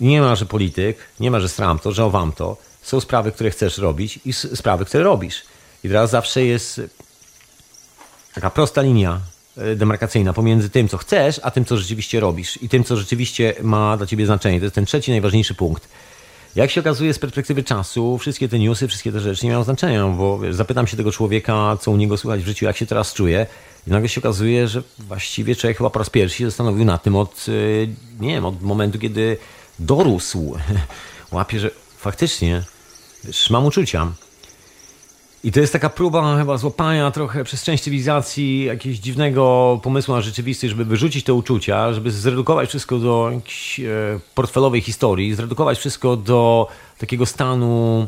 Nie ma, że polityk, nie ma, że stram to, że owam to, są sprawy, które chcesz robić i sprawy, które robisz. I teraz zawsze jest taka prosta linia demarkacyjna pomiędzy tym, co chcesz, a tym, co rzeczywiście robisz i tym, co rzeczywiście ma dla ciebie znaczenie. To jest ten trzeci, najważniejszy punkt. Jak się okazuje z perspektywy czasu, wszystkie te newsy, wszystkie te rzeczy nie mają znaczenia, bo wiesz, zapytam się tego człowieka, co u niego słychać w życiu, jak się teraz czuje i nagle się okazuje, że właściwie człowiek chyba po raz pierwszy się zastanowił na tym od, y, nie wiem, od momentu, kiedy dorósł. Łapie, że faktycznie, wiesz, mam uczucia. I to jest taka próba chyba złapania trochę przez część cywilizacji jakiegoś dziwnego pomysłu na rzeczywistość, żeby wyrzucić te uczucia, żeby zredukować wszystko do jakiejś e, portfelowej historii, zredukować wszystko do takiego stanu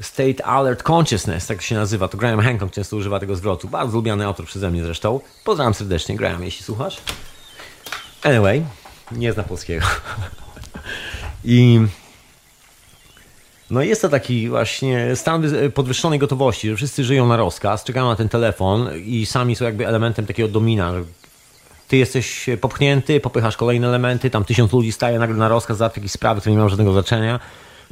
state alert consciousness, tak się nazywa. To Graham Hancock często używa tego zwrotu. Bardzo lubiany autor przeze mnie zresztą. Pozdrawiam serdecznie, Graham, jeśli słuchasz. Anyway, nie zna polskiego. I no jest to taki właśnie stan podwyższonej gotowości, że wszyscy żyją na rozkaz, czekają na ten telefon i sami są jakby elementem takiego domina. Ty jesteś popchnięty, popychasz kolejne elementy, tam tysiąc ludzi staje nagle na rozkaz za jakieś sprawy, które nie mają żadnego znaczenia.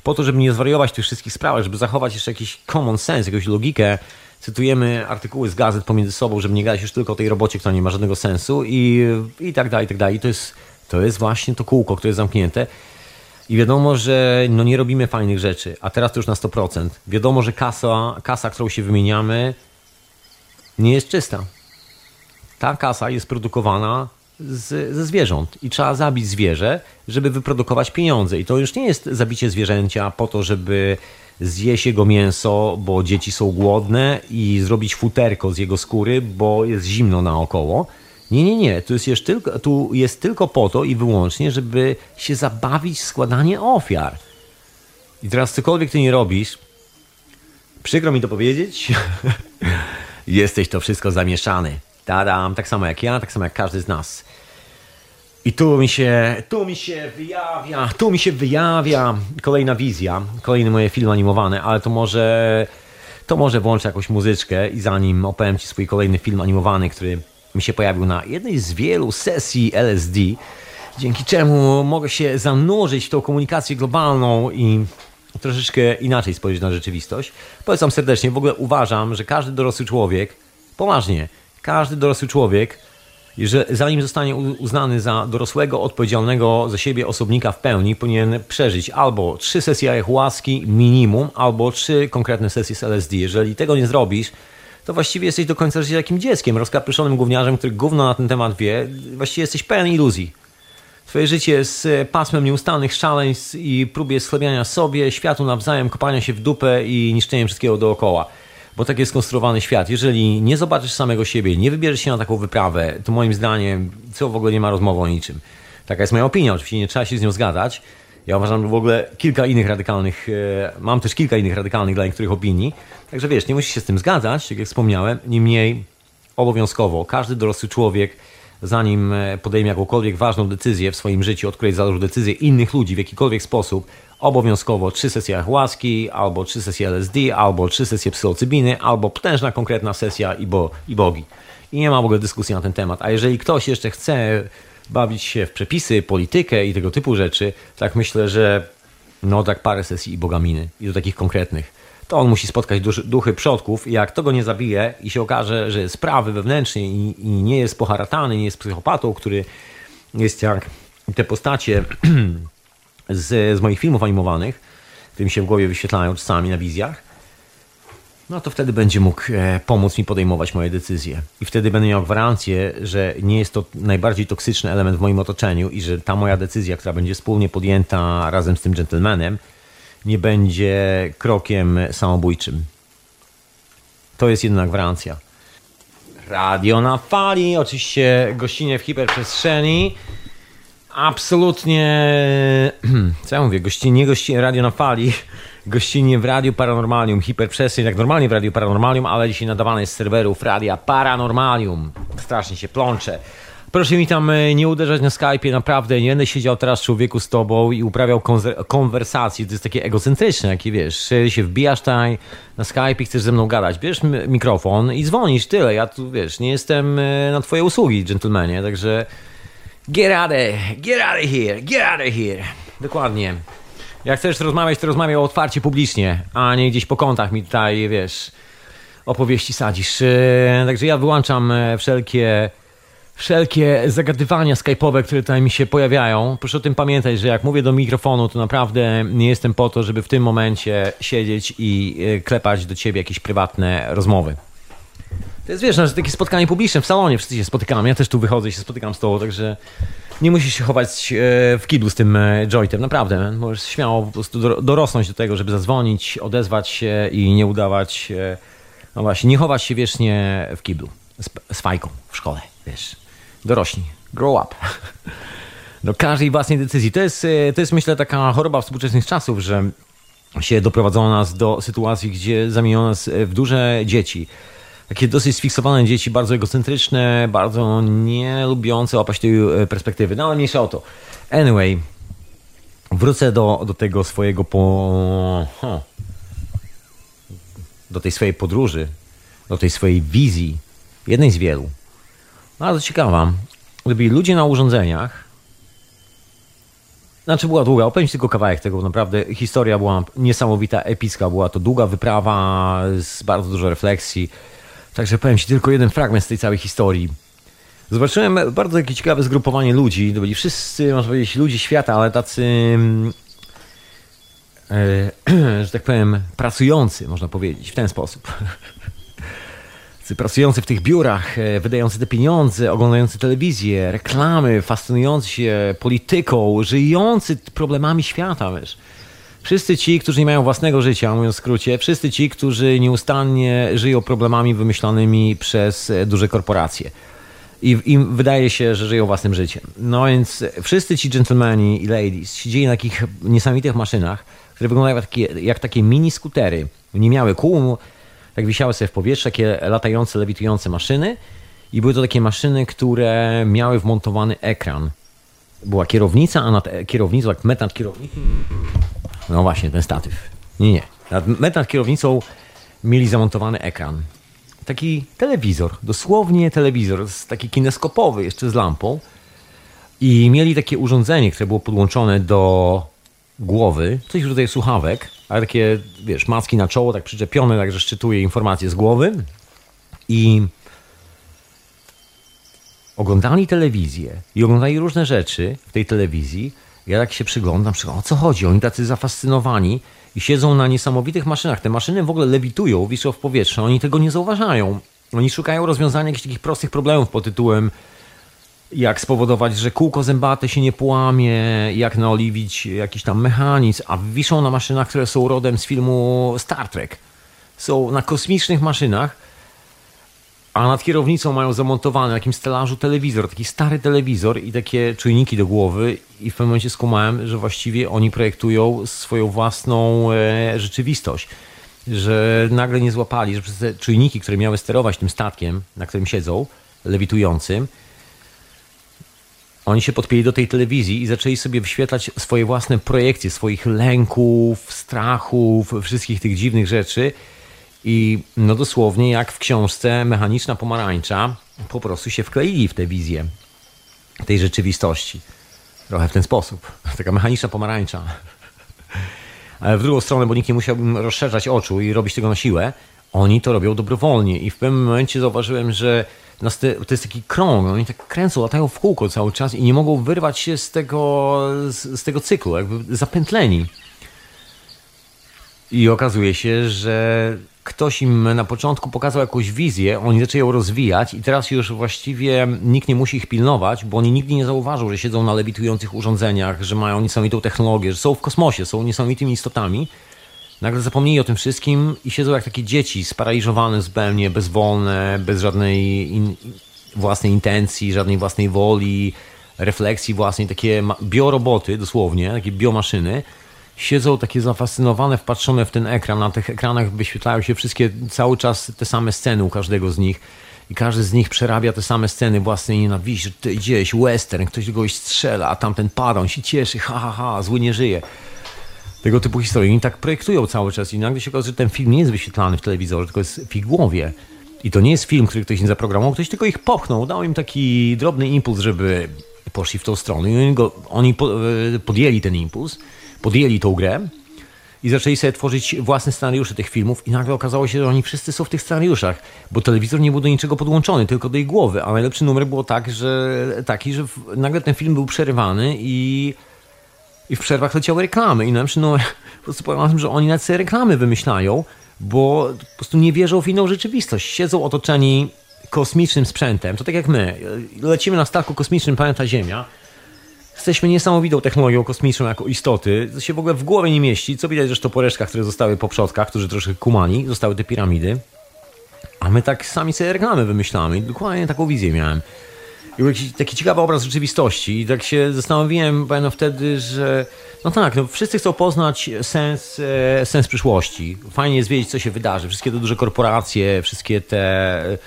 Po to, żeby nie zwariować tych wszystkich spraw, żeby zachować jeszcze jakiś common sense, jakąś logikę, cytujemy artykuły z gazet pomiędzy sobą, żeby nie gadać już tylko o tej robocie, która nie ma żadnego sensu i, i tak dalej, i tak dalej. I to jest, to jest właśnie to kółko, które jest zamknięte. I wiadomo, że no nie robimy fajnych rzeczy, a teraz to już na 100%. Wiadomo, że kasa, kasa którą się wymieniamy, nie jest czysta. Ta kasa jest produkowana z, ze zwierząt i trzeba zabić zwierzę, żeby wyprodukować pieniądze. I to już nie jest zabicie zwierzęcia po to, żeby zjeść jego mięso, bo dzieci są głodne i zrobić futerko z jego skóry, bo jest zimno naokoło nie, nie, nie. Tu jest, tylko, tu jest tylko po to i wyłącznie, żeby się zabawić w składanie ofiar. I teraz cokolwiek ty nie robisz, przykro mi to powiedzieć, jesteś to wszystko zamieszany. Tadam, tak samo jak ja, tak samo jak każdy z nas. I tu mi się, tu mi się wyjawia, tu mi się wyjawia kolejna wizja, kolejny moje filmy animowane, ale to może, to może włączę jakąś muzyczkę i zanim opowiem Ci swój kolejny film animowany, który mi się pojawił na jednej z wielu sesji LSD, dzięki czemu mogę się zanurzyć w tą komunikację globalną i troszeczkę inaczej spojrzeć na rzeczywistość. Polecam serdecznie, w ogóle uważam, że każdy dorosły człowiek, poważnie, każdy dorosły człowiek, że zanim zostanie uznany za dorosłego, odpowiedzialnego za siebie osobnika w pełni, powinien przeżyć albo trzy sesje ayahuaski minimum, albo trzy konkretne sesje z LSD. Jeżeli tego nie zrobisz, to właściwie jesteś do końca życia takim dzieckiem, rozkapyszonym gówniarzem, który gówno na ten temat wie. Właściwie jesteś pełen iluzji. Twoje życie jest pasmem nieustannych szaleństw i próbie schlebiania sobie, światu nawzajem, kopania się w dupę i niszczeniem wszystkiego dookoła. Bo tak jest skonstruowany świat. Jeżeli nie zobaczysz samego siebie, nie wybierzesz się na taką wyprawę, to moim zdaniem co w ogóle nie ma rozmowy o niczym. Taka jest moja opinia, oczywiście nie trzeba się z nią zgadzać. Ja uważam, w ogóle kilka innych radykalnych, e, mam też kilka innych radykalnych dla niektórych opinii. Także wiesz, nie musisz się z tym zgadzać, jak wspomniałem, niemniej obowiązkowo każdy dorosły człowiek, zanim e, podejmie jakąkolwiek ważną decyzję w swoim życiu, od której zależą decyzje innych ludzi w jakikolwiek sposób, obowiązkowo trzy sesje łaski, albo trzy sesje LSD, albo trzy sesje psylocybiny, albo potężna konkretna sesja i, bo, i bogi. I nie ma w ogóle dyskusji na ten temat. A jeżeli ktoś jeszcze chce bawić się w przepisy, politykę i tego typu rzeczy, tak myślę, że no tak parę sesji i bogaminy i do takich konkretnych. To on musi spotkać duszy, duchy przodków i jak to go nie zabije i się okaże, że jest prawy wewnętrznie i, i nie jest poharatany, nie jest psychopatą, który jest jak te postacie z, z moich filmów animowanych, które mi się w głowie wyświetlają czasami na wizjach, no to wtedy będzie mógł e, pomóc mi podejmować moje decyzje. I wtedy będę miał gwarancję, że nie jest to najbardziej toksyczny element w moim otoczeniu i że ta moja decyzja, która będzie wspólnie podjęta razem z tym gentlemanem, nie będzie krokiem samobójczym. To jest jedna gwarancja. Radio na fali, oczywiście gościnie w hiperprzestrzeni. Absolutnie, co ja mówię, gości, nie gościnie radio na fali, gościnie w Radiu Paranormalium, hiperprzestrzeń, jak normalnie w Radiu Paranormalium, ale dzisiaj nadawane jest z serwerów Radia Paranormalium. Strasznie się plączę. Proszę mi tam e, nie uderzać na Skype'ie, naprawdę nie będę siedział teraz człowieku z tobą i uprawiał konwersacje, to jest takie egocentryczne, jakie wiesz, się wbijasz tutaj na Skype i chcesz ze mną gadać, bierz mikrofon i dzwonisz, tyle, ja tu wiesz, nie jestem e, na twoje usługi, dżentelmenie, także get out of, get out of here, get out of here, dokładnie. Jak chcesz rozmawiać, to rozmawiaj otwarcie, publicznie, a nie gdzieś po kątach mi tutaj, wiesz, opowieści sadzisz. E, także ja wyłączam wszelkie wszelkie zagadywania skype'owe, które tutaj mi się pojawiają. Proszę o tym pamiętać, że jak mówię do mikrofonu, to naprawdę nie jestem po to, żeby w tym momencie siedzieć i e, klepać do ciebie jakieś prywatne rozmowy. To jest, wiesz, no, takie spotkanie publiczne w salonie, wszyscy się spotykamy, ja też tu wychodzę i się spotykam z tobą, także nie musisz się chować e, w kiblu z tym e, jointem, naprawdę. Możesz śmiało po prostu dorosnąć do tego, żeby zadzwonić, odezwać się i nie udawać, no właśnie, nie chować się wiecznie w kiblu z, z fajką w szkole, wiesz dorośli. Grow up. Do każdej własnej decyzji. To jest, e, to jest myślę taka choroba współczesnych czasów, że się doprowadzono nas do sytuacji, gdzie zamieniono nas w duże dzieci. Takie dosyć sfiksowane dzieci, bardzo egocentryczne, bardzo nie lubiące łapać tej e, perspektywy. No ale mniejsza o to. Anyway, wrócę do, do tego swojego po... do tej swojej podróży, do tej swojej wizji, jednej z wielu. Bardzo ciekawa. Gdyby ludzie na urządzeniach. Znaczy była długa, opowiem tylko kawałek tego, naprawdę historia była niesamowita, epicka, była to długa wyprawa z bardzo dużo refleksji. Także powiem Ci tylko jeden fragment z tej całej historii. Zobaczyłem bardzo takie ciekawe zgrupowanie ludzi. To byli wszyscy, można powiedzieć, ludzie świata, ale tacy, e, że tak powiem, pracujący, można powiedzieć, w ten sposób. pracujący w tych biurach, e, wydający te pieniądze, oglądający telewizję, reklamy, fascynujący się polityką, żyjący problemami świata, wiesz. Wszyscy ci, którzy nie mają własnego życia, mówiąc w skrócie, wszyscy ci, którzy nieustannie żyją problemami wymyślonymi przez e, duże korporacje. I im wydaje się, że żyją własnym życiem. No więc wszyscy ci gentlemani i ladies siedzieli na takich niesamowitych maszynach, które wyglądają jak takie, jak takie mini skutery. Nie miały kół, tak wisiały sobie w powietrzu takie latające, lewitujące maszyny i były to takie maszyny, które miały wmontowany ekran. Była kierownica, a nad kierownicą, jak met nad. No właśnie, ten statyw. Nie, nie. Nad, met nad kierownicą mieli zamontowany ekran. Taki telewizor, dosłownie telewizor, taki kineskopowy, jeszcze z lampą. I mieli takie urządzenie, które było podłączone do głowy, coś rodzaju słuchawek, ale takie, wiesz, maski na czoło, tak przyczepione, także szczytuje informacje z głowy i oglądali telewizję i oglądali różne rzeczy w tej telewizji. Ja tak się przyglądam, przyglądam, o co chodzi? Oni tacy zafascynowani i siedzą na niesamowitych maszynach. Te maszyny w ogóle lewitują, wiszą w powietrzu, oni tego nie zauważają. Oni szukają rozwiązania jakichś takich prostych problemów pod tytułem jak spowodować, że kółko zębate się nie połamie, jak naoliwić jakiś tam mechanizm, a wiszą na maszynach, które są rodem z filmu Star Trek. Są na kosmicznych maszynach, a nad kierownicą mają zamontowany na jakimś stelażu telewizor, taki stary telewizor i takie czujniki do głowy i w pewnym momencie skumałem, że właściwie oni projektują swoją własną e, rzeczywistość. Że nagle nie złapali, że przez te czujniki, które miały sterować tym statkiem, na którym siedzą, lewitującym, oni się podpięli do tej telewizji i zaczęli sobie wyświetlać swoje własne projekcje, swoich lęków, strachów, wszystkich tych dziwnych rzeczy. I no dosłownie jak w książce Mechaniczna Pomarańcza po prostu się wkleili w tę wizję tej rzeczywistości. Trochę w ten sposób. Taka mechaniczna pomarańcza. Ale w drugą stronę, bo nikt nie musiał rozszerzać oczu i robić tego na siłę, Oni to robią dobrowolnie i w pewnym momencie zauważyłem, że to jest taki krąg, oni tak kręcą, latają w kółko cały czas i nie mogą wyrwać się z tego, z, z tego cyklu, jakby zapętleni. I okazuje się, że ktoś im na początku pokazał jakąś wizję, oni zaczęli ją rozwijać i teraz już właściwie nikt nie musi ich pilnować, bo oni nigdy nie zauważą, że siedzą na lewitujących urządzeniach, że mają niesamowitą technologię, że są w kosmosie, są niesamowitymi istotami. Nagle zapomnieli o tym wszystkim i siedzą jak takie dzieci, sparaliżowane zupełnie, bezwolne, bez żadnej in, własnej intencji, żadnej własnej woli, refleksji własnej, takie bioroboty dosłownie, takie biomaszyny siedzą takie zafascynowane, wpatrzone w ten ekran. Na tych ekranach wyświetlają się wszystkie, cały czas te same sceny u każdego z nich. I każdy z nich przerabia te same sceny własnej nienawiści, ty gdzieś, western, ktoś kogoś strzela, a tamten pada, on się cieszy, ha, ha, ha, zły nie żyje. Tego typu historie. I tak projektują cały czas i nagle się okazuje, że ten film nie jest wyświetlany w telewizorze, tylko jest w ich głowie. I to nie jest film, który ktoś nie zaprogramował, ktoś tylko ich popchnął, dał im taki drobny impuls, żeby poszli w tą stronę. I oni, go, oni e, podjęli ten impuls podjęli tą grę i zaczęli sobie tworzyć własne scenariusze tych filmów i nagle okazało się, że oni wszyscy są w tych scenariuszach, bo telewizor nie był do niczego podłączony, tylko do ich głowy, a najlepszy numer było tak, że, taki, że nagle ten film był przerywany i, i w przerwach leciały reklamy i najlepszy numer po prostu powiem o tym, że oni na te reklamy wymyślają, bo po prostu nie wierzą w inną rzeczywistość. Siedzą otoczeni kosmicznym sprzętem, to tak jak my, lecimy na statku kosmicznym planeta Ziemia, Jesteśmy niesamowitą technologią kosmiczną jako istoty. To się w ogóle w głowie nie mieści. Co widać zresztą po resztkach, które zostały po przodkach, którzy troszkę kumani, zostały te piramidy. A my tak sami sobie reklamy wymyślamy. Dokładnie taką wizję miałem. I był taki, taki ciekawy obraz rzeczywistości. I tak się zastanowiłem pamiętam wtedy, że no tak, no wszyscy chcą poznać sens, e, sens przyszłości. Fajnie jest wiedzieć, co się wydarzy. Wszystkie te duże korporacje, wszystkie te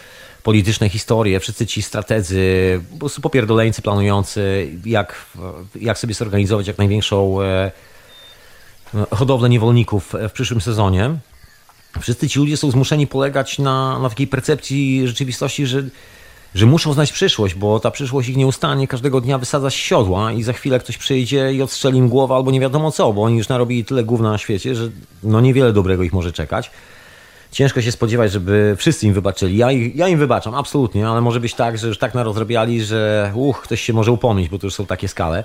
polityczne historie, wszyscy ci strategzy, po prostu popierdoleńcy planujący, jak, jak sobie zorganizować jak największą e, hodowlę niewolników w przyszłym sezonie. Wszyscy ci ludzie są zmuszeni polegać na, na takiej percepcji rzeczywistości, że, że muszą znać przyszłość, bo ta przyszłość ich nieustannie każdego dnia wysadza z siodła i za chwilę ktoś przyjdzie i odstrzeli im głowę albo nie wiadomo co, bo oni już narobili tyle gówna na świecie, że no niewiele dobrego ich może czekać ciężko się spodziewać, żeby wszyscy im wybaczyli. Ja, ja im wybaczam, absolutnie, ale może być tak, że już tak narozrabiali, że uch, ktoś się może upomnieć, bo to już są takie skale.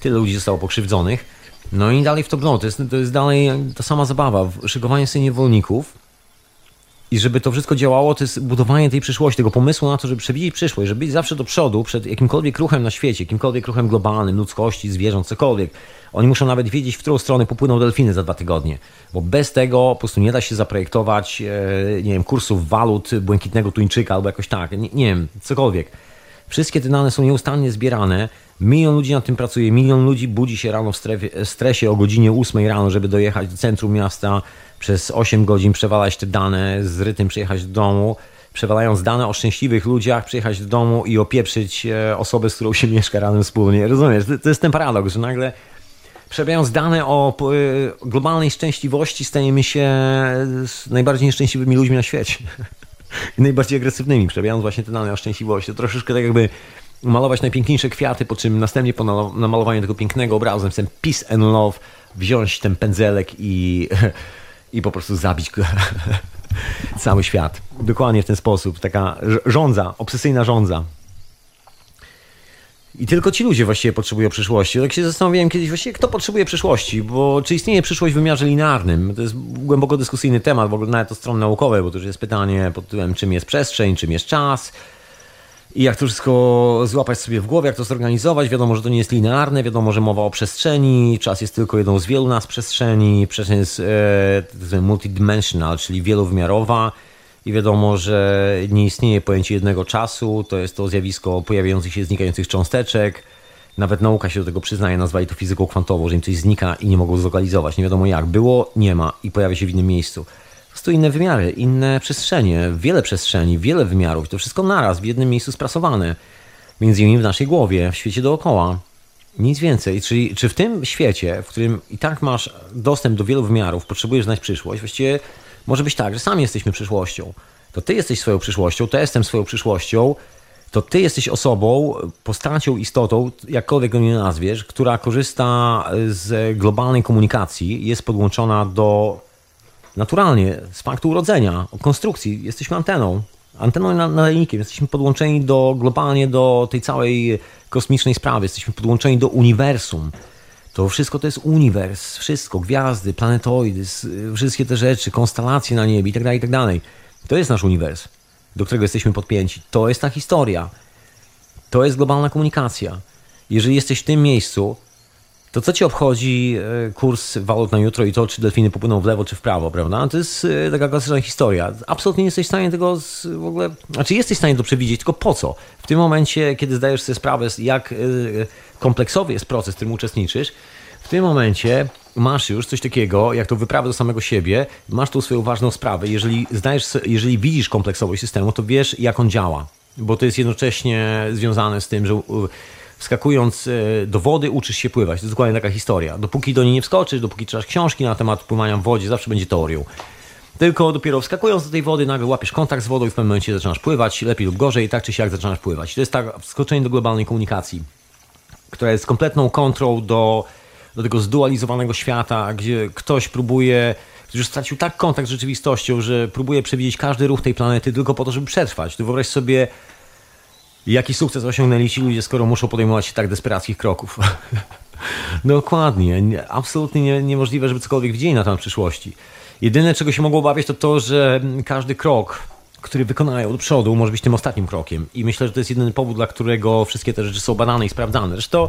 Tyle ludzi zostało pokrzywdzonych. No i dalej w to brną. To jest, to jest dalej ta sama zabawa. Szykowanie sobie niewolników i żeby to wszystko działało, to jest budowanie tej przyszłości, tego pomysłu na to, żeby przewidzieć przyszłość, żeby być zawsze do przodu przed jakimkolwiek ruchem na świecie, jakimkolwiek ruchem globalnym, ludzkości, zwierząt, cokolwiek. Oni muszą nawet wiedzieć, w którą stronę popłyną delfiny za dwa tygodnie, bo bez tego po prostu nie da się zaprojektować, e, nie wiem, kursów walut błękitnego tuńczyka albo jakoś tak, nie, nie wiem, cokolwiek. Wszystkie te dane są nieustannie zbierane. Milion ludzi nad tym pracuje, milion ludzi budzi się rano w strefie, stresie o godzinie 8 rano, żeby dojechać do centrum miasta, przez 8 godzin przewalać te dane, z rytm przyjechać do domu, przewalając dane o szczęśliwych ludziach, przyjechać do domu i opieprzyć e, osobę, z którą się mieszka razem wspólnie. Rozumiesz? To jest ten paradoks, że nagle przerabiając dane o e, globalnej szczęśliwości stajemy się najbardziej nieszczęśliwymi ludźmi na świecie. I najbardziej agresywnymi, przerabiając właśnie te dane o szczęśliwości. To troszeczkę tak jakby malować najpiękniejsze kwiaty, po czym następnie po namalowaniu tego pięknego obrazu, ten peace and love, wziąć ten pędzelek i i po prostu zabić cały świat. Dokładnie w ten sposób. Taka rządza, obsesyjna rządza. I tylko ci ludzie właściwie potrzebują przyszłości. Tak się zastanawiałem kiedyś właściwie, kto potrzebuje przyszłości, bo czy istnieje przyszłość w wymiarze linearnym? To jest głęboko dyskusyjny temat, w ogóle nawet to strony naukowe, bo to już jest pytanie pod tytułem, czym jest przestrzeń, czym jest czas, i jak to wszystko złapać sobie w głowie, jak to zorganizować. Wiadomo, że to nie jest linearne, wiadomo, że mowa o przestrzeni, czas jest tylko jedną z wielu nas przestrzeni, przestrzeń jest e, multidimensional, czyli wielowymiarowa i wiadomo, że nie istnieje pojęcie jednego czasu, to jest to zjawisko pojawiających się, znikających cząsteczek. Nawet nauka się do tego przyznaje, nazwali to fizyką kwantową, że im coś znika i nie mogą zlokalizować. Nie wiadomo jak. Było, nie ma i pojawia się w innym miejscu prostu inne wymiary, inne przestrzenie, wiele przestrzeni, wiele wymiarów. To wszystko naraz w jednym miejscu sprasowane. Między innymi w naszej głowie, w świecie dookoła. Nic więcej. Czyli czy w tym świecie, w którym i tak masz dostęp do wielu wymiarów, potrzebujesz znać przyszłość, właściwie może być tak, że sami jesteśmy przyszłością. To ty jesteś swoją przyszłością, to jestem swoją przyszłością, to ty jesteś osobą, postacią, istotą, jakkolwiek go nie nazwiesz, która korzysta z globalnej komunikacji, jest podłączona do naturalnie, z faktu urodzenia, konstrukcji. Jesteśmy anteną, anteną i nadajnikiem. Jesteśmy podłączeni do, globalnie do tej całej kosmicznej sprawy. Jesteśmy podłączeni do uniwersum. To wszystko to jest uniwers, wszystko, gwiazdy, planetoidy, wszystkie te rzeczy, konstelacje na niebie itd., tak itd. Tak to jest nasz uniwers, do którego jesteśmy podpięci. To jest ta historia. To jest globalna komunikacja. Jeżeli jesteś w tym miejscu, to co ci obchodzi e, kurs walut na jutro i to, czy delfiny popłyną w lewo, czy w prawo, prawda? To jest e, taka klasyczna historia. Absolutnie nie jesteś w stanie tego w ogóle... Znaczy jesteś w stanie to przewidzieć, tylko po co? W tym momencie, kiedy zdajesz sobie sprawę, jak e, kompleksowy jest proces, w którym uczestniczysz, w tym momencie masz już coś takiego, jak to wyprawę do samego siebie, masz tą swoją ważną sprawę. Jeżeli, zdajesz, jeżeli widzisz kompleksowość systemu, to wiesz, jak on działa. Bo to jest jednocześnie związane z tym, że wskakując e, do wody uczysz się pływać. To jest dokładnie taka historia. Dopóki do niej nie wskoczysz, dopóki czytasz książki na temat pływania w wodzie, zawsze będzie teorią. Tylko dopiero wskakując do tej wody, nagle łapiesz kontakt z wodą i w pewnym momencie zaczynasz pływać, lepiej lub gorzej, tak czy siak zaczynasz pływać. To jest tak wskoczenie do globalnej komunikacji, która jest kompletną kontrą do, do tego zdualizowanego świata, gdzie ktoś próbuje, już stracił tak kontakt z rzeczywistością, że próbuje przewidzieć każdy ruch tej planety tylko po to, żeby przetrwać. To wyobraź sobie Jaki sukces osiągnęli ci ludzie, skoro muszą podejmować tak desperackich kroków? Dokładnie. Absolutnie nie, niemożliwe, żeby cokolwiek widzieli na temat przyszłości. Jedyne, czego się mogą obawiać, to to, że każdy krok, który wykonają do przodu, może być tym ostatnim krokiem. I myślę, że to jest jedyny powód, dla którego wszystkie te rzeczy są badane i sprawdzane. Zresztą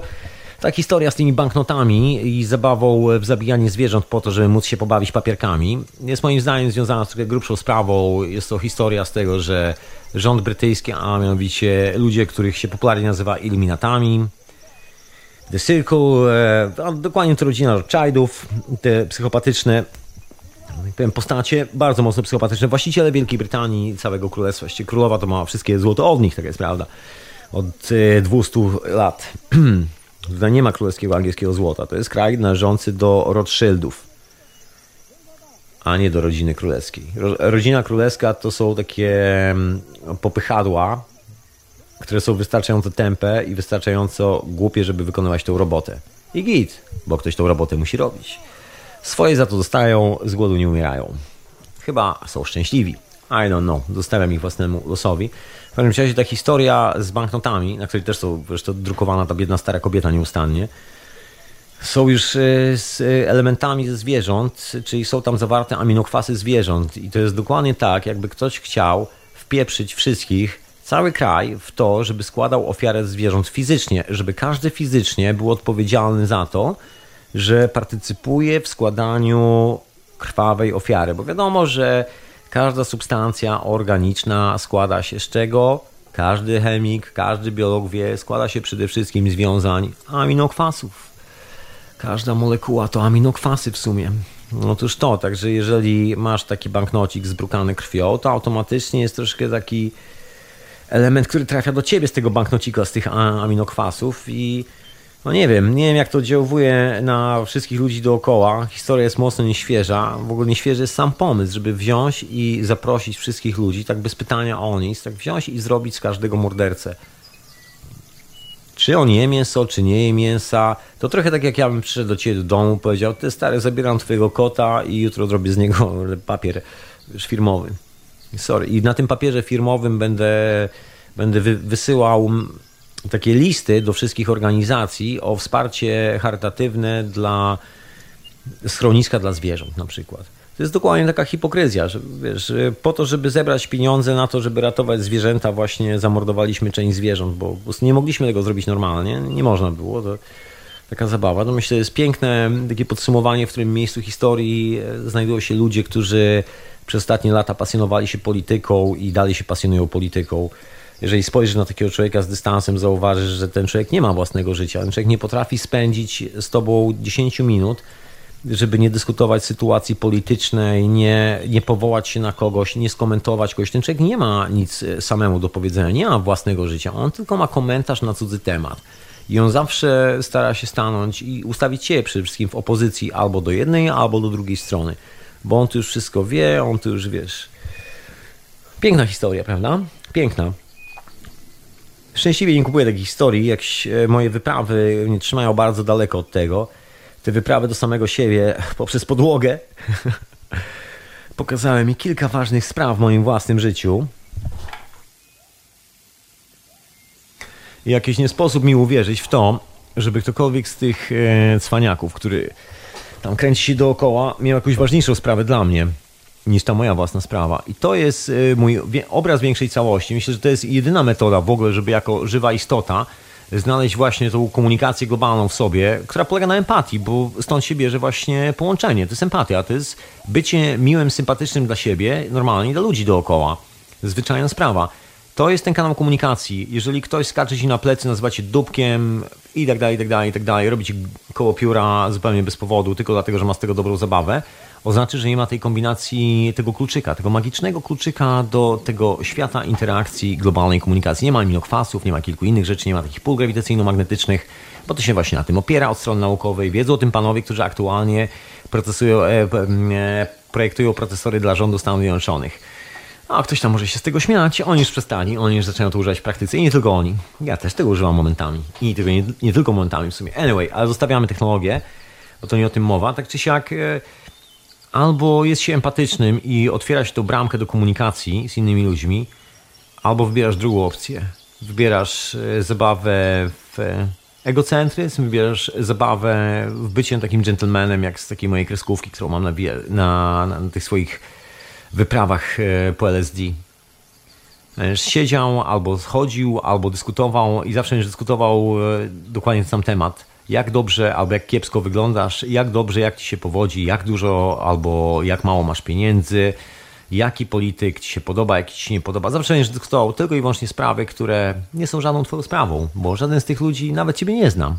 ta historia z tymi banknotami i zabawą w zabijanie zwierząt po to, żeby móc się pobawić papierkami, jest moim zdaniem związana z grubszą sprawą. Jest to historia z tego, że rząd brytyjski, a mianowicie ludzie, których się popularnie nazywa iluminatami, The Circle, e, dokładnie to rodzina Rothschildów, te psychopatyczne tak powiem, postacie, bardzo mocno psychopatyczne, właściciele Wielkiej Brytanii, całego królestwa, właściwie królowa to ma wszystkie złoto od nich, tak jest prawda, od 200 e, lat. Tutaj nie ma królewskiego angielskiego złota. To jest kraj należący do Rothschildów, a nie do rodziny królewskiej. Rodzina królewska to są takie mm, popychadła, które są wystarczająco tępe i wystarczająco głupie, żeby wykonywać tę robotę. I git, bo ktoś tą robotę musi robić. Swoje za to dostają, z głodu nie umierają. Chyba są szczęśliwi. I don't know. Zostawiam ich własnemu losowi każdym razie ta historia z banknotami, na której też są zresztą drukowana ta biedna stara kobieta nieustannie, są już e, z elementami ze zwierząt, czyli są tam zawarte aminokwasy zwierząt. I to jest dokładnie tak, jakby ktoś chciał wpieprzyć wszystkich, cały kraj w to, żeby składał ofiarę zwierząt fizycznie, żeby każdy fizycznie był odpowiedzialny za to, że partycypuje w składaniu krwawej ofiary. Bo wiadomo, że Każda substancja organiczna składa się z czego? Każdy chemik, każdy biolog wie, składa się przede wszystkim z wiązań aminokwasów. Każda molekuła to aminokwasy w sumie. Otóż to, także jeżeli masz taki banknocik zbrukany krwią, to automatycznie jest troszkę taki element, który trafia do ciebie z tego banknocika, z tych aminokwasów i no nie wiem, nie wiem jak to oddziałuje na wszystkich ludzi dookoła. Historia jest mocno nieświeża. W ogóle nieświeży jest sam pomysł, żeby wziąć i zaprosić wszystkich ludzi, tak bez pytania o nic, tak wziąć i zrobić z każdego mordercę. Czy on je mięso, czy nie je mięsa. To trochę tak jak ja bym przyszedł do ciebie do domu, powiedział, ty stary, zabieram twojego kota i jutro zrobię z niego papier firmowy. Sorry. I na tym papierze firmowym będę, będę wysyłał takie listy do wszystkich organizacji o wsparcie charytatywne dla schroniska dla zwierząt na przykład. To jest dokładnie taka hipokryzja, że wiesz, po to, żeby zebrać pieniądze na to, żeby ratować zwierzęta, właśnie zamordowaliśmy część zwierząt, bo nie mogliśmy tego zrobić normalnie, nie można było. To taka zabawa. No myślę, że jest piękne takie podsumowanie, w którym miejscu historii e, znajdują się ludzie, którzy przez ostatnie lata pasjonowali się polityką i dalej się pasjonują polityką jeżeli spojrzysz na takiego człowieka z dystansem, zauważysz, że ten człowiek nie ma własnego życia. Ten człowiek nie potrafi spędzić z tobą 10 minut, żeby nie dyskutować sytuacji politycznej, nie, nie powołać się na kogoś, nie skomentować kogoś. Ten człowiek nie ma nic e, samemu do powiedzenia, nie ma własnego życia. On tylko ma komentarz na cudzy temat. I on zawsze stara się stanąć i ustawić cię przede wszystkim w opozycji albo do jednej, albo do drugiej strony. Bo on tu już wszystko wie, on tu już wiesz. Piękna historia, prawda? Piękna. Szczęśliwie nie kupuję takich historii, jak moje wyprawy mnie trzymają bardzo daleko od tego. Te wyprawy do samego siebie poprzez podłogę pokazałem mi kilka ważnych spraw w moim własnym życiu. Jakiś nie sposób mi uwierzyć w to, żeby ktokolwiek z tych e, cwaniaków, który tam kręci się dookoła, miał jakąś ważniejszą sprawę dla mnie niż ta moja własna sprawa. I to jest e, mój obraz większej całości. Myślę, że to jest jedyna metoda w ogóle, żeby jako żywa istota znaleźć właśnie tą komunikację globalną w sobie, która polega na empatii, bo stąd się bierze właśnie połączenie. To jest empatia, to jest bycie miłym, sympatycznym dla siebie, normalnie dla ludzi dookoła. Zwyczajna sprawa. To jest ten kanał komunikacji. Jeżeli ktoś skacze ci na plecy, nazywa cię dupkiem i tak dalej, i tak dalej, i tak dalej, robi ci koło pióra zupełnie bez powodu, tylko dlatego, że ma z tego dobrą zabawę, oznacza, że nie ma tej kombinacji tego kluczyka, tego magicznego kluczyka do tego świata interakcji, globalnej komunikacji. Nie ma aminokwasów, nie ma kilku innych rzeczy, nie ma takich pól grawitacyjno-magnetycznych, bo to się właśnie na tym opiera od strony naukowej. Wiedzą o tym panowie, którzy aktualnie procesują, e, e, projektują procesory dla rządu Stanów Zjednoczonych. A ktoś tam może się z tego śmiać, oni już przestali, oni już zaczynają to używać w praktyce i nie tylko oni. Ja też tego używam momentami i nie, nie tylko momentami w sumie. Anyway, ale zostawiamy technologię, bo to nie o tym mowa. Tak czy siak, e, albo jest się empatycznym i otwiera się tą bramkę do komunikacji z innymi ludźmi, albo wybierasz drugą opcję. Wybierasz e, zabawę w egocentryzm, wybierasz zabawę w bycie takim gentlemanem, jak z takiej mojej kreskówki, którą mam na, na, na tych swoich wyprawach e, po LSD. Siedział, albo schodził, albo dyskutował i zawsze dyskutował e, dokładnie ten sam temat. Jak dobrze albo jak kiepsko wyglądasz, jak dobrze, jak ci się powodzi, jak dużo albo jak mało masz pieniędzy, jaki polityk ci się podoba, jaki ci się nie podoba. Zawsze będziesz dyskutował tylko i wyłącznie sprawy, które nie są żadną twoją sprawą, bo żaden z tych ludzi nawet ciebie nie znam.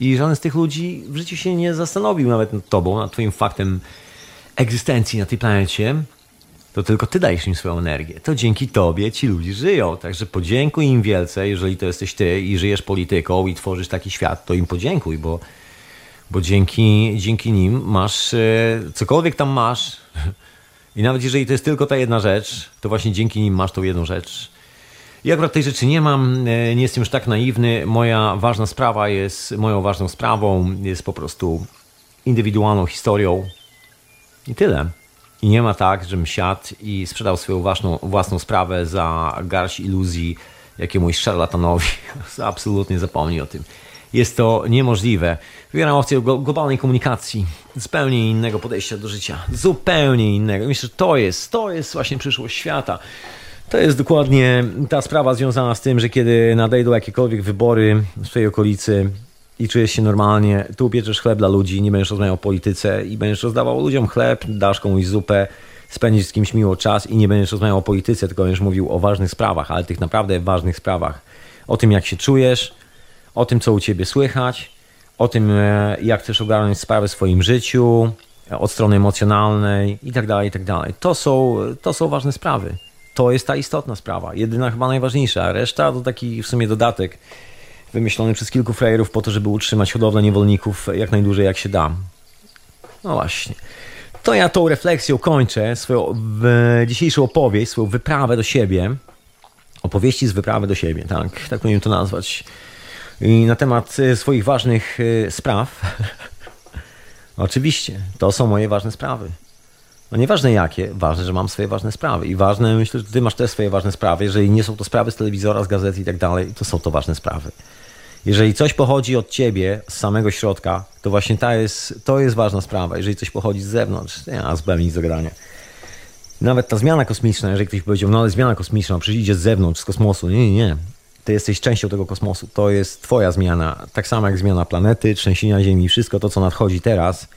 I żaden z tych ludzi w życiu się nie zastanowił nawet nad tobą, nad twoim faktem egzystencji na tej planecie to tylko ty dajesz im swoją energię. To dzięki tobie ci ludzie żyją. Także podziękuj im wielce, jeżeli to jesteś ty i żyjesz polityką i tworzysz taki świat, to im podziękuj, bo, bo dzięki, dzięki nim masz e, cokolwiek tam masz. I nawet jeżeli to jest tylko ta jedna rzecz, to właśnie dzięki nim masz tą jedną rzecz. I akurat tej rzeczy nie mam, e, nie jestem już tak naiwny. Moja ważna sprawa jest, moją ważną sprawą jest po prostu indywidualną historią. I tyle. I nie ma tak, żebym siadł i sprzedał swoją własną, własną sprawę za garść iluzji jakiemuś szarlatanowi. Absolutnie zapomnij o tym. Jest to niemożliwe. Wybieram opcję globalnej komunikacji, zupełnie innego podejścia do życia. Zupełnie innego. Myślę, że to jest, to jest właśnie przyszłość świata. To jest dokładnie ta sprawa związana z tym, że kiedy nadejdą jakiekolwiek wybory w swojej okolicy, i czujesz się normalnie, tu upieczesz chleb dla ludzi, nie będziesz rozmawiał o polityce i będziesz rozdawał ludziom chleb, dasz komuś zupę, spędzisz z kimś miło czas i nie będziesz rozmawiał o polityce, tylko będziesz mówił o ważnych sprawach, ale tych naprawdę ważnych sprawach. O tym, jak się czujesz, o tym, co u ciebie słychać, o tym, e, jak chcesz ogarnąć sprawy w swoim życiu, od strony emocjonalnej i tak dalej, i tak dalej. To są, to są ważne sprawy. To jest ta istotna sprawa, jedyna chyba najważniejsza, reszta to taki w sumie dodatek wymyślony przez kilku frajerów po to, żeby utrzymać hodowlę niewolników jak najdłużej jak się da. No właśnie. To ja tą refleksją kończę swoją dzisiejszą opowieść, swoją wyprawę do siebie. Opowieści z wyprawy do siebie, tak, tak powinien to nazwać. I na temat e, swoich ważnych e, spraw. Oczywiście, to są moje ważne sprawy. No nieważne jakie, ważne, że mam swoje ważne sprawy. I ważne, myślę, że ty masz też swoje ważne sprawy. Jeżeli nie są to sprawy z telewizora, z gazety i tak dalej, to są to ważne sprawy. Jeżeli coś pochodzi od ciebie, z samego środka, to właśnie ta jest, to jest ważna sprawa. Jeżeli coś pochodzi z zewnątrz, nie ma zupełnie nic do. Nawet ta zmiana kosmiczna, jeżeli ktoś powiedział, no ale zmiana kosmiczna, przecież idzie z zewnątrz, z kosmosu. Nie, nie, nie. Ty jesteś częścią tego kosmosu. To jest twoja zmiana. Tak samo jak zmiana planety, trzęsienia Ziemi, wszystko to, co nadchodzi teraz,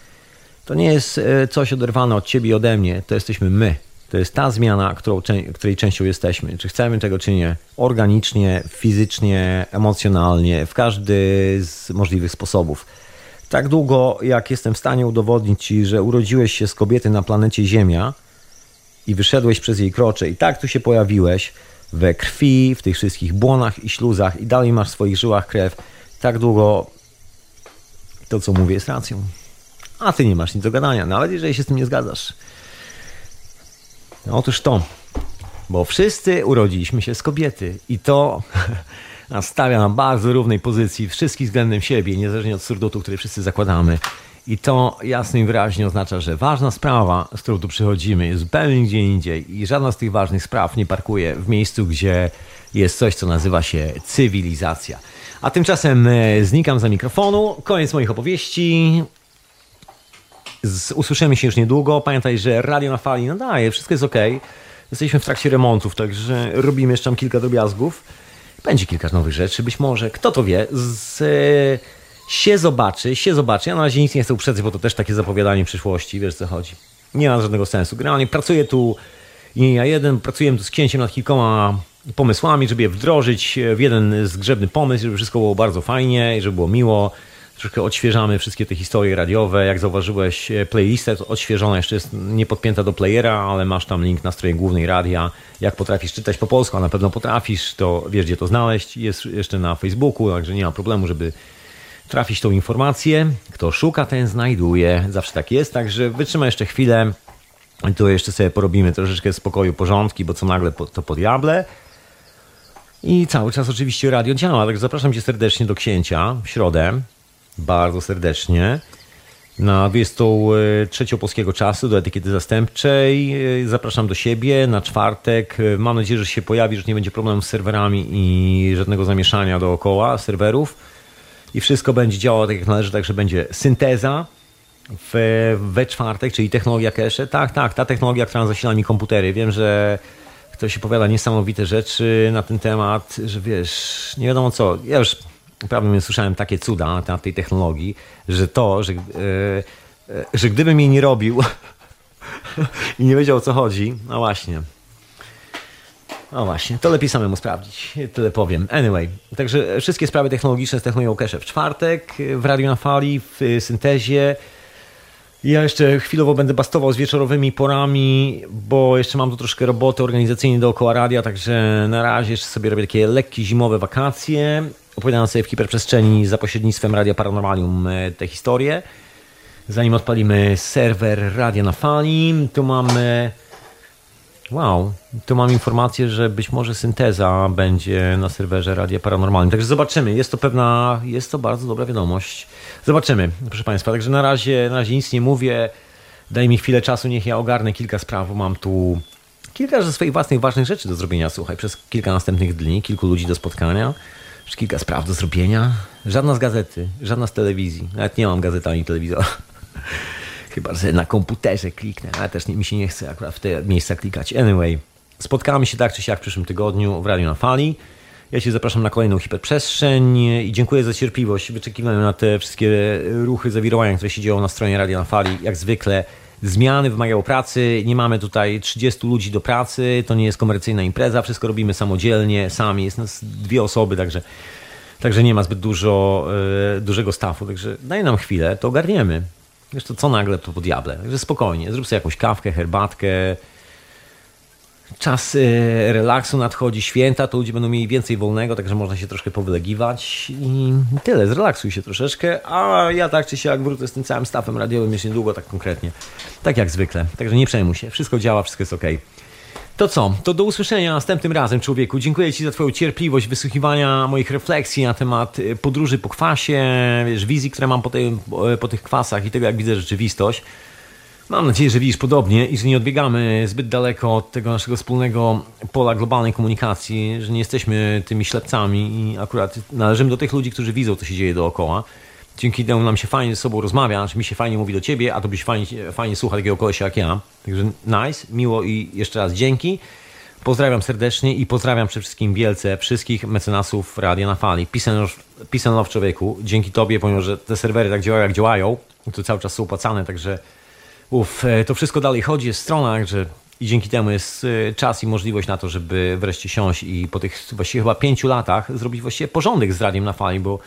to nie jest e, coś oderwane od ciebie i ode mnie. To jesteśmy my. To jest ta zmiana, którą, której częścią jesteśmy. Czy chcemy tego, czy nie. Organicznie, fizycznie, emocjonalnie, w każdy z możliwych sposobów. Tak długo, jak jestem w stanie udowodnić Ci, że urodziłeś się z kobiety na planecie Ziemia i wyszedłeś przez jej krocze i tak tu się pojawiłeś, we krwi, w tych wszystkich błonach i śluzach i dalej masz w swoich żyłach krew, tak długo to, co mówię, jest racją. A Ty nie masz nic do gadania, nawet jeżeli się z tym nie zgadzasz. Otóż to, bo wszyscy urodziliśmy się z kobiety i to nas stawia na bardzo równej pozycji wszystkich względem siebie, niezależnie od surdutu, który wszyscy zakładamy. I to jasno i wyraźnie oznacza, że ważna sprawa, z którą tu przychodzimy, jest zupełnie gdzie indziej i żadna z tych ważnych spraw nie parkuje w miejscu, gdzie jest coś, co nazywa się cywilizacja. A tymczasem e, znikam za mikrofonu. Koniec moich opowieści. Usłyszymy się już niedługo. Pamiętaj, że radio na fali nadaje, wszystko jest ok. Jesteśmy w trakcie remontów, także robimy jeszcze tam kilka drobiazgów. Będzie kilka nowych rzeczy, być może, kto to wie, z, się zobaczy, się zobaczy. Ja na razie nic nie chcę uprzedzać, bo to też takie zapowiadanie przyszłości, wiesz co chodzi. Nie ma żadnego sensu. Generalnie pracuję tu, i ja jeden, pracujemy tu z księciem nad kilkoma pomysłami, żeby je wdrożyć w jeden zgrzebny pomysł, żeby wszystko było bardzo fajnie i żeby było miło. Troszkę odświeżamy wszystkie te historie radiowe. Jak zauważyłeś, playlista odświeżona jeszcze jest nie podpięta do playera, ale masz tam link na stronie głównej radia. Jak potrafisz czytać po polsku, a na pewno potrafisz, to wiesz gdzie to znaleźć. Jest jeszcze na Facebooku, także nie ma problemu, żeby trafić tą informację. Kto szuka, ten znajduje. Zawsze tak jest, także wytrzyma jeszcze chwilę. I tu jeszcze sobie porobimy troszeczkę spokoju, porządki, bo co nagle to po diable. I cały czas oczywiście radio działa, także zapraszam Cię serdecznie do Księcia w środę. Bardzo serdecznie. Na 23 polskiego czasu do etykiety zastępczej. Zapraszam do siebie na czwartek. Mam nadzieję, że się pojawi, że nie będzie problemu z serwerami i żadnego zamieszania dookoła serwerów. I wszystko będzie działało tak jak należy, także będzie synteza w, we czwartek, czyli technologia cache. Tak, tak, ta technologia, która zasila mi komputery. Wiem, że ktoś opowiada niesamowite rzeczy na ten temat, że wiesz, nie wiadomo co. Ja już prawdę słyszałem takie cuda na temat tej technologii, że to, że, yy, że gdybym jej nie robił i nie wiedział o co chodzi, no właśnie. No właśnie, to lepiej samemu sprawdzić. Tyle powiem. Anyway, także wszystkie sprawy technologiczne z technologią cache w czwartek, w Radio na Fali, w syntezie. Ja jeszcze chwilowo będę bastował z wieczorowymi porami, bo jeszcze mam tu troszkę roboty organizacyjnej dookoła radia, także na razie jeszcze sobie robię takie lekkie zimowe wakacje. Opowiadam sobie w hiperprzestrzeni za pośrednictwem Radia Paranormalium e, te historie. Zanim odpalimy serwer Radia na Fali, tu mamy Wow, tu mam informację, że być może synteza będzie na serwerze Radia Paranormalnym. Także zobaczymy. Jest to pewna, jest to bardzo dobra wiadomość. Zobaczymy, proszę Państwa. Także na razie, na razie nic nie mówię. Daj mi chwilę czasu, niech ja ogarnę kilka spraw. Mam tu kilka ze swoich własnych ważnych rzeczy do zrobienia. Słuchaj, przez kilka następnych dni, kilku ludzi do spotkania, już kilka spraw do zrobienia. Żadna z gazety, żadna z telewizji. Nawet nie mam gazety ani telewizora. Chyba, że na komputerze kliknę, ale też nie, mi się nie chce akurat w te miejsca klikać. Anyway, spotkamy się tak czy siak w przyszłym tygodniu w Radio na Fali. Ja Cię zapraszam na kolejną hiperprzestrzeń i dziękuję za cierpliwość. Wyczekiwałem na te wszystkie ruchy, zawirowania, które się dzieją na stronie Radio na Fali. Jak zwykle zmiany wymagają pracy. Nie mamy tutaj 30 ludzi do pracy. To nie jest komercyjna impreza. Wszystko robimy samodzielnie, sami. Jest nas dwie osoby, także, także nie ma zbyt dużo, yy, dużego stafu. Także daj nam chwilę, to ogarniemy. Wiesz co nagle to po diable. Także spokojnie, zrób sobie jakąś kawkę, herbatkę. Czas y, relaksu nadchodzi, święta, to ludzie będą mieli więcej wolnego, także można się troszkę powylegiwać i tyle, zrelaksuj się troszeczkę, a ja tak czy siak wrócę z tym całym stafem radiowym już niedługo, tak konkretnie, tak jak zwykle, także nie przejmuj się, wszystko działa, wszystko jest ok. To co? To do usłyszenia następnym razem, człowieku. Dziękuję Ci za Twoją cierpliwość wysłuchiwania moich refleksji na temat y, podróży po kwasie, wiesz, wizji, które mam po, tej, po tych kwasach i tego, jak widzę rzeczywistość. Mam nadzieję, że widzisz podobnie i że nie odbiegamy zbyt daleko od tego naszego wspólnego pola globalnej komunikacji, że nie jesteśmy tymi ślepcami i akurat należymy do tych ludzi, którzy widzą, co się dzieje dookoła. Dzięki temu nam się fajnie ze sobą rozmawia, znaczy mi się fajnie mówi do ciebie, a to byś fajnie, fajnie słucha takiego kogoś jak ja. Także nice, miło i jeszcze raz dzięki. Pozdrawiam serdecznie i pozdrawiam przede wszystkim wielce wszystkich mecenasów Radia na Fali. And love człowieku. Dzięki tobie, ponieważ te serwery tak działają jak działają, to cały czas są opłacane, także uff, e, to wszystko dalej chodzi, jest strona, że i dzięki temu jest e, czas i możliwość na to, żeby wreszcie siąść i po tych właściwie chyba pięciu latach zrobić właściwie porządek z Radiem na Fali, bo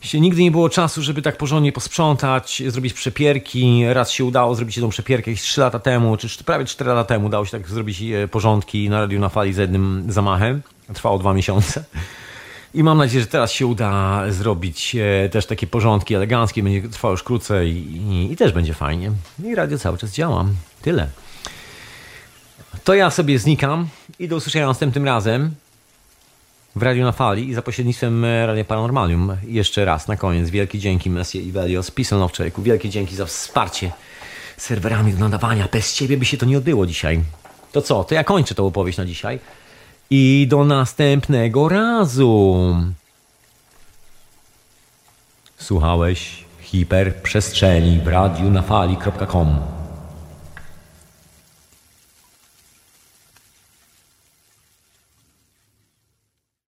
się nigdy nie było czasu, żeby tak porządnie posprzątać, zrobić przepierki. Raz się udało zrobić jedną przepierkę jakieś 3 lata temu, czy prawie 4 lata temu udało się tak zrobić e, porządki na radiu na fali za jednym zamachem. Trwało dwa miesiące. I mam nadzieję, że teraz się uda zrobić e, też takie porządki eleganckie. Będzie trwało już krócej i, i też będzie fajnie. I radio cały czas działa. Tyle. To ja sobie znikam i do usłyszenia następnym razem w Radio na Fali i za pośrednictwem e, Radia Paranormalium. I jeszcze raz na koniec wielkie dzięki Messie i Velios, Pisano Człowieku. Wielkie dzięki za wsparcie serwerami do nadawania. Bez ciebie by się to nie odbyło dzisiaj. To co? To ja kończę tą opowieść na dzisiaj i do następnego razu. Słuchałeś hiperprzestrzeni w radiu na fali.com.